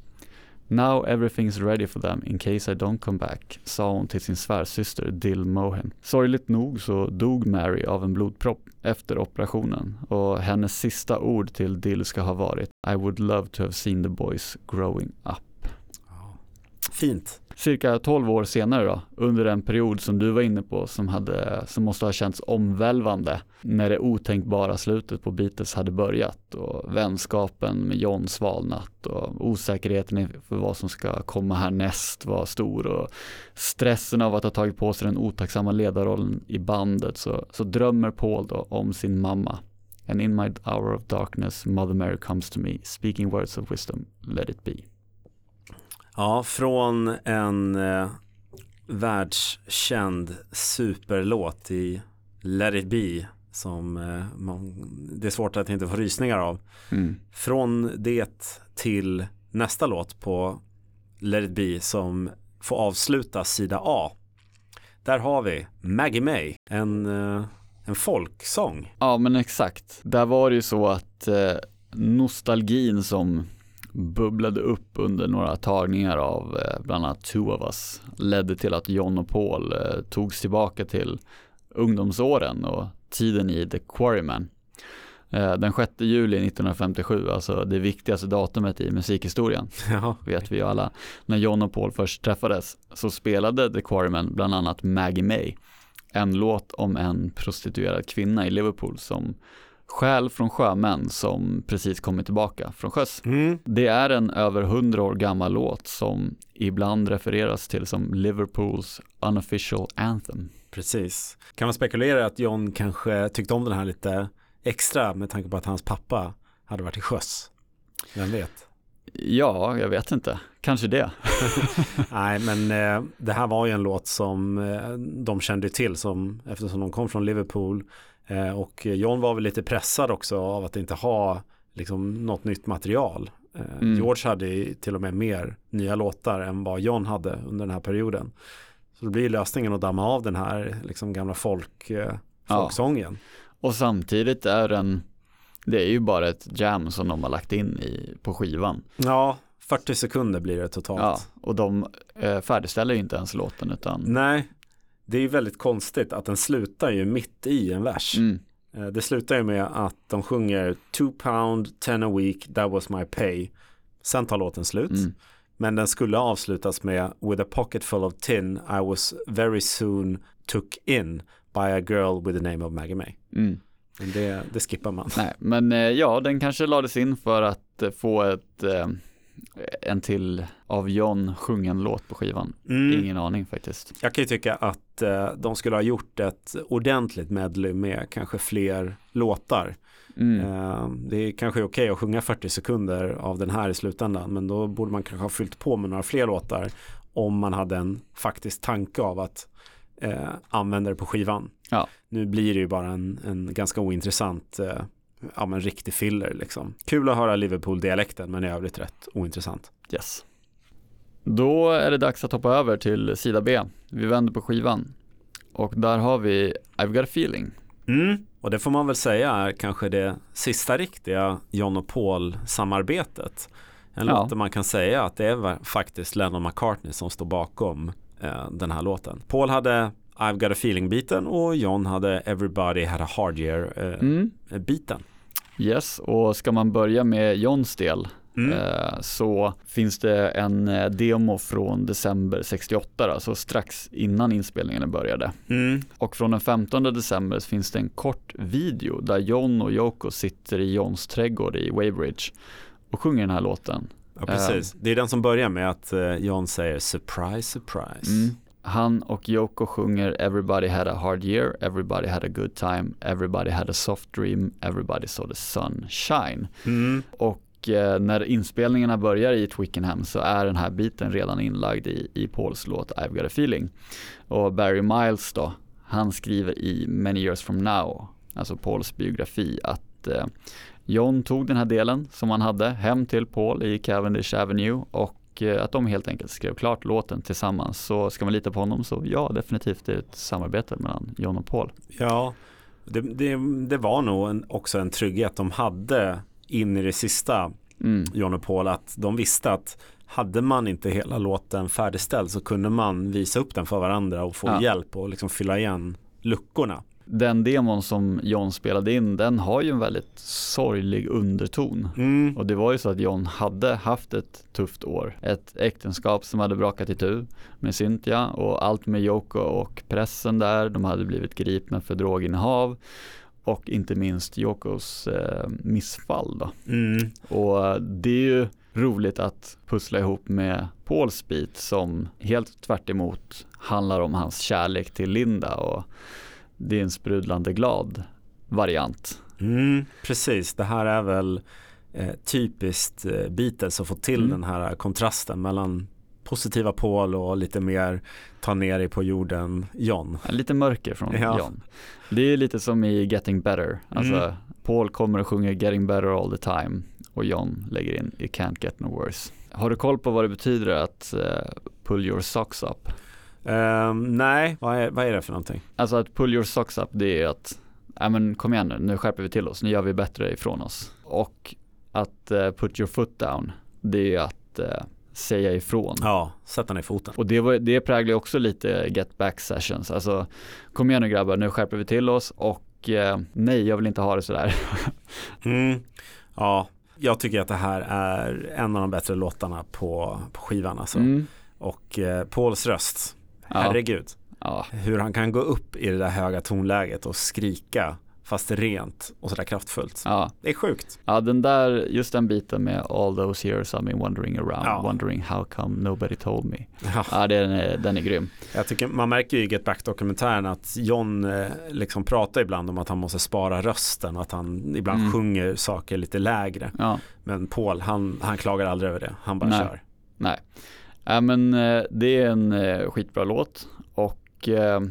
Now everything's ready for them in case I don't come back, sa hon till sin svärsyster Dill Mohen. Sorgligt nog så dog Mary av en blodpropp efter operationen och hennes sista ord till Dill ska ha varit I would love to have seen the boys growing up. Fint cirka 12 år senare då, under en period som du var inne på som, hade, som måste ha känts omvälvande när det otänkbara slutet på Beatles hade börjat och vänskapen med John svalnat och osäkerheten för vad som ska komma härnäst var stor och stressen av att ha tagit på sig den otacksamma ledarrollen i bandet så, så drömmer Paul då om sin mamma And in my hour of darkness, Mother Mary comes to me, speaking words of wisdom, let it be. Ja, från en eh, världskänd superlåt i Let it be som eh, man, det är svårt att inte få rysningar av. Mm. Från det till nästa låt på Let it be som får avsluta sida A. Där har vi Maggie May, en, eh, en folksång. Ja men exakt. Där var det ju så att eh, nostalgin som bubblade upp under några tagningar av eh, bland annat Two of Us ledde till att John och Paul eh, togs tillbaka till ungdomsåren och tiden i The Quarryman. Eh, den 6 juli 1957, alltså det viktigaste datumet i musikhistorien, ja. vet vi ju alla. När John och Paul först träffades så spelade The Quarrymen bland annat Maggie May, en låt om en prostituerad kvinna i Liverpool som Skäl från sjömän som precis kommit tillbaka från sjöss. Mm. Det är en över hundra år gammal låt som ibland refereras till som Liverpools unofficial anthem. Precis. Kan man spekulera att John kanske tyckte om den här lite extra med tanke på att hans pappa hade varit i sjöss? Vem vet? Ja, jag vet inte. Kanske det. Nej, men eh, det här var ju en låt som eh, de kände till som eftersom de kom från Liverpool Eh, och John var väl lite pressad också av att inte ha liksom, något nytt material. Eh, mm. George hade till och med mer nya låtar än vad John hade under den här perioden. Så det blir lösningen att damma av den här liksom, gamla folk, eh, folksången. Ja. Och samtidigt är den, det är ju bara ett jam som de har lagt in i, på skivan. Ja, 40 sekunder blir det totalt. Ja, och de eh, färdigställer ju inte ens låten utan Nej, det är ju väldigt konstigt att den slutar ju mitt i en vers. Mm. Eh, det slutar ju med att de sjunger two pound, ten a week, that was my pay. Sen tar låten slut. Mm. Men den skulle avslutas med with a pocket full of tin I was very soon took in by a girl with the name of Maggie May. Mm. Det, det skippar man. Nej, men eh, ja, den kanske lades in för att eh, få ett en till av John sjungen låt på skivan? Mm. Ingen aning faktiskt. Jag kan ju tycka att eh, de skulle ha gjort ett ordentligt medley med kanske fler låtar. Mm. Eh, det är kanske okej att sjunga 40 sekunder av den här i slutändan men då borde man kanske ha fyllt på med några fler låtar om man hade en faktisk tanke av att eh, använda det på skivan. Ja. Nu blir det ju bara en, en ganska ointressant eh, ja men riktig filler liksom. Kul att höra Liverpool-dialekten men i övrigt rätt ointressant. Yes. Då är det dags att hoppa över till sida B. Vi vänder på skivan. Och där har vi I've got a feeling. Mm. Och det får man väl säga är kanske det sista riktiga John och Paul-samarbetet. En Ja. låt där man kan säga att det är faktiskt Lennon McCartney som står bakom eh, den här låten. Paul hade I've got a feeling-biten och John hade Everybody had a hard year-biten. Mm. Yes, och ska man börja med Johns del Mm. eh, så finns det en eh, demo från december 68, alltså strax innan inspelningarna började. Mm. Och från den 15 december så finns det en kort video där John och Yoko sitter i Johns trädgård i Weybridge och sjunger den här låten. Ja, precis. Det är den som börjar med att John säger surprise, surprise. Mm. Han och Yoko sjunger Everybody had a hard year, everybody had a good time, everybody had a soft dream, everybody saw the sun shine. Mm. Och eh, när inspelningarna börjar i Twickenham så är den här biten redan inlagd i, i Pauls låt I've got a feeling. Och Barry Miles då, han skriver i Many years from now, alltså Pauls biografi, att eh, John tog den här delen som han hade hem till Paul i Cavendish Avenue och eh, att de helt enkelt skrev klart låten tillsammans. Så ska man lita på honom så ja, definitivt det är ett samarbete mellan John och Paul. Ja, det, det, det var nog en, också en trygghet de hade in i det sista, Mm. John och Paul, att de visste att hade man inte hela låten färdigställd så kunde man visa upp den för varandra och få Ja. hjälp och liksom fylla igen luckorna. Den demon som John spelade in, den har ju en väldigt sorglig underton. Mm. Och det var ju så att John hade haft ett tufft år. Ett äktenskap som hade brakat itu med Cynthia och allt med Yoko och pressen där. De hade blivit gripna för droginnehav och inte minst Yokos eh, missfall då. Mm. Och det är ju roligt att pussla ihop med Pauls bit som helt tvärt emot handlar om hans kärlek till Linda och det är en sprudlande glad variant. Mm. Precis, det här är väl eh, typiskt eh, Beatles att få till Mm. den här kontrasten mellan positiva Paul och lite mer ta ner dig på jorden John. Lite mörker från Ja. John. Det är lite som i Getting Better. Alltså Mm. Paul kommer och sjunger Getting Better all the time och John lägger in It can't get no worse. Har du koll på vad det betyder att eh, pull your socks up? Ehm, nej, vad är, vad är det för någonting? Alltså att pull your socks up det är att, ja men kom igen nu, nu skärper vi till oss, nu gör vi bättre ifrån oss. Och att eh, put your foot down, det är att eh, säga ifrån. Ja, sätta ner foten. Och det, var, det präglar också lite get back sessions. Alltså kom igen nu grabbar, nu skärper vi till oss och eh, nej, jag vill inte ha det sådär. Mm. Ja, jag tycker att det här är en av de bättre låtarna på, på skivan alltså. Mm. Och eh, Pauls röst. Herregud. Ja, Hur han kan gå upp i det där höga tonläget och skrika fast rent och sådär kraftfullt. ja. Det är sjukt. ja, den där, just den biten med all those years I've been wandering around, Ja. wondering how come nobody told me. Ja, Ja, den är, den är grym. jag tycker, man märker ju i Get Back-dokumentären att John eh, liksom pratar ibland om att han måste spara rösten och att han ibland Mm. sjunger saker lite lägre. Ja. Men Paul, han, han klagar aldrig över det. Han bara Nej. kör. Nej, ja, men eh, det är en eh, skitbra låt och eh,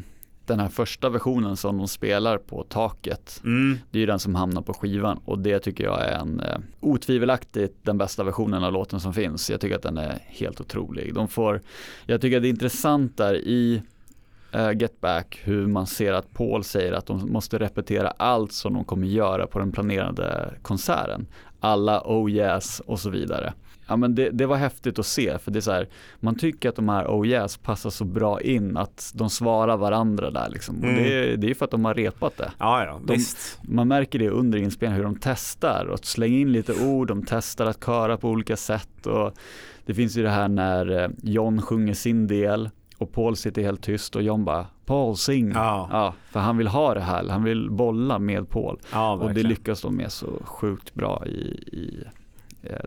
den här första versionen som de spelar på taket, Mm. det är ju den som hamnar på skivan och det tycker jag är en eh, otvivelaktigt den bästa versionen av låten som finns. Jag tycker att den är helt otrolig. De får, jag tycker att det är intressant där i eh, Get Back hur man ser att Paul säger att de måste repetera allt som de kommer göra på den planerade konserten. Alla oh yes och så vidare. Ja men det, det var häftigt att se för det är så här, man tycker att de här oh yes passar så bra in att de svarar varandra där liksom. Och Mm. det, det är för att de har repat det. Ja, ja, De-. Man märker det under inspelningen hur de testar och slänga in lite ord, de testar att köra på olika sätt och det finns ju det här när eh, John sjunger sin del och Paul sitter helt tyst och John bara Paul sing. Ja, Ja, för han vill ha det här, han vill bolla med Paul ja och det lyckas de med så sjukt bra i, i,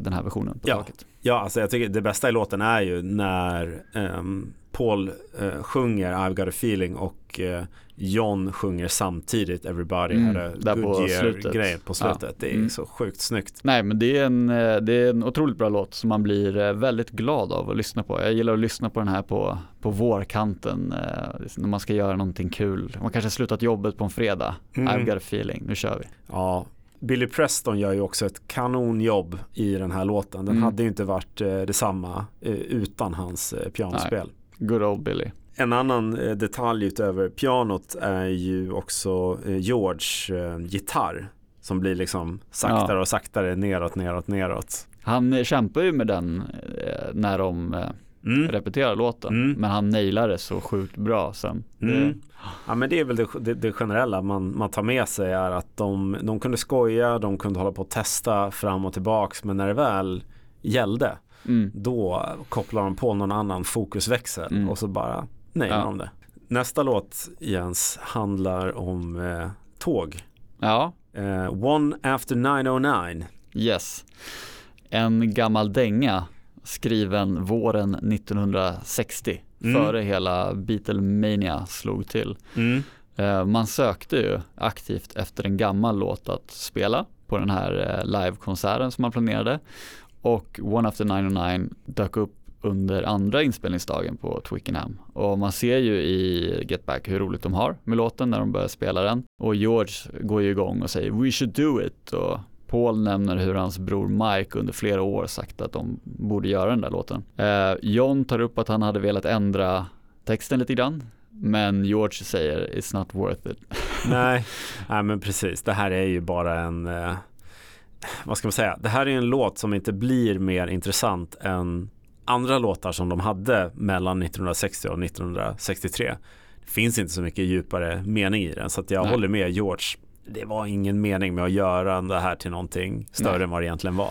den här versionen på Ja. taket. Ja, alltså jag tycker det bästa i låten är ju när ehm, Paul eh, sjunger I've got a feeling och eh, John sjunger samtidigt Everybody Mm, had a där på good year slutet. grejen på slutet. Ja. Det är Mm. så sjukt snyggt. Nej men det är, en, eh, det är en otroligt bra låt som man blir eh, väldigt glad av att lyssna på. Jag gillar att lyssna på den här på, på vårkanten eh, när man ska göra någonting kul. Man kanske har slutat jobbet på en fredag. Mm. I've got a feeling, nu kör vi. Ja, Billy Preston gör ju också ett kanonjobb i den här låten. Den Mm. hade ju inte varit eh, detsamma eh, utan hans eh, pianospel. Good old Billy. En annan eh, detalj utöver pianot är ju också eh, George eh, gitarr som blir liksom saktare och saktare neråt, neråt, neråt. Han kämpar ju med den eh, när de eh, Mm. repeterar låten. Mm. Men han nailar det så sjukt bra sen. Mm. Ja men det är väl det, det, det generella man, man tar med sig är att de, de kunde skoja, de kunde hålla på och testa fram och tillbaks men när det väl gällde Mm. då kopplar de på någon annan fokusväxel Mm. och så bara nailar Ja. de det. Nästa låt Jens handlar om eh, tåg. Ja, Eh, One After 909. yes. En gammal dänga skriven våren 1960 Mm. före hela Beatlemania slog till. Mm. Eh, Man sökte ju aktivt efter en gammal låt att spela på den här eh, livekonserten som man planerade och One After 909 dök upp under andra inspelningsdagen på Twickenham och man ser ju i Get Back hur roligt de har med låten när de börjar spela den och George går ju igång och säger We should do it och Paul nämner hur hans bror Mike under flera år sagt att de borde göra den där låten. Eh, John tar upp att han hade velat ändra texten lite grann men George säger it's not worth it. Nej. Nej men precis, det här är ju bara en eh, vad ska man säga, det här är en låt som inte blir mer intressant än andra låtar som de hade mellan 1960 och 1963. Det finns inte så mycket djupare mening i den så att jag Nej. håller med George. Det var ingen mening med att göra det här till någonting större Nej. än vad det egentligen var.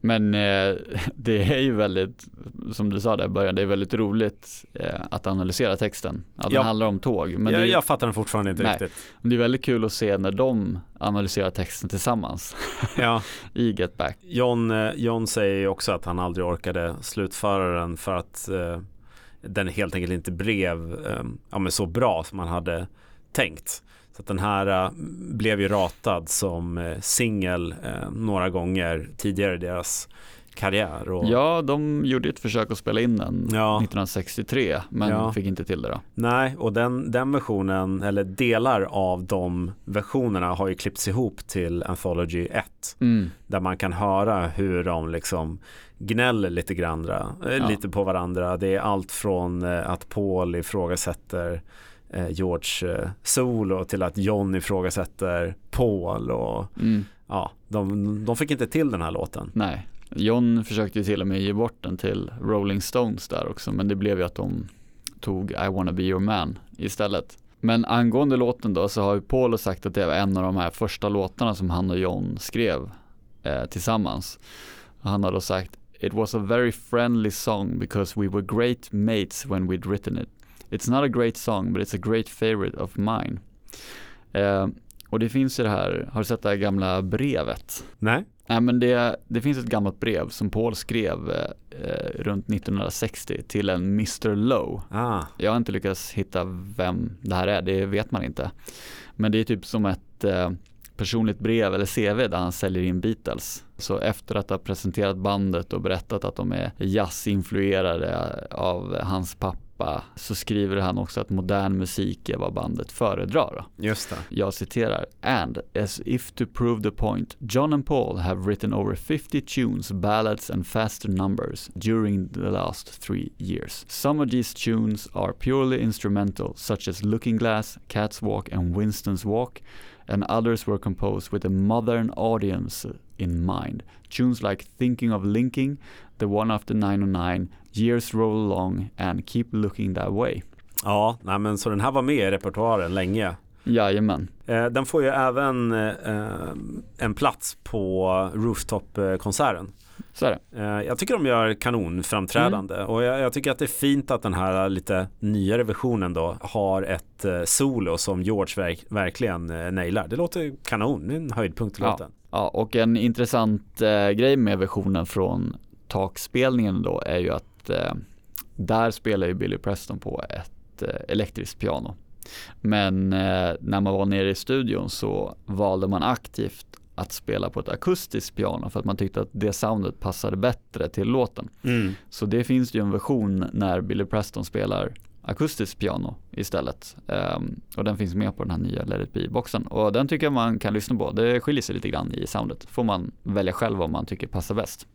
Men eh, det är ju väldigt, som du sa där i början, det är väldigt roligt eh, att analysera texten. Att Ja. den handlar om tåg. Men jag, det, jag fattar den fortfarande inte Nej. riktigt. det är väldigt kul att se när de analyserar texten tillsammans Ja. i Get Back. John, eh, John säger ju också att han aldrig orkade slutföra den för att eh, den helt enkelt inte blev eh, ja, men så bra som man hade tänkt. Så att den här eh, blev ju ratad som eh, singel eh, några gånger tidigare i deras karriär. Och, Ja, de gjorde ett försök att spela in den Ja. 1963 men Ja. fick inte till det då. Nej, och den, den versionen, eller delar av de versionerna har ju klippts ihop till Anthology 1. Mm. Där man kan höra hur de liksom gnäller lite, grandra, eh, Ja. lite på varandra. Det är allt från att Paul ifrågasätter George eh, solo till att John ifrågasätter Paul och Mm. ja, de, de fick inte till den här låten. Nej, John försökte ju till och med ge bort den till Rolling Stones där också men det blev ju att de tog I wanna be your man istället. Men angående låten då så har ju Paul sagt att det var en av de här första låtarna som han och John skrev eh, tillsammans. Han har då sagt It was a very friendly song because we were great mates when we'd written it. It's not a great song but it's a great favorite of mine. Eh, och det finns ju det här, har du sett det här gamla brevet? Nej? Nej men det, det finns ett gammalt brev som Paul skrev eh, runt 1960 till en Mr Lowe. Ah, Jag har inte lyckats hitta vem det här är, det vet man inte. Men det är typ som ett eh, personligt brev eller CV där han säljer in Beatles. Så efter att ha presenterat bandet och berättat att de är jazzinfluerade av hans pappa så skriver han också att modern musik är vad bandet föredrar. Just det. Jag citerar, and as if to prove the point, John and Paul have written over 50 tunes, ballads and faster numbers during the last three years. Some of these tunes are purely instrumental, such as Looking Glass, Cat's Walk and Winston's Walk, and others were composed with a modern audience in mind. Tunes like Thinking of Linking, The One After 909, Years Roll Along and Keep Looking That Way. Ja, nej, men så den här var med i repertoaren länge. Jajamän. Eh, den får ju även eh, en plats på Rooftop-konserten. Så är det. Eh, jag tycker de gör kanonframträdande mm. och jag, jag, tycker att det är fint att den här lite nyare versionen då har ett eh, solo som George verk, verkligen eh, nailar. Det låter kanon, det är en höjdpunkt i ja. låten. Ja, och en intressant eh, grej med versionen från takspelningen då är ju att eh, där spelar ju Billy Preston på ett eh, elektriskt piano. Men när man var nere i studion så valde man aktivt att spela på ett akustiskt piano för att man tyckte att det soundet passade bättre till låten. Mm. Så det finns ju en version när Billy Preston spelar akustiskt piano istället. Um, och den finns med på den här nya Let it be-boxen. Och den tycker jag man kan lyssna på. Det skiljer sig lite grann i soundet. Får man välja själv vad man tycker passar bäst.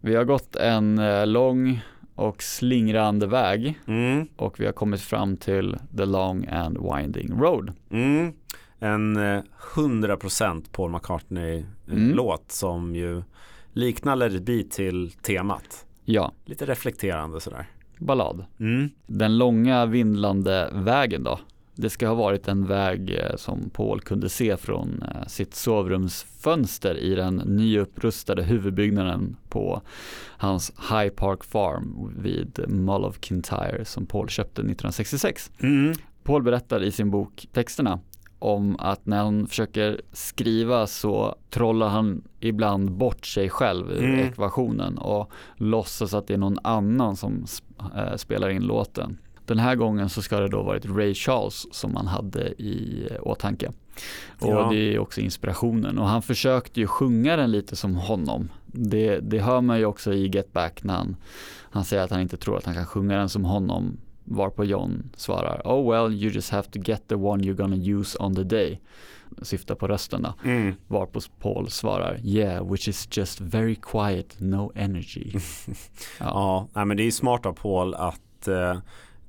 Vi har gått en eh, lång och slingrande väg mm. och vi har kommit fram till the long and winding road. Mm en 100% eh, Paul McCartney-låt mm. som ju liknar Let it be till temat. Ja. Lite reflekterande sådär. Ballad. Mm. Den långa vindlande vägen då? Det ska ha varit en väg eh, som Paul kunde se från eh, sitt sovrumsfönster i den nyupprustade huvudbyggnaden på hans High Park Farm vid Mull of Kintyre som Paul köpte 1966. Mm. Paul berättar i sin bok Texterna om att när han försöker skriva så trollar han ibland bort sig själv ur mm. ekvationen och låtsas att det är någon annan som äh, spelar in låten. Den här gången så ska det då varit Ray Charles som han hade i åtanke. Och ja. det är också inspirationen och han försökte ju sjunga den lite som honom. Det, det hör man ju också i Get Back när han, han säger att han inte tror att han kan sjunga den som honom Varpå John svarar Oh well you just have to get the one you're gonna use on the day Syftar på rösten då mm. Varpå Paul svarar Yeah which is just very quiet no energy Ja, ja men det är smart av Paul att uh,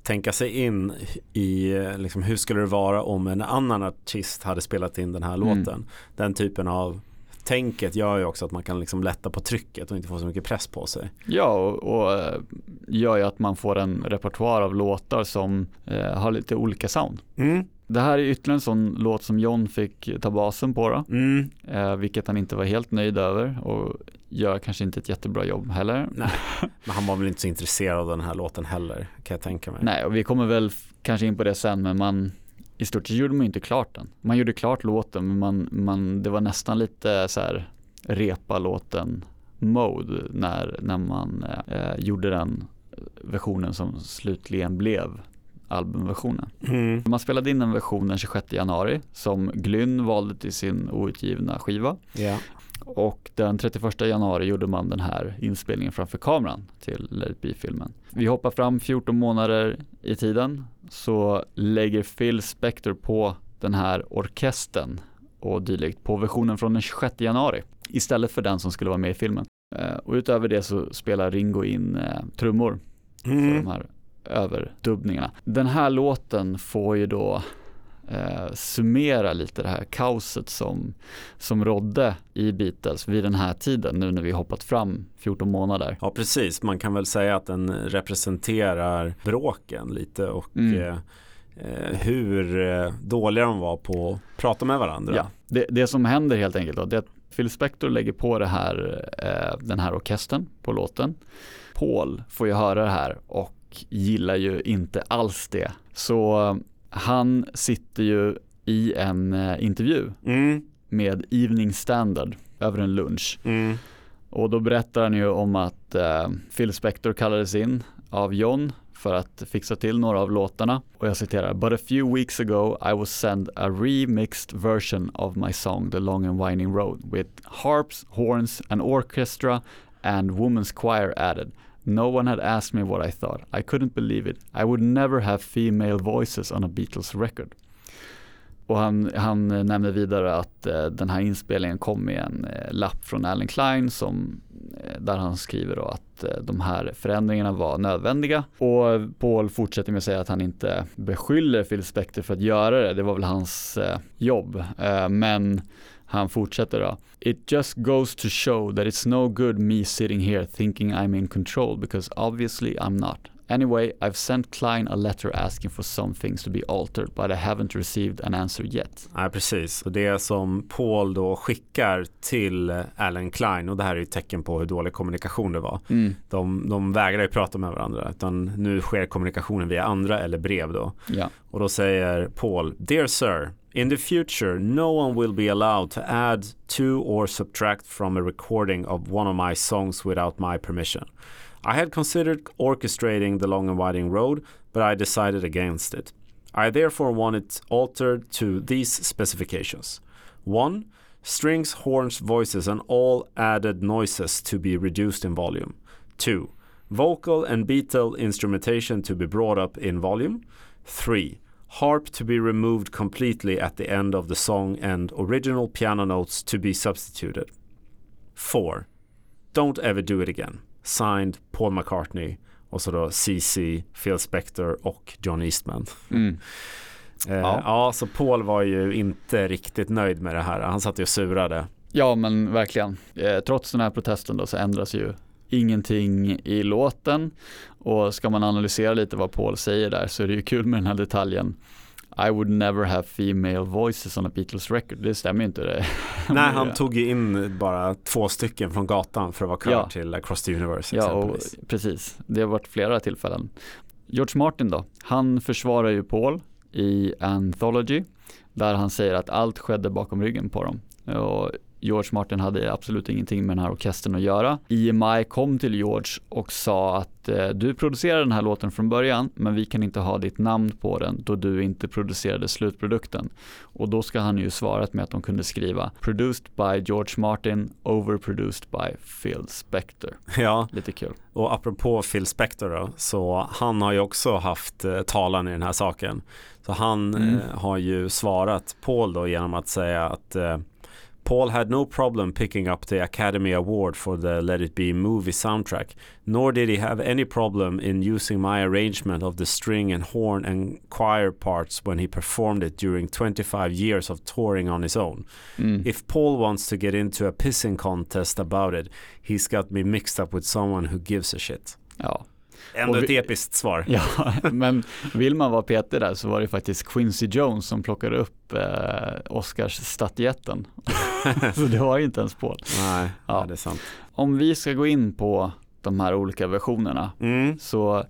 tänka sig in i liksom, hur skulle det vara om en annan artist hade spelat in den här mm. låten. Den typen av tänket gör ju också att man kan liksom lätta på trycket och inte få så mycket press på sig. Ja, och, och eh, gör ju att man får en repertoar av låtar som eh, har lite olika sound. Mm. Det här är ytterligare en sån låt som John fick ta basen på då, mm. eh, vilket han inte var helt nöjd över och gör kanske inte ett jättebra jobb heller. Nej, men han var väl inte så intresserad av den här låten heller kan jag tänka mig. Nej, och vi kommer väl kanske in på det sen, men man i stort sett gjorde man inte klart den. Man gjorde klart låten men man, man, det var nästan lite så här repa låten mode när, när man eh, gjorde den versionen som slutligen blev albumversionen. Mm. Man spelade in en version den 26 januari som Glyn valde till sin outgivna skiva. Yeah. Och den 31 januari gjorde man den här inspelningen framför kameran till Let it be-filmen. Vi hoppar fram 14 månader i tiden så lägger Phil Spector på den här orkestern och dylikt på versionen från den 26 januari istället för den som skulle vara med i filmen. Eh, och utöver det så spelar Ringo in eh, trummor mm. för de här överdubbningarna. Den här låten får ju då eh, summera lite det här kaoset som, som rådde i Beatles vid den här tiden nu när vi hoppat fram 14 månader. Ja precis, man kan väl säga att den representerar bråken lite och mm. eh, eh hur eh, dåliga de var på att prata med varandra. Ja, det, det som händer helt enkelt då, det är att Phil Spector lägger på det här, eh, den här orkestern på låten. Paul får ju höra det här och gillar ju inte alls det. Så han sitter ju i en eh, intervju mm. med Evening Standard över en lunch. Mm. Och då berättar han ju om att eh, Phil Spector kallades in av John för att fixa till några av låtarna. Och jag citerar, But a few weeks ago I was sent a remixed version of my song The Long and Winding Road with harps, horns, an orchestra and woman's choir added. No one had asked me what I thought. I couldn't believe it. I would never have female voices on a Beatles record. Och han, han eh, nämner vidare att eh, den här inspelningen kom med en eh, lapp från Allen Klein som, eh, där han skriver då att eh, de här förändringarna var nödvändiga. Och Paul fortsätter med att säga att han inte beskyller Phil Spector för att göra det, det var väl hans eh, jobb. Eh, men han fortsätter då. It just goes to show that it's no good me sitting here thinking I'm in control because obviously I'm not. Anyway, I've sent Klein a letter asking for some things to be altered but I haven't received an answer yet. Nej, precis. Och det som Paul då skickar till Alan Klein och det här är ju ett tecken på hur dålig kommunikation det var. Mm. De, de vägrar ju prata med varandra utan nu sker kommunikationen via andra eller brev då. Ja. Och då säger Paul, Dear Sir, in the future no one will be allowed to add to or subtract from a recording of one of my songs without my permission. I had considered orchestrating the long and winding road, but I decided against it. I therefore want it altered to these specifications. 1. Strings, horns, voices, and all added noises to be reduced in volume. 2. Vocal and beatle instrumentation to be brought up in volume. 3. Harp to be removed completely at the end of the song and original piano notes to be substituted. 4. Don't ever do it again. Signed Paul McCartney och så då CC, Phil Spector och John Eastman. Mm. Eh, Ja. ja. så Paul var ju inte riktigt nöjd med det här. Han satt ju och surade. Ja men verkligen. Eh, trots den här protesten då så ändras ju ingenting i låten och ska man analysera lite vad Paul säger där så är det ju kul med den här detaljen I would never have female voices on a Beatles record. Det stämmer ju inte det. Nej, han tog ju in bara två stycken från gatan för att vara kör Ja. till Across the Universe Ja, och precis. Det har varit flera tillfällen. George Martin då, han försvarar ju Paul i Anthology där han säger att allt skedde bakom ryggen på dem. Och George Martin hade absolut ingenting med den här orkestern att göra. EMI kom till George och sa att eh, du producerade den här låten från början men vi kan inte ha ditt namn på den då du inte producerade slutprodukten. Och då ska han ju svarat med att de kunde skriva Produced by George Martin, overproduced by Phil Spector. Ja, Lite kul. och apropå Phil Spector då, så han har ju också haft eh, talan i den här saken. Så han Mm. eh, har ju svarat Paul då genom att säga att eh, Paul had no problem picking up the Academy Award for the Let It Be movie soundtrack, nor did he have any problem in using my arrangement of the string and horn and choir parts when he performed it during 25 years of touring on his own. Mm. If Paul wants to get into a pissing contest about it, he's got me mixed up with someone who gives a shit. Ja. Ändå Och ett vi- episkt svar. ja, men vill man vara petig där så var det faktiskt Quincy Jones som plockade upp eh, Oscarsstatyetten. så det var ju inte ens Paul. Nej, Ja. ja. det är sant. Om vi ska gå in på de här olika versionerna Mm. så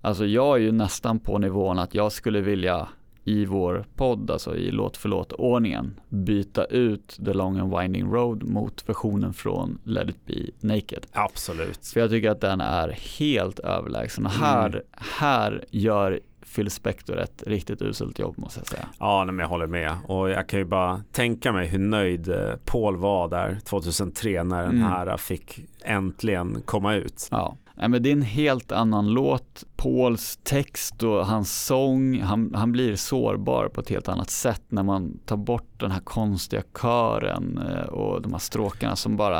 alltså jag är ju nästan på nivån att jag skulle vilja i vår podd, alltså i låt för låt ordningen byta ut The Long and Winding Road mot versionen från Let It Be Naked. Absolut. För jag tycker att den är helt överlägsen och här, Mm. här gör Phil Spector ett riktigt uselt jobb måste jag säga. Ja, men jag håller med. Och jag kan ju bara tänka mig hur nöjd eh, Paul var där 2003 när den Mm. här fick äntligen komma ut. Ja. Nej, men det är en helt annan låt. Pauls text och hans sång, han, han blir sårbar på ett helt annat sätt när man tar bort den här konstiga kören eh, och de här stråkarna som bara,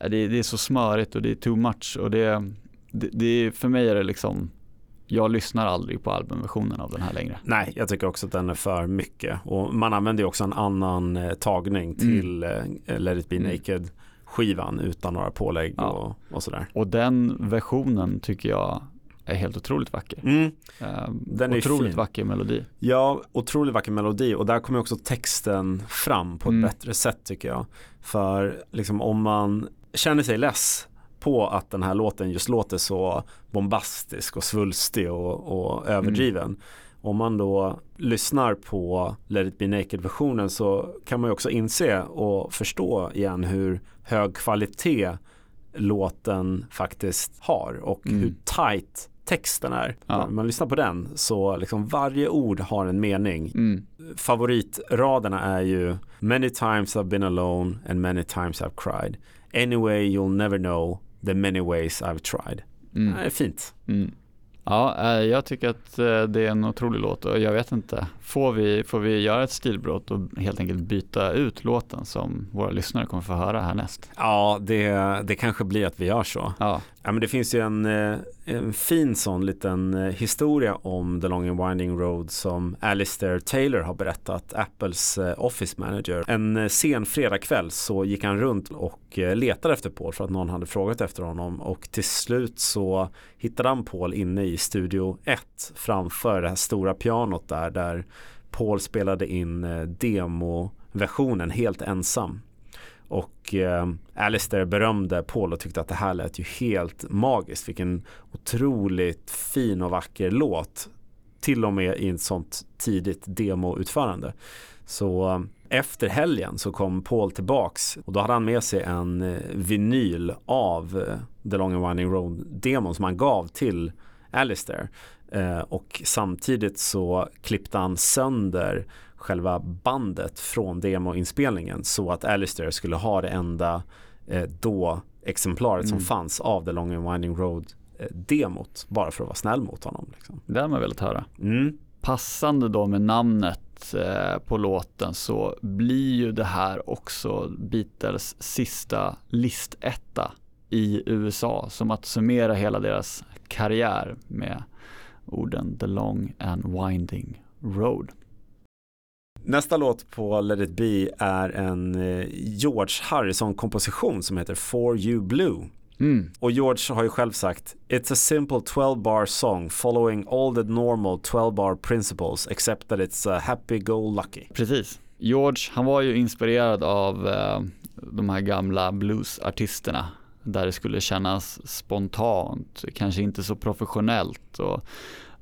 eh, det, det är så smörigt och det är too much och det, det, det för mig är det liksom, jag lyssnar aldrig på albumversionen av den här längre. Nej, jag tycker också att den är för mycket. Och man använder ju också en annan eh, tagning till eh, Let It Be Mm. Naked skivan utan några pålägg Ja. och, och sådär. Och den versionen tycker jag är helt otroligt vacker. Mm. Eh, Den är otroligt fin. vacker melodi. Ja, otroligt vacker melodi och där kommer också texten fram på ett Mm. bättre sätt tycker jag. För liksom om man känner sig less på att den här låten just låter så bombastisk och svulstig och, och överdriven. Om man då lyssnar på Let It Be Naked-versionen så kan man ju också inse och förstå igen hur hög kvalitet låten faktiskt har och Mm. hur tight texten är. Ja. Om man lyssnar på den så liksom varje ord har en mening. Mm. Favoritraderna är ju Many times I've been alone and many times I've cried. Anyway you'll never know the many ways I've tried. Mm. Det är fint. Mm. Ja, eh, jag tycker att eh, det är en otrolig låt och jag vet inte, får vi, får vi göra ett stilbrott och helt enkelt byta ut låten som våra lyssnare kommer få höra härnäst? Ja, det, det kanske blir att vi gör så. Ja, Ja, men det finns ju en, eh, en fin sån liten eh, historia om The Long and Winding Road som Alistair Taylor har berättat, Apples eh, office manager. En sen fredagkväll så gick han runt och letade efter Paul för att någon hade frågat efter honom och till slut så hittade han Paul inne i Studio 1 framför det här stora pianot där, där Paul spelade in eh, demoversionen helt ensam. Och eh, Alistair berömde Paul och tyckte att det här lät ju helt magiskt. Vilken otroligt fin och vacker låt. Till och med i ett sånt tidigt demoutförande. Så eh, efter helgen så kom Paul tillbaks och då hade han med sig en eh, vinyl av The Long and Winding Road demon som han gav till Alistair. Eh, och samtidigt så klippte han sönder själva bandet från demoinspelningen så att Alistair skulle ha det enda eh, då exemplaret mm. som fanns av The Long and Winding Road eh, demot bara för att vara snäll mot honom. Liksom. Det har man velat höra. Mm. Passande då med namnet eh, på låten så blir ju det här också Beatles sista listetta i USA som att summera hela deras karriär med orden The Long and Winding Road. Nästa låt på Let it be är en eh, George Harrison-komposition som heter For You Blue. Mm. Och George har ju själv sagt It's a simple 12 bar song following all the normal 12 bar principles except that it's a happy go lucky. Precis. George, han var ju inspirerad av eh, de här gamla bluesartisterna där det skulle kännas spontant, kanske inte så professionellt. Och,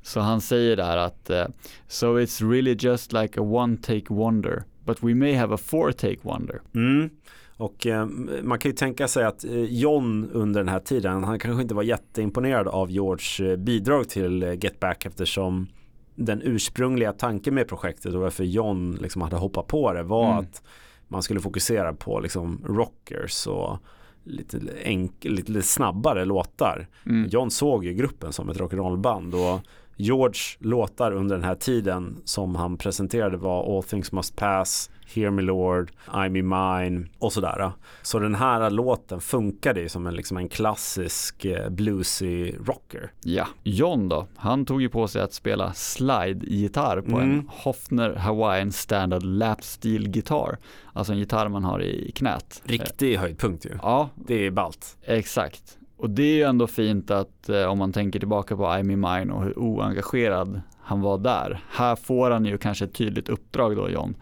så han säger där att uh, So it's really just like a one take wonder but we may have a four take wonder. Mm. Och eh, man kan ju tänka sig att eh, John under den här tiden, han kanske inte var jätteimponerad av George eh, bidrag till eh, Get Back eftersom den ursprungliga tanken med projektet och varför John liksom hade hoppat på det var mm. att man skulle fokusera på liksom rockers och lite, enk- lite, lite snabbare låtar. Mm. John såg ju gruppen som ett rock'n'roll-band och George låtar under den här tiden som han presenterade var All Things Must Pass, Hear Me Lord, I'm Me Mine och sådär. Så den här låten funkade ju som en, liksom en klassisk eh, bluesy rocker. Ja, John då, han tog ju på sig att spela slide-gitarr på mm. en Hofner Hawaiian Standard Lap Steel gitarr. Alltså en gitarr man har i knät. Riktig höjdpunkt ju. Ja. Det är balt. Exakt. Och det är ju ändå fint att eh, om man tänker tillbaka på I'm in mine och hur oengagerad han var där. Här får han ju kanske ett tydligt uppdrag då John.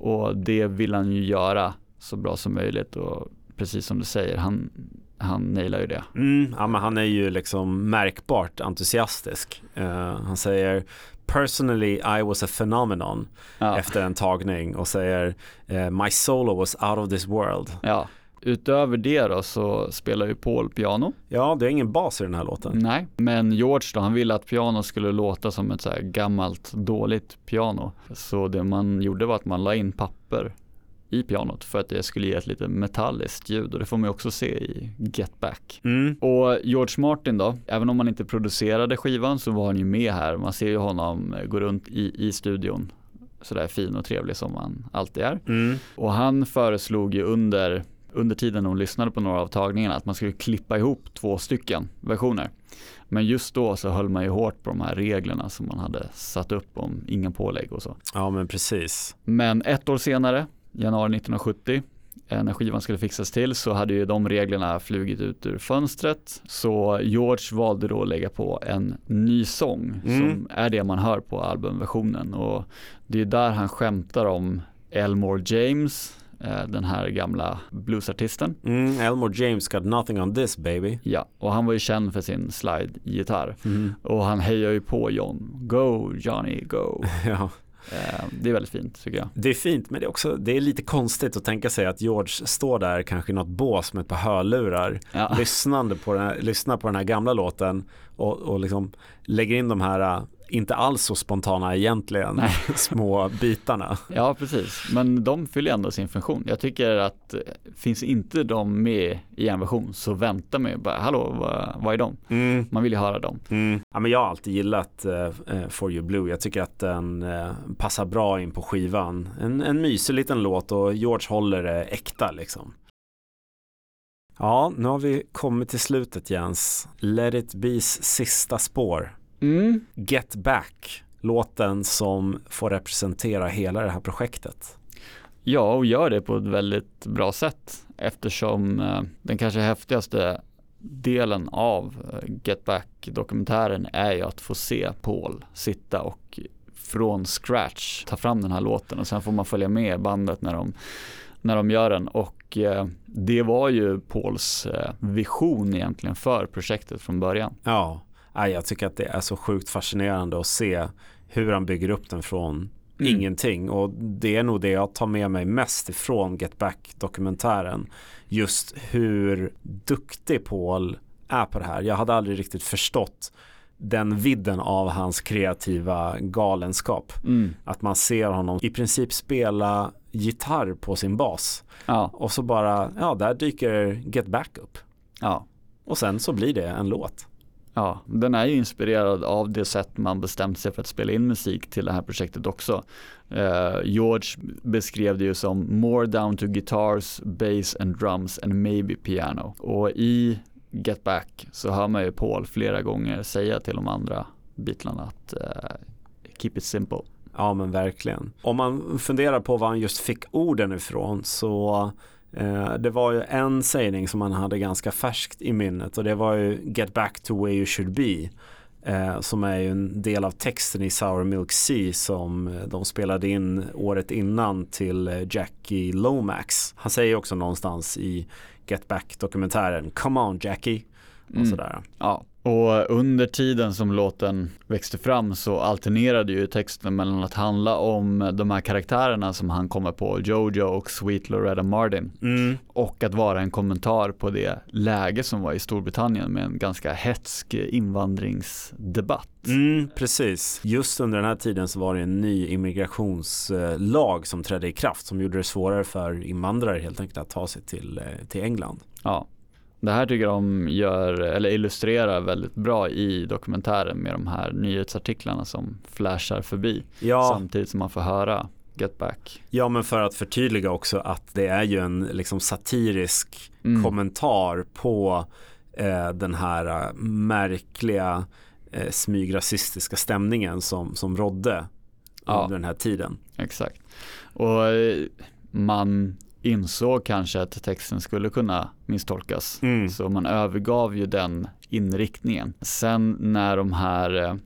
Och det vill han ju göra så bra som möjligt och precis som du säger, han, han nailar ju det. Mm, ja, men han är ju liksom märkbart entusiastisk. Uh, han säger Personally I was a phenomenon ja. efter en tagning och säger uh, My solo was out of this world. Ja. Utöver det då så spelar ju Paul piano. Ja, det är ingen bas i den här låten. Nej, men George då, han ville att piano skulle låta som ett så här gammalt dåligt piano. Så det man gjorde var att man la in papper i pianot för att det skulle ge ett lite metalliskt ljud och det får man ju också se i Get Back. Mm. Och George Martin då, även om han inte producerade skivan så var han ju med här. Man ser ju honom gå runt i, i studion sådär fin och trevlig som han alltid är. Mm. Och han föreslog ju under under tiden hon lyssnade på några av tagningarna att man skulle klippa ihop två stycken versioner. Men just då så höll man ju hårt på de här reglerna som man hade satt upp om inga pålägg och så. Ja men precis. Men ett år senare, januari 1970, när skivan skulle fixas till så hade ju de reglerna flugit ut ur fönstret. Så George valde då att lägga på en ny sång mm. som är det man hör på albumversionen och det är där han skämtar om Elmore James den här gamla bluesartisten. Mm, Elmore James got nothing on this baby. Ja, och han var ju känd för sin slide-gitarr. Mm. Och han hejar ju på John. Go Johnny, go. ja. Eh, det är väldigt fint tycker jag. Det är fint men det är också det är lite konstigt att tänka sig att George står där kanske i något bås med ett par hörlurar ja. lyssnande på den här, lyssnar på den här gamla låten och, och liksom lägger in de här inte alls så spontana egentligen, Nej. små bitarna. Ja, precis. Men de fyller ändå sin funktion. Jag tycker att eh, finns inte de med i en version så vänta med bara, hallå, vad, vad är de? Mm. Man vill ju höra dem. Mm. Ja, men jag har alltid gillat uh, For You Blue. Jag tycker att den uh, passar bra in på skivan. En, en mysig liten låt och George håller det äkta liksom. Ja, nu har vi kommit till slutet Jens. Let it be's sista spår. Mm. Get Back, låten som får representera hela det här projektet. Ja, och gör det på ett väldigt bra sätt eftersom eh, den kanske häftigaste delen av eh, Get Back-dokumentären är ju att få se Paul sitta och från scratch ta fram den här låten och sen får man följa med bandet när de, när de gör den och eh, det var ju Pauls eh, vision egentligen för projektet från början. Ja, jag tycker att det är så sjukt fascinerande att se hur han bygger upp den från mm. ingenting och det är nog det jag tar med mig mest ifrån Get Back dokumentären. Just hur duktig Paul är på det här. Jag hade aldrig riktigt förstått den vidden av hans kreativa galenskap. Mm. Att man ser honom i princip spela gitarr på sin bas. Ja. Och så bara, ja där dyker Get Back upp. Ja. Och sen så blir det en låt. Ja, den är ju inspirerad av det sätt man bestämt sig för att spela in musik till det här projektet också. Uh, George beskrev det ju som more down to guitars, bass and drums and maybe piano. Och i Get Back så hör man ju Paul flera gånger säga till de andra Beatlarna att uh, keep it simple. Ja men verkligen. Om man funderar på var han just fick orden ifrån så det var ju en sägning som man hade ganska färskt i minnet och det var ju Get back to where you should be. Eh, som är ju en del av texten i Sour Milk Sea som eh, de spelade in året innan till Jackie Lomax. Han säger också någonstans i Get Back dokumentären Come on Jackie och mm. sådär. Ja, och under tiden som låten växte fram så alternerade ju texten mellan att handla om de här karaktärerna som han kommer på, Jojo och Sweet Loretta Martin. Mm. Och att vara en kommentar på det läge som var i Storbritannien med en ganska hetsk invandringsdebatt. Mm, precis, just under den här tiden så var det en ny immigrationslag som trädde i kraft som gjorde det svårare för invandrare helt enkelt att ta sig till, eh, till England. Ja, det här tycker de gör, eller illustrerar väldigt bra i dokumentären med de här nyhetsartiklarna som flashar förbi ja. samtidigt som man får höra Get Back. Ja men för att förtydliga också att det är ju en liksom satirisk mm. kommentar på eh, den här uh, märkliga eh, smygrasistiska stämningen som, som rådde ja. under den här tiden. Exakt. Och eh, man insåg kanske att texten skulle kunna misstolkas. Mm. Så man övergav ju den inriktningen. Sen när de här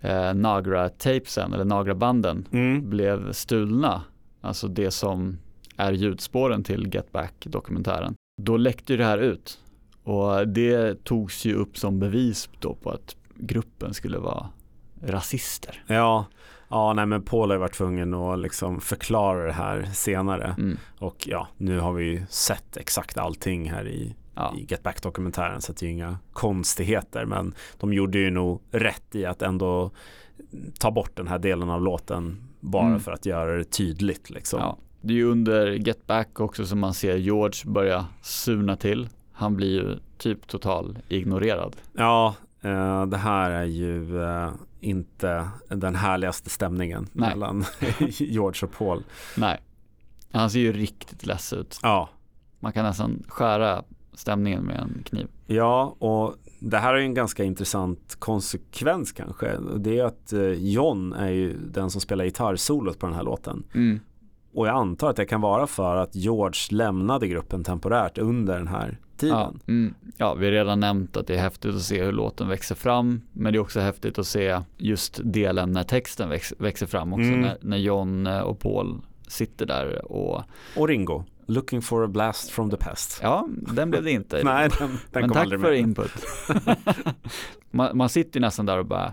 eh, Nagra-tapesen eller Nagra-banden mm. blev stulna, alltså det som är ljudspåren till Get Back-dokumentären, då läckte det här ut. Och det togs ju upp som bevis då på att gruppen skulle vara rasister. Ja, Ja, nej men Paul har varit tvungen att liksom förklara det här senare. Mm. Och ja, nu har vi ju sett exakt allting här i, ja. i Get Back-dokumentären så det är inga konstigheter. Men de gjorde ju nog rätt i att ändå ta bort den här delen av låten bara mm. för att göra det tydligt. Liksom. Ja. Det är ju under Get Back också som man ser George börja surna till. Han blir ju typ total ignorerad. Ja, uh, det här är ju uh, inte den härligaste stämningen Nej. mellan George och Paul. Nej, han ser ju riktigt less ut. Ja. Man kan nästan skära stämningen med en kniv. Ja, och det här är en ganska intressant konsekvens kanske. Det är att eh, John är ju den som spelar gitarrsolot på den här låten. Mm. Och jag antar att det kan vara för att George lämnade gruppen temporärt under den här tiden. Ja, mm, ja, vi har redan nämnt att det är häftigt att se hur låten växer fram. Men det är också häftigt att se just delen när texten väx, växer fram också. Mm. När, när John eh, och Paul sitter där och Och Ringo. Looking for a blast from the past. Ja, den blev det inte. Nej, den, den Men tack för med. input. man, man sitter ju nästan där och bara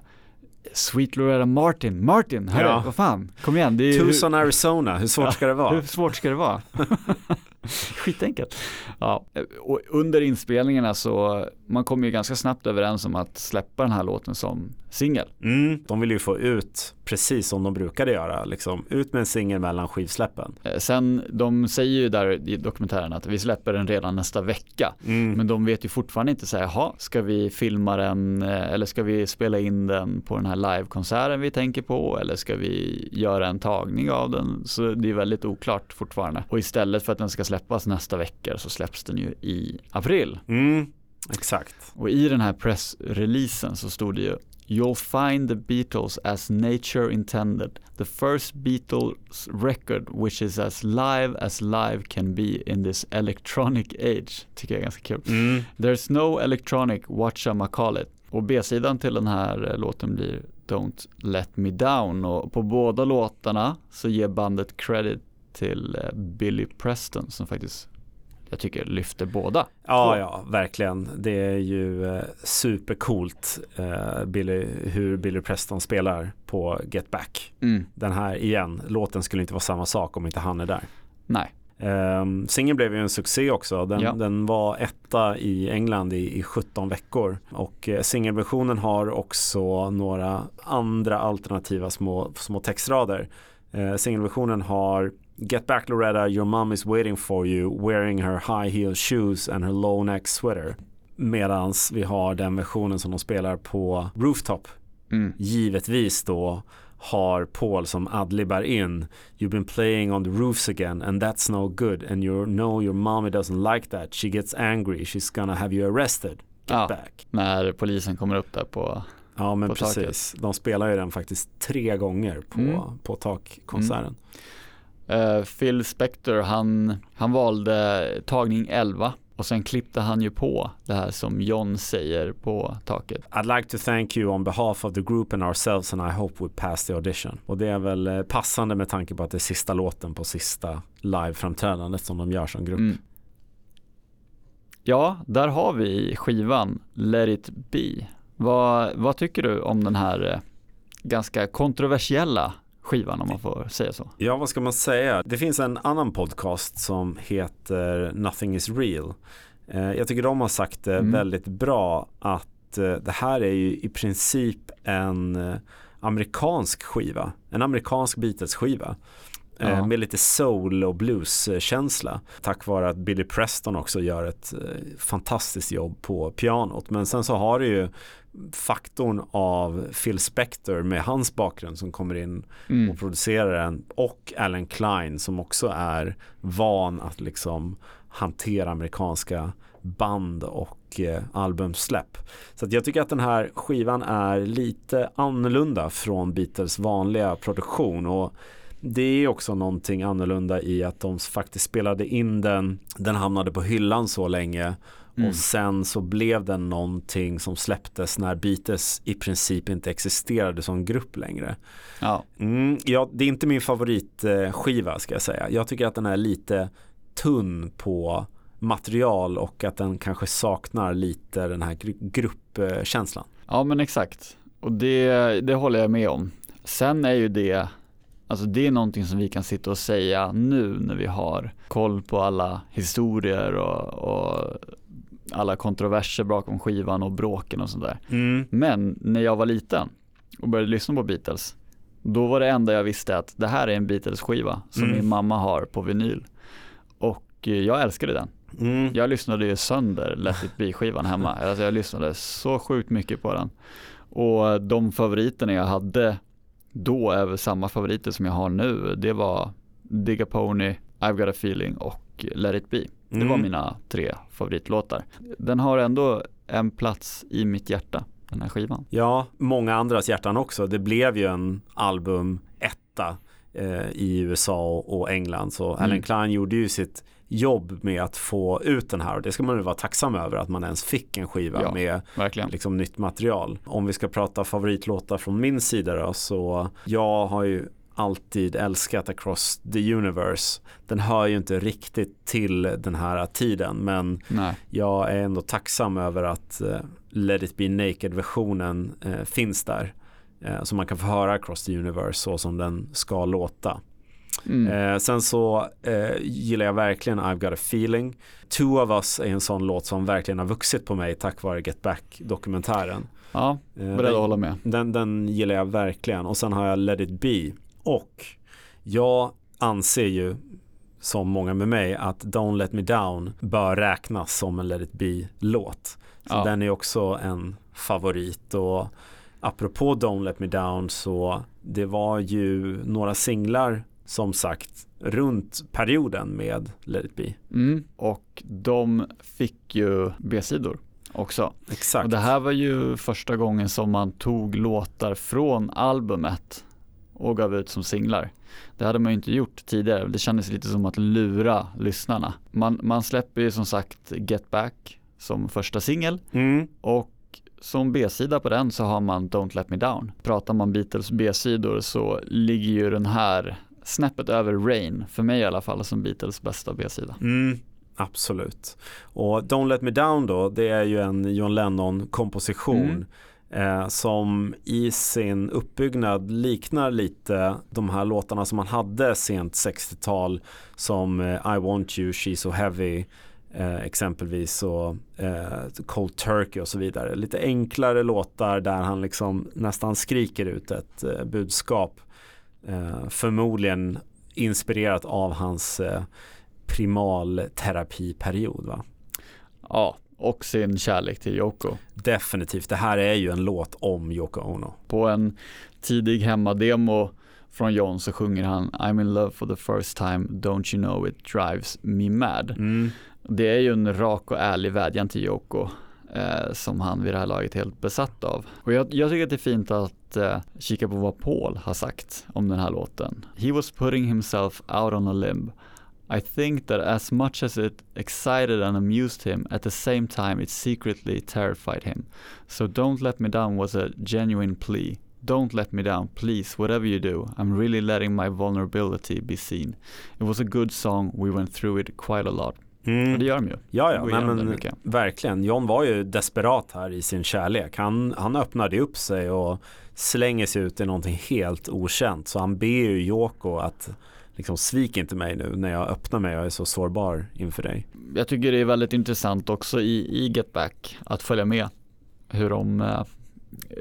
Sweet Loretta Martin, Martin, hörru, ja. vad fan, kom igen. Det Tucson, hur... Arizona, hur svårt ja, ska det vara? Hur svårt ska det vara? Skitenkelt. Ja, och under inspelningarna så man kom ju ganska snabbt överens om att släppa den här låten som singel. Mm, de vill ju få ut precis som de brukade göra, liksom ut med en singel mellan skivsläppen. Eh, sen, de säger ju där i dokumentären att vi släpper den redan nästa vecka. Mm. Men de vet ju fortfarande inte så här, jaha, ska vi filma den eh, eller ska vi spela in den på den här livekonserten vi tänker på eller ska vi göra en tagning av den? Så det är väldigt oklart fortfarande. Och istället för att den ska släppas nästa vecka så släpps den ju i april. Mm. Exakt. Och i den här pressreleasen så stod det ju You'll find the Beatles as nature intended. The first Beatles record which is as live as live can be in this electronic age. Tycker jag är ganska kul. Mm. There's no electronic call it. Och B-sidan till den här eh, låten blir Don't Let Me Down och på båda låtarna så ger bandet credit till eh, Billy Preston som faktiskt jag tycker lyfter båda. Ja, ja, verkligen. Det är ju eh, supercoolt eh, Billy, hur Billy Preston spelar på Get Back. Mm. Den här igen, låten skulle inte vara samma sak om inte han är där. Nej. Um, singeln blev ju en succé också. Den, Ja. den var etta i England i, i 17 veckor. Och uh, singelversionen har också några andra alternativa små, små textrader. Uh, singelversionen har Get back Loretta, your mom is waiting for you wearing her high heel shoes and her low neck sweater. Medans vi har den versionen som de spelar på Rooftop. Mm. Givetvis då har Paul som adlibar in You've been playing on the roofs again and that's no good and you know your mommy doesn't like that. She gets angry. She's gonna have you arrested. Get Ja. back. När polisen kommer upp där på, Ja men precis. De spelar ju den faktiskt tre gånger på, Mm. på takkonserten. Eh, Phil Spector, han, han valde tagning 11 och sen klippte han ju på det här som John säger på taket. I'd like to thank you on behalf of the group and ourselves and I hope we pass the audition. Och det är väl eh, passande med tanke på att det är sista låten på sista liveframträdandet som de gör som grupp. Mm. Ja, där har vi skivan Let it be. Vad, vad tycker du om den här eh, ganska kontroversiella skivan om man får säga så? Ja, vad ska man säga? Det finns en annan podcast som heter Nothing is real. Eh, jag tycker de har sagt det Mm. väldigt bra att eh, det här är ju i princip en eh, amerikansk skiva. En amerikansk Beatles-skiva. Ja. med lite soul och blues-känsla. Tack vare att Billy Preston också gör ett fantastiskt jobb på pianot. Men sen så har du ju faktorn av Phil Spector med hans bakgrund som kommer in Mm. och producerar den och Alan Klein som också är van att liksom hantera amerikanska band och eh, albumsläpp. Så jag tycker att den här skivan är lite annorlunda från Beatles vanliga produktion och det är också någonting annorlunda i att de faktiskt spelade in den, den hamnade på hyllan så länge Mm. och sen så blev den någonting som släpptes när Beatles i princip inte existerade som grupp längre. Ja, Mm, ja, det är inte min favoritskiva ska jag säga. Jag tycker att den är lite tunn på material och att den kanske saknar lite den här gru- gruppkänslan. ja men exakt. Och det, det håller jag med om. Sen är ju det, alltså det är någonting som vi kan sitta och säga nu när vi har koll på alla historier och, och alla kontroverser bakom skivan och bråken och sådär. Mm. Men när jag var liten och började lyssna på Beatles, då var det enda jag visste att det här är en Beatles-skiva som Mm. min mamma har på vinyl. Och eh, jag älskade den. Mm. Jag lyssnade ju sönder Let it be-skivan hemma. Alltså jag lyssnade så sjukt mycket på den. Och de favoriterna jag hade då är väl samma favoriter som jag har nu. Det var Dig a Pony, I've got a feeling och Let it be. Det var Mm. mina tre favoritlåtar. Den har ändå en plats i mitt hjärta, den här skivan. Ja, många andras hjärtan också. Det blev ju en album etta eh, i USA och, och England. Så Mm. Alan Klein gjorde ju sitt jobb med att få ut den här och det ska man ju vara tacksam över att man ens fick en skiva Ja. med Verkligen. liksom nytt material. Om vi ska prata favoritlåtar från min sida då så jag har ju alltid älskat Across the Universe. Den hör ju inte riktigt till den här tiden men Nej. jag är ändå tacksam över att eh, Let it be naked-versionen eh, finns där. Eh, så man kan få höra Across the Universe så som den ska låta. Mm. Sen så gillar jag verkligen I've got a feeling. Two of us är en sån låt som verkligen har vuxit på mig tack vare Get Back-dokumentären. Ja, beredd att hålla med. den, den gillar jag verkligen och sen har jag Let it be och jag anser ju som många med mig att Don't let me down bör räknas som en Let it be-låt. Så Ja. den är också en favorit och apropå Don't let me down så det var ju några singlar som sagt runt perioden med Let it be. Mm. Och de fick ju B-sidor. också. Exakt. Och det här var ju första gången som man tog låtar från albumet och gav ut som singlar. Det hade man ju inte gjort tidigare. Det kändes lite som att lura lyssnarna. Man, man släpper ju som sagt Get Back som första singel Mm. och som B-sida på den så har man Don't Let Me Down. Pratar man Beatles B-sidor så ligger ju den här snäppet över Rain, för mig i alla fall, som Beatles bästa B-sida. Mm, absolut. Och Don't Let Me Down då, det är ju en John Lennon-komposition eh, som i sin uppbyggnad liknar lite de här låtarna som man hade sent 60-tal som eh, I Want You, She's So Heavy eh, exempelvis och eh, Cold Turkey och så vidare. Lite enklare låtar där han liksom nästan skriker ut ett eh, budskap. Eh, förmodligen inspirerat av hans eh, primalterapiperiod. Va? Ja, och sin kärlek till Yoko. Definitivt, det här är ju en låt om Yoko Ono. På en tidig hemmademo från John så sjunger han I'm in love for the first time, don't you know it drives me mad. Mm. Det är ju en rak och ärlig vädjan till Yoko eh, som han vid det här laget är helt besatt av. Och jag, jag tycker att det är fint att eh, kika på vad Paul har sagt om den här låten. He was putting himself out on a limb. I think that as much as it excited and amused him, at the same time it secretly terrified him. So Don't Let Me Down was a genuine plea. Don't let me down, please, whatever you do. I'm really letting my vulnerability be seen. It was a good song, we went through it quite a lot. Mm. Och det gör de ju. Ja, ja, nej, men verkligen. John var ju desperat här i sin kärlek. Han, han öppnade upp sig och slänger sig ut i någonting helt okänt. Så han ber ju Yoko att liksom svik inte mig nu när jag öppnar mig och är så sårbar inför dig. Jag tycker det är väldigt intressant också i, i Get Back att följa med hur de eh,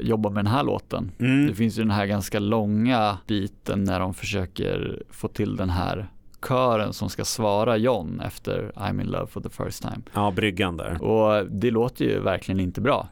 jobbar med den här låten. Mm. Det finns ju den här ganska långa biten när de försöker få till den här kören som ska svara John efter I'm in love for the first time. Ja, bryggan där. Och det låter ju verkligen inte bra.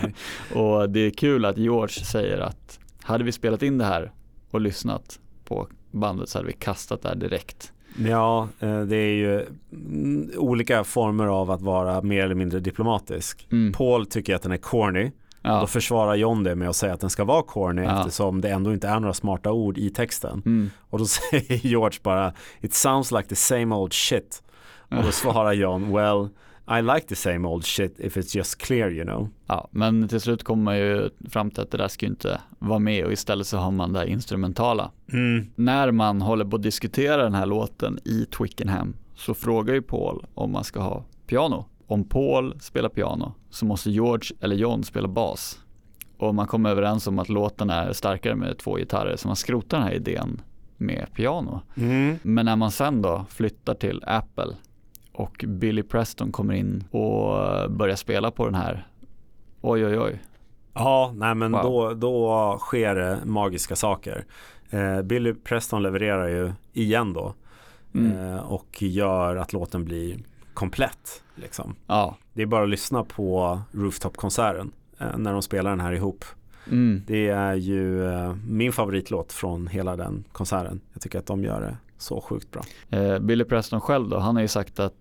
och det är kul att George säger att hade vi spelat in det här och lyssnat på bandet så hade vi kastat det här direkt. Ja, eh, det är ju mm, olika former av att vara mer eller mindre diplomatisk. Mm. Paul tycker att den är corny. Ja. Då försvarar John det med att säga att den ska vara corny Ja. eftersom det ändå inte är några smarta ord i texten. Mm. Och då säger George bara It sounds like the same old shit. Och då svarar John Well I like the same old shit if it's just clear you know. Ja, men till slut kommer man ju fram till att det där ska ju inte vara med och istället så har man det instrumentala. Mm. När man håller på att diskutera den här låten i Twickenham så frågar ju Paul om man ska ha piano. Om Paul spelar piano så måste George eller John spela bas. Och man kommer överens om att låten är starkare med två gitarrer så man skrotar den här idén med piano. Mm. Men när man sen då flyttar till Apple och Billy Preston kommer in och börjar spela på den här. Oj oj oj. Ja, nej men Wow. då, då sker det magiska saker. Eh, Billy Preston levererar ju igen då Mm. eh, och gör att låten blir komplett. Liksom. Ja. Det är bara att lyssna på Rooftop-konserten eh, när de spelar den här ihop. Mm. Det är ju eh, min favoritlåt från hela den konserten. Jag tycker att de gör det så sjukt bra. Eh, Billy Preston själv då, han har ju sagt att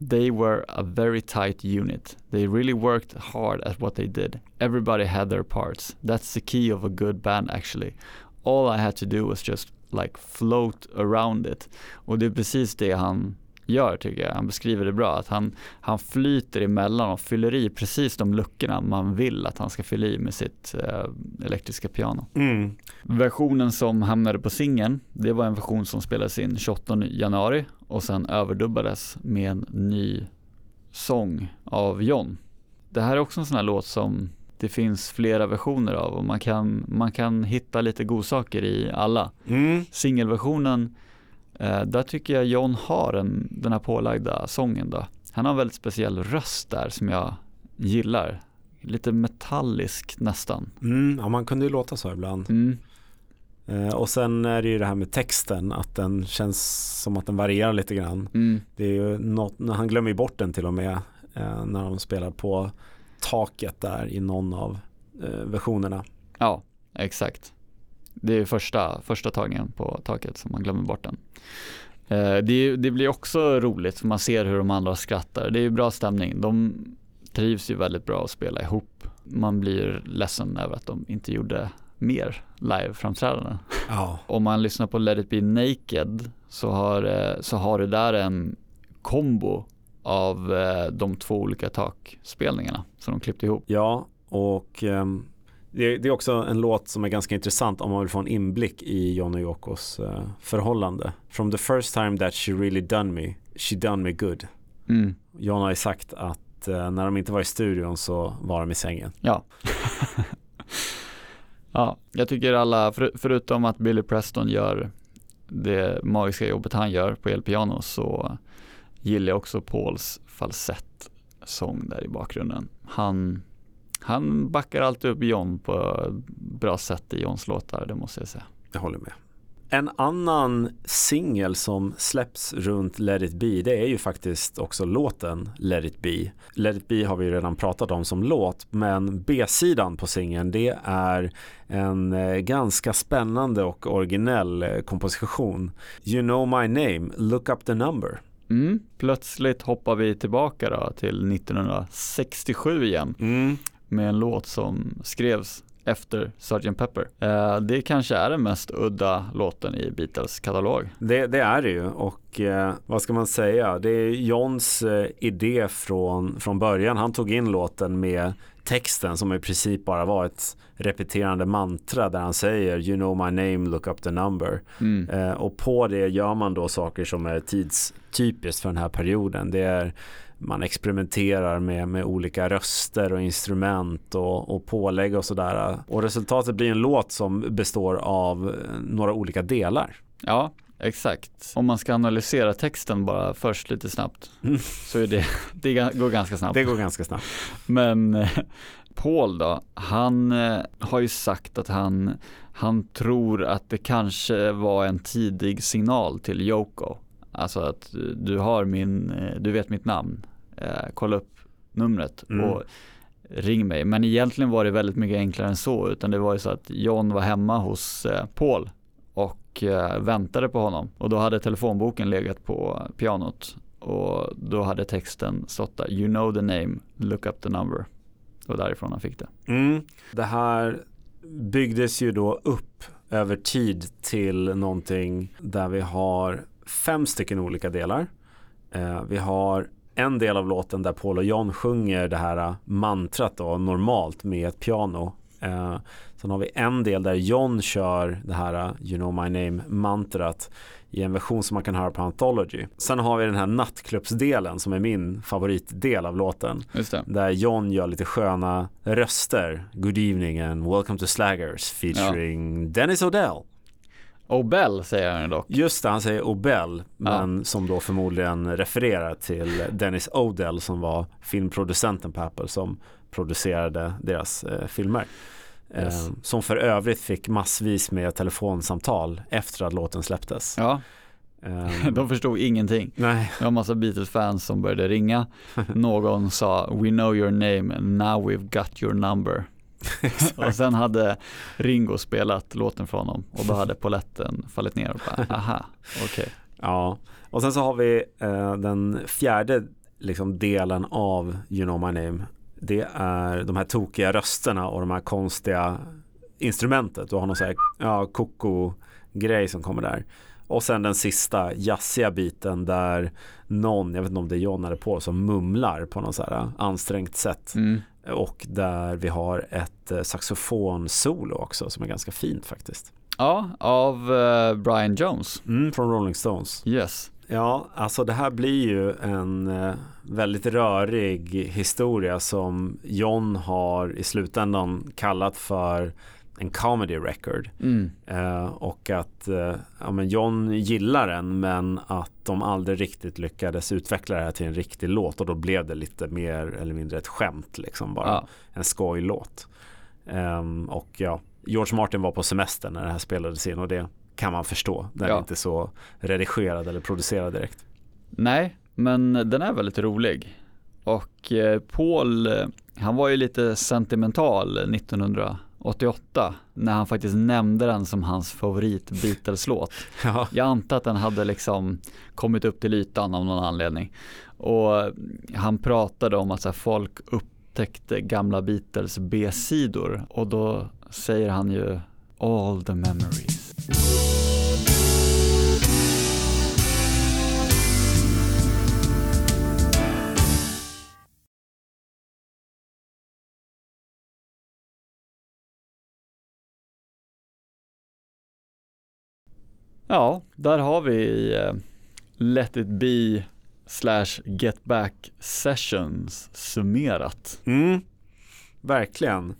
they were a very tight unit. They really worked hard at what they did. Everybody had their parts. That's the key of a good band actually. All I had to do was just like float around it. Och det är precis det han gör tycker jag. Han beskriver det bra. Att han, han flyter emellan och fyller i precis de luckorna man vill att han ska fylla i med sitt eh, elektriska piano. Mm. Versionen som hamnade på singeln, det var en version som spelades in 28 januari och sen överdubbades med en ny sång av John. Det här är också en sån här låt som det finns flera versioner av och man kan, man kan hitta lite godsaker i alla. Mm. Singelversionen, eh, där tycker jag John har en, den här pålagda sången då. Han har en väldigt speciell röst där som jag gillar. Lite metallisk nästan. Mm. Ja, man kunde ju låta så ibland. Mm. Eh, och sen är det ju det här med texten, att den känns som att den varierar lite grann. Mm. Det är ju något, han glömmer ju bort den till och med eh, när de spelar på taket där i någon av eh, versionerna. Ja, exakt. Det är första, första tagningen på taket som man glömmer bort den. Det, det blir också roligt för man ser hur de andra skrattar. Det är ju bra stämning. De trivs ju väldigt bra att spela ihop. Man blir ledsen över att de inte gjorde mer live-framträdanden. Ja. Om man lyssnar på Let it be naked så har, eh, så har du där en kombo av eh, de två olika takspelningarna som de klippte ihop. Ja, och um, det, det, är också en låt som är ganska intressant om man vill få en inblick i John och Yokos uh, förhållande. From the first time that she really done me, she done me good. Mm. John har ju sagt att uh, när de inte var i studion så var de i sängen. Ja. ja, jag tycker alla, för, förutom att Billy Preston gör det magiska jobbet han gör på elpiano så gillar jag också Pauls falsett sång där i bakgrunden. Han, han backar alltid upp John på bra sätt i Johns låtar, det måste jag säga. Jag håller med. En annan singel som släpps runt Let it be det är ju faktiskt också låten Let it be. Let it be har vi redan pratat om som låt men B-sidan på singeln det är en eh, ganska spännande och originell eh, komposition. You know my name, look up the number. Mm. Plötsligt hoppar vi tillbaka då till 1967 igen mm. med en låt som skrevs efter Sgt. Pepper. Eh, det kanske är den mest udda låten i Beatles katalog. Det, det är det ju och eh, vad ska man säga, det är Johns eh, idé från, från början. Han tog in låten med texten som i princip bara var ett repeterande mantra där han säger You know my name, look up the number. Mm. Eh, och på det gör man då saker som är tidstypiskt för den här perioden. Det är man experimenterar med, med olika röster och instrument och, och pålägg och sådär. Och resultatet blir en låt som består av några olika delar. Ja, exakt. Om man ska analysera texten bara först lite snabbt mm. så är det, det går ganska snabbt. Det går ganska snabbt. Men eh, Paul då, han eh, har ju sagt att han, han tror att det kanske var en tidig signal till Yoko. Alltså att du har min, eh, du vet mitt namn eh, kolla upp numret mm. och ring mig. Men egentligen var det väldigt mycket enklare än så utan det var ju så att John var hemma hos eh, Paul och väntade på honom och då hade telefonboken legat på pianot och då hade texten stått där You know the name, look up the number. Och därifrån han fick det. Mm. Det här byggdes ju då upp över tid till någonting där vi har fem stycken olika delar. Eh, vi har en del av låten där Paul och John sjunger det här äh, mantrat då, normalt med ett piano. Eh, sen har vi en del där John kör det här You know my name mantrat i en version som man kan höra på Anthology. Sen har vi den här nattklubbsdelen som är min favoritdel av låten. Där John gör lite sköna röster. Good evening and welcome to Slaggers featuring ja. Dennis O'Dell. Obel säger han dock. Just det, han säger Obel, men ja. som då förmodligen refererar till Dennis Odell som var filmproducenten på Apple som producerade deras eh, filmer. Yes. Eh, som för övrigt fick massvis med telefonsamtal efter att låten släpptes. Ja. Um, de förstod ingenting. Nej. Det var en massa Beatles-fans som började ringa. Någon sa “We know your name, now we've got your number” och sen hade Ringo spelat låten från honom och då hade poletten fallit ner och bara, aha, okej. Okay. Ja, och sen så har vi eh, den fjärde liksom, delen av You know my name. Det är de här tokiga rösterna och de här konstiga instrumentet. Du har någon sån här ja, koko-grej som kommer där. Och sen den sista jazziga biten där någon, jag vet inte om det är John eller på som mumlar på något så här ansträngt sätt. Mm. Och där vi har ett eh, saxofonsolo också som är ganska fint faktiskt. Ja, av uh, Brian Jones. Mm, från Rolling Stones. Yes. Ja, alltså det här blir ju en uh, väldigt rörig historia som John har i slutändan kallat för en comedy record. Mm. Eh, och att eh, ja, men John gillar den men att de aldrig riktigt lyckades utveckla det här till en riktig låt och då blev det lite mer eller mindre ett skämt liksom bara. Ja. En skojlåt. Eh, och ja, George Martin var på semester när det här spelades in och det kan man förstå. Den ja. är inte så redigerad eller producerad direkt. Nej, men den är väldigt rolig. Och eh, Paul, eh, han var ju lite sentimental 1900 88 när han faktiskt nämnde den som hans favorit Beatles-låt. Ja. Jag antar att den hade liksom kommit upp till ytan av någon anledning. Och han pratade om att här, folk upptäckte gamla Beatles B-sidor och då säger han ju all the memories. Ja, där har vi uh, Let it be slash get back sessions summerat. Mm, verkligen.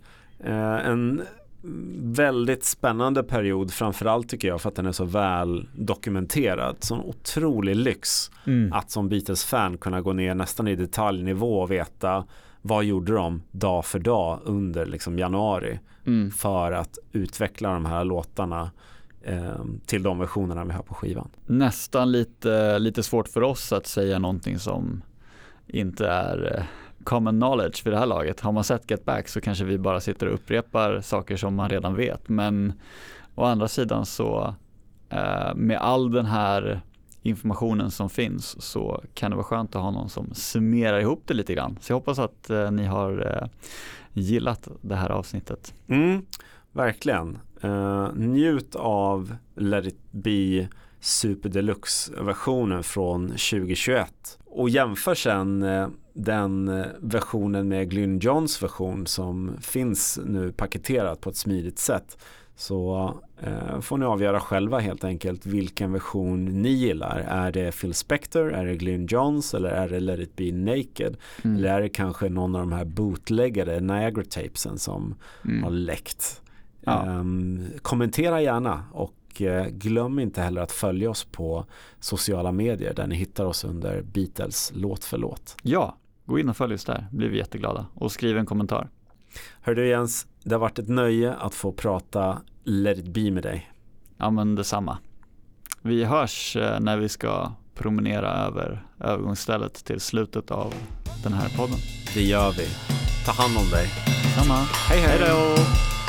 Eh, en väldigt spännande period framförallt tycker jag för att den är så väl dokumenterad. Sån otrolig lyx mm. att som Beatles-fan kunna gå ner nästan i detaljnivå och veta vad gjorde de dag för dag under liksom januari mm. för att utveckla de här låtarna eh, till de versionerna vi har på skivan. Nästan lite, lite svårt för oss att säga någonting som inte är eh, common knowledge vid det här laget. Har man sett Get Back så kanske vi bara sitter och upprepar saker som man redan vet. Men å andra sidan så eh, med all den här informationen som finns så kan det vara skönt att ha någon som summerar ihop det lite grann. Så jag hoppas att eh, ni har gillat det här avsnittet. Mm, verkligen. Uh, njut av Let it be Super Deluxe-versionen från 2021 och jämför sen uh, den uh, versionen med Glyn Johns version som finns nu paketerat på ett smidigt sätt så får ni avgöra själva helt enkelt vilken version ni gillar. Är det Phil Spector, är det Glyn Johns eller är det Let it be naked? Mm. Eller är det kanske någon av de här bootleggade Niagara tapesen som mm. har läckt? Ja. Um, kommentera gärna och uh, glöm inte heller att följa oss på sociala medier där ni hittar oss under Beatles låt för låt. Ja, gå in och följ oss där, blir vi jätteglada och skriv en kommentar. Hör du Jens, det har varit ett nöje att få prata Let it be med dig. Ja men detsamma. Vi hörs eh, när vi ska promenera över övergångsstället till slutet av den här podden. Det gör vi. Ta hand om dig. Samma. Hej hej. Hejdå.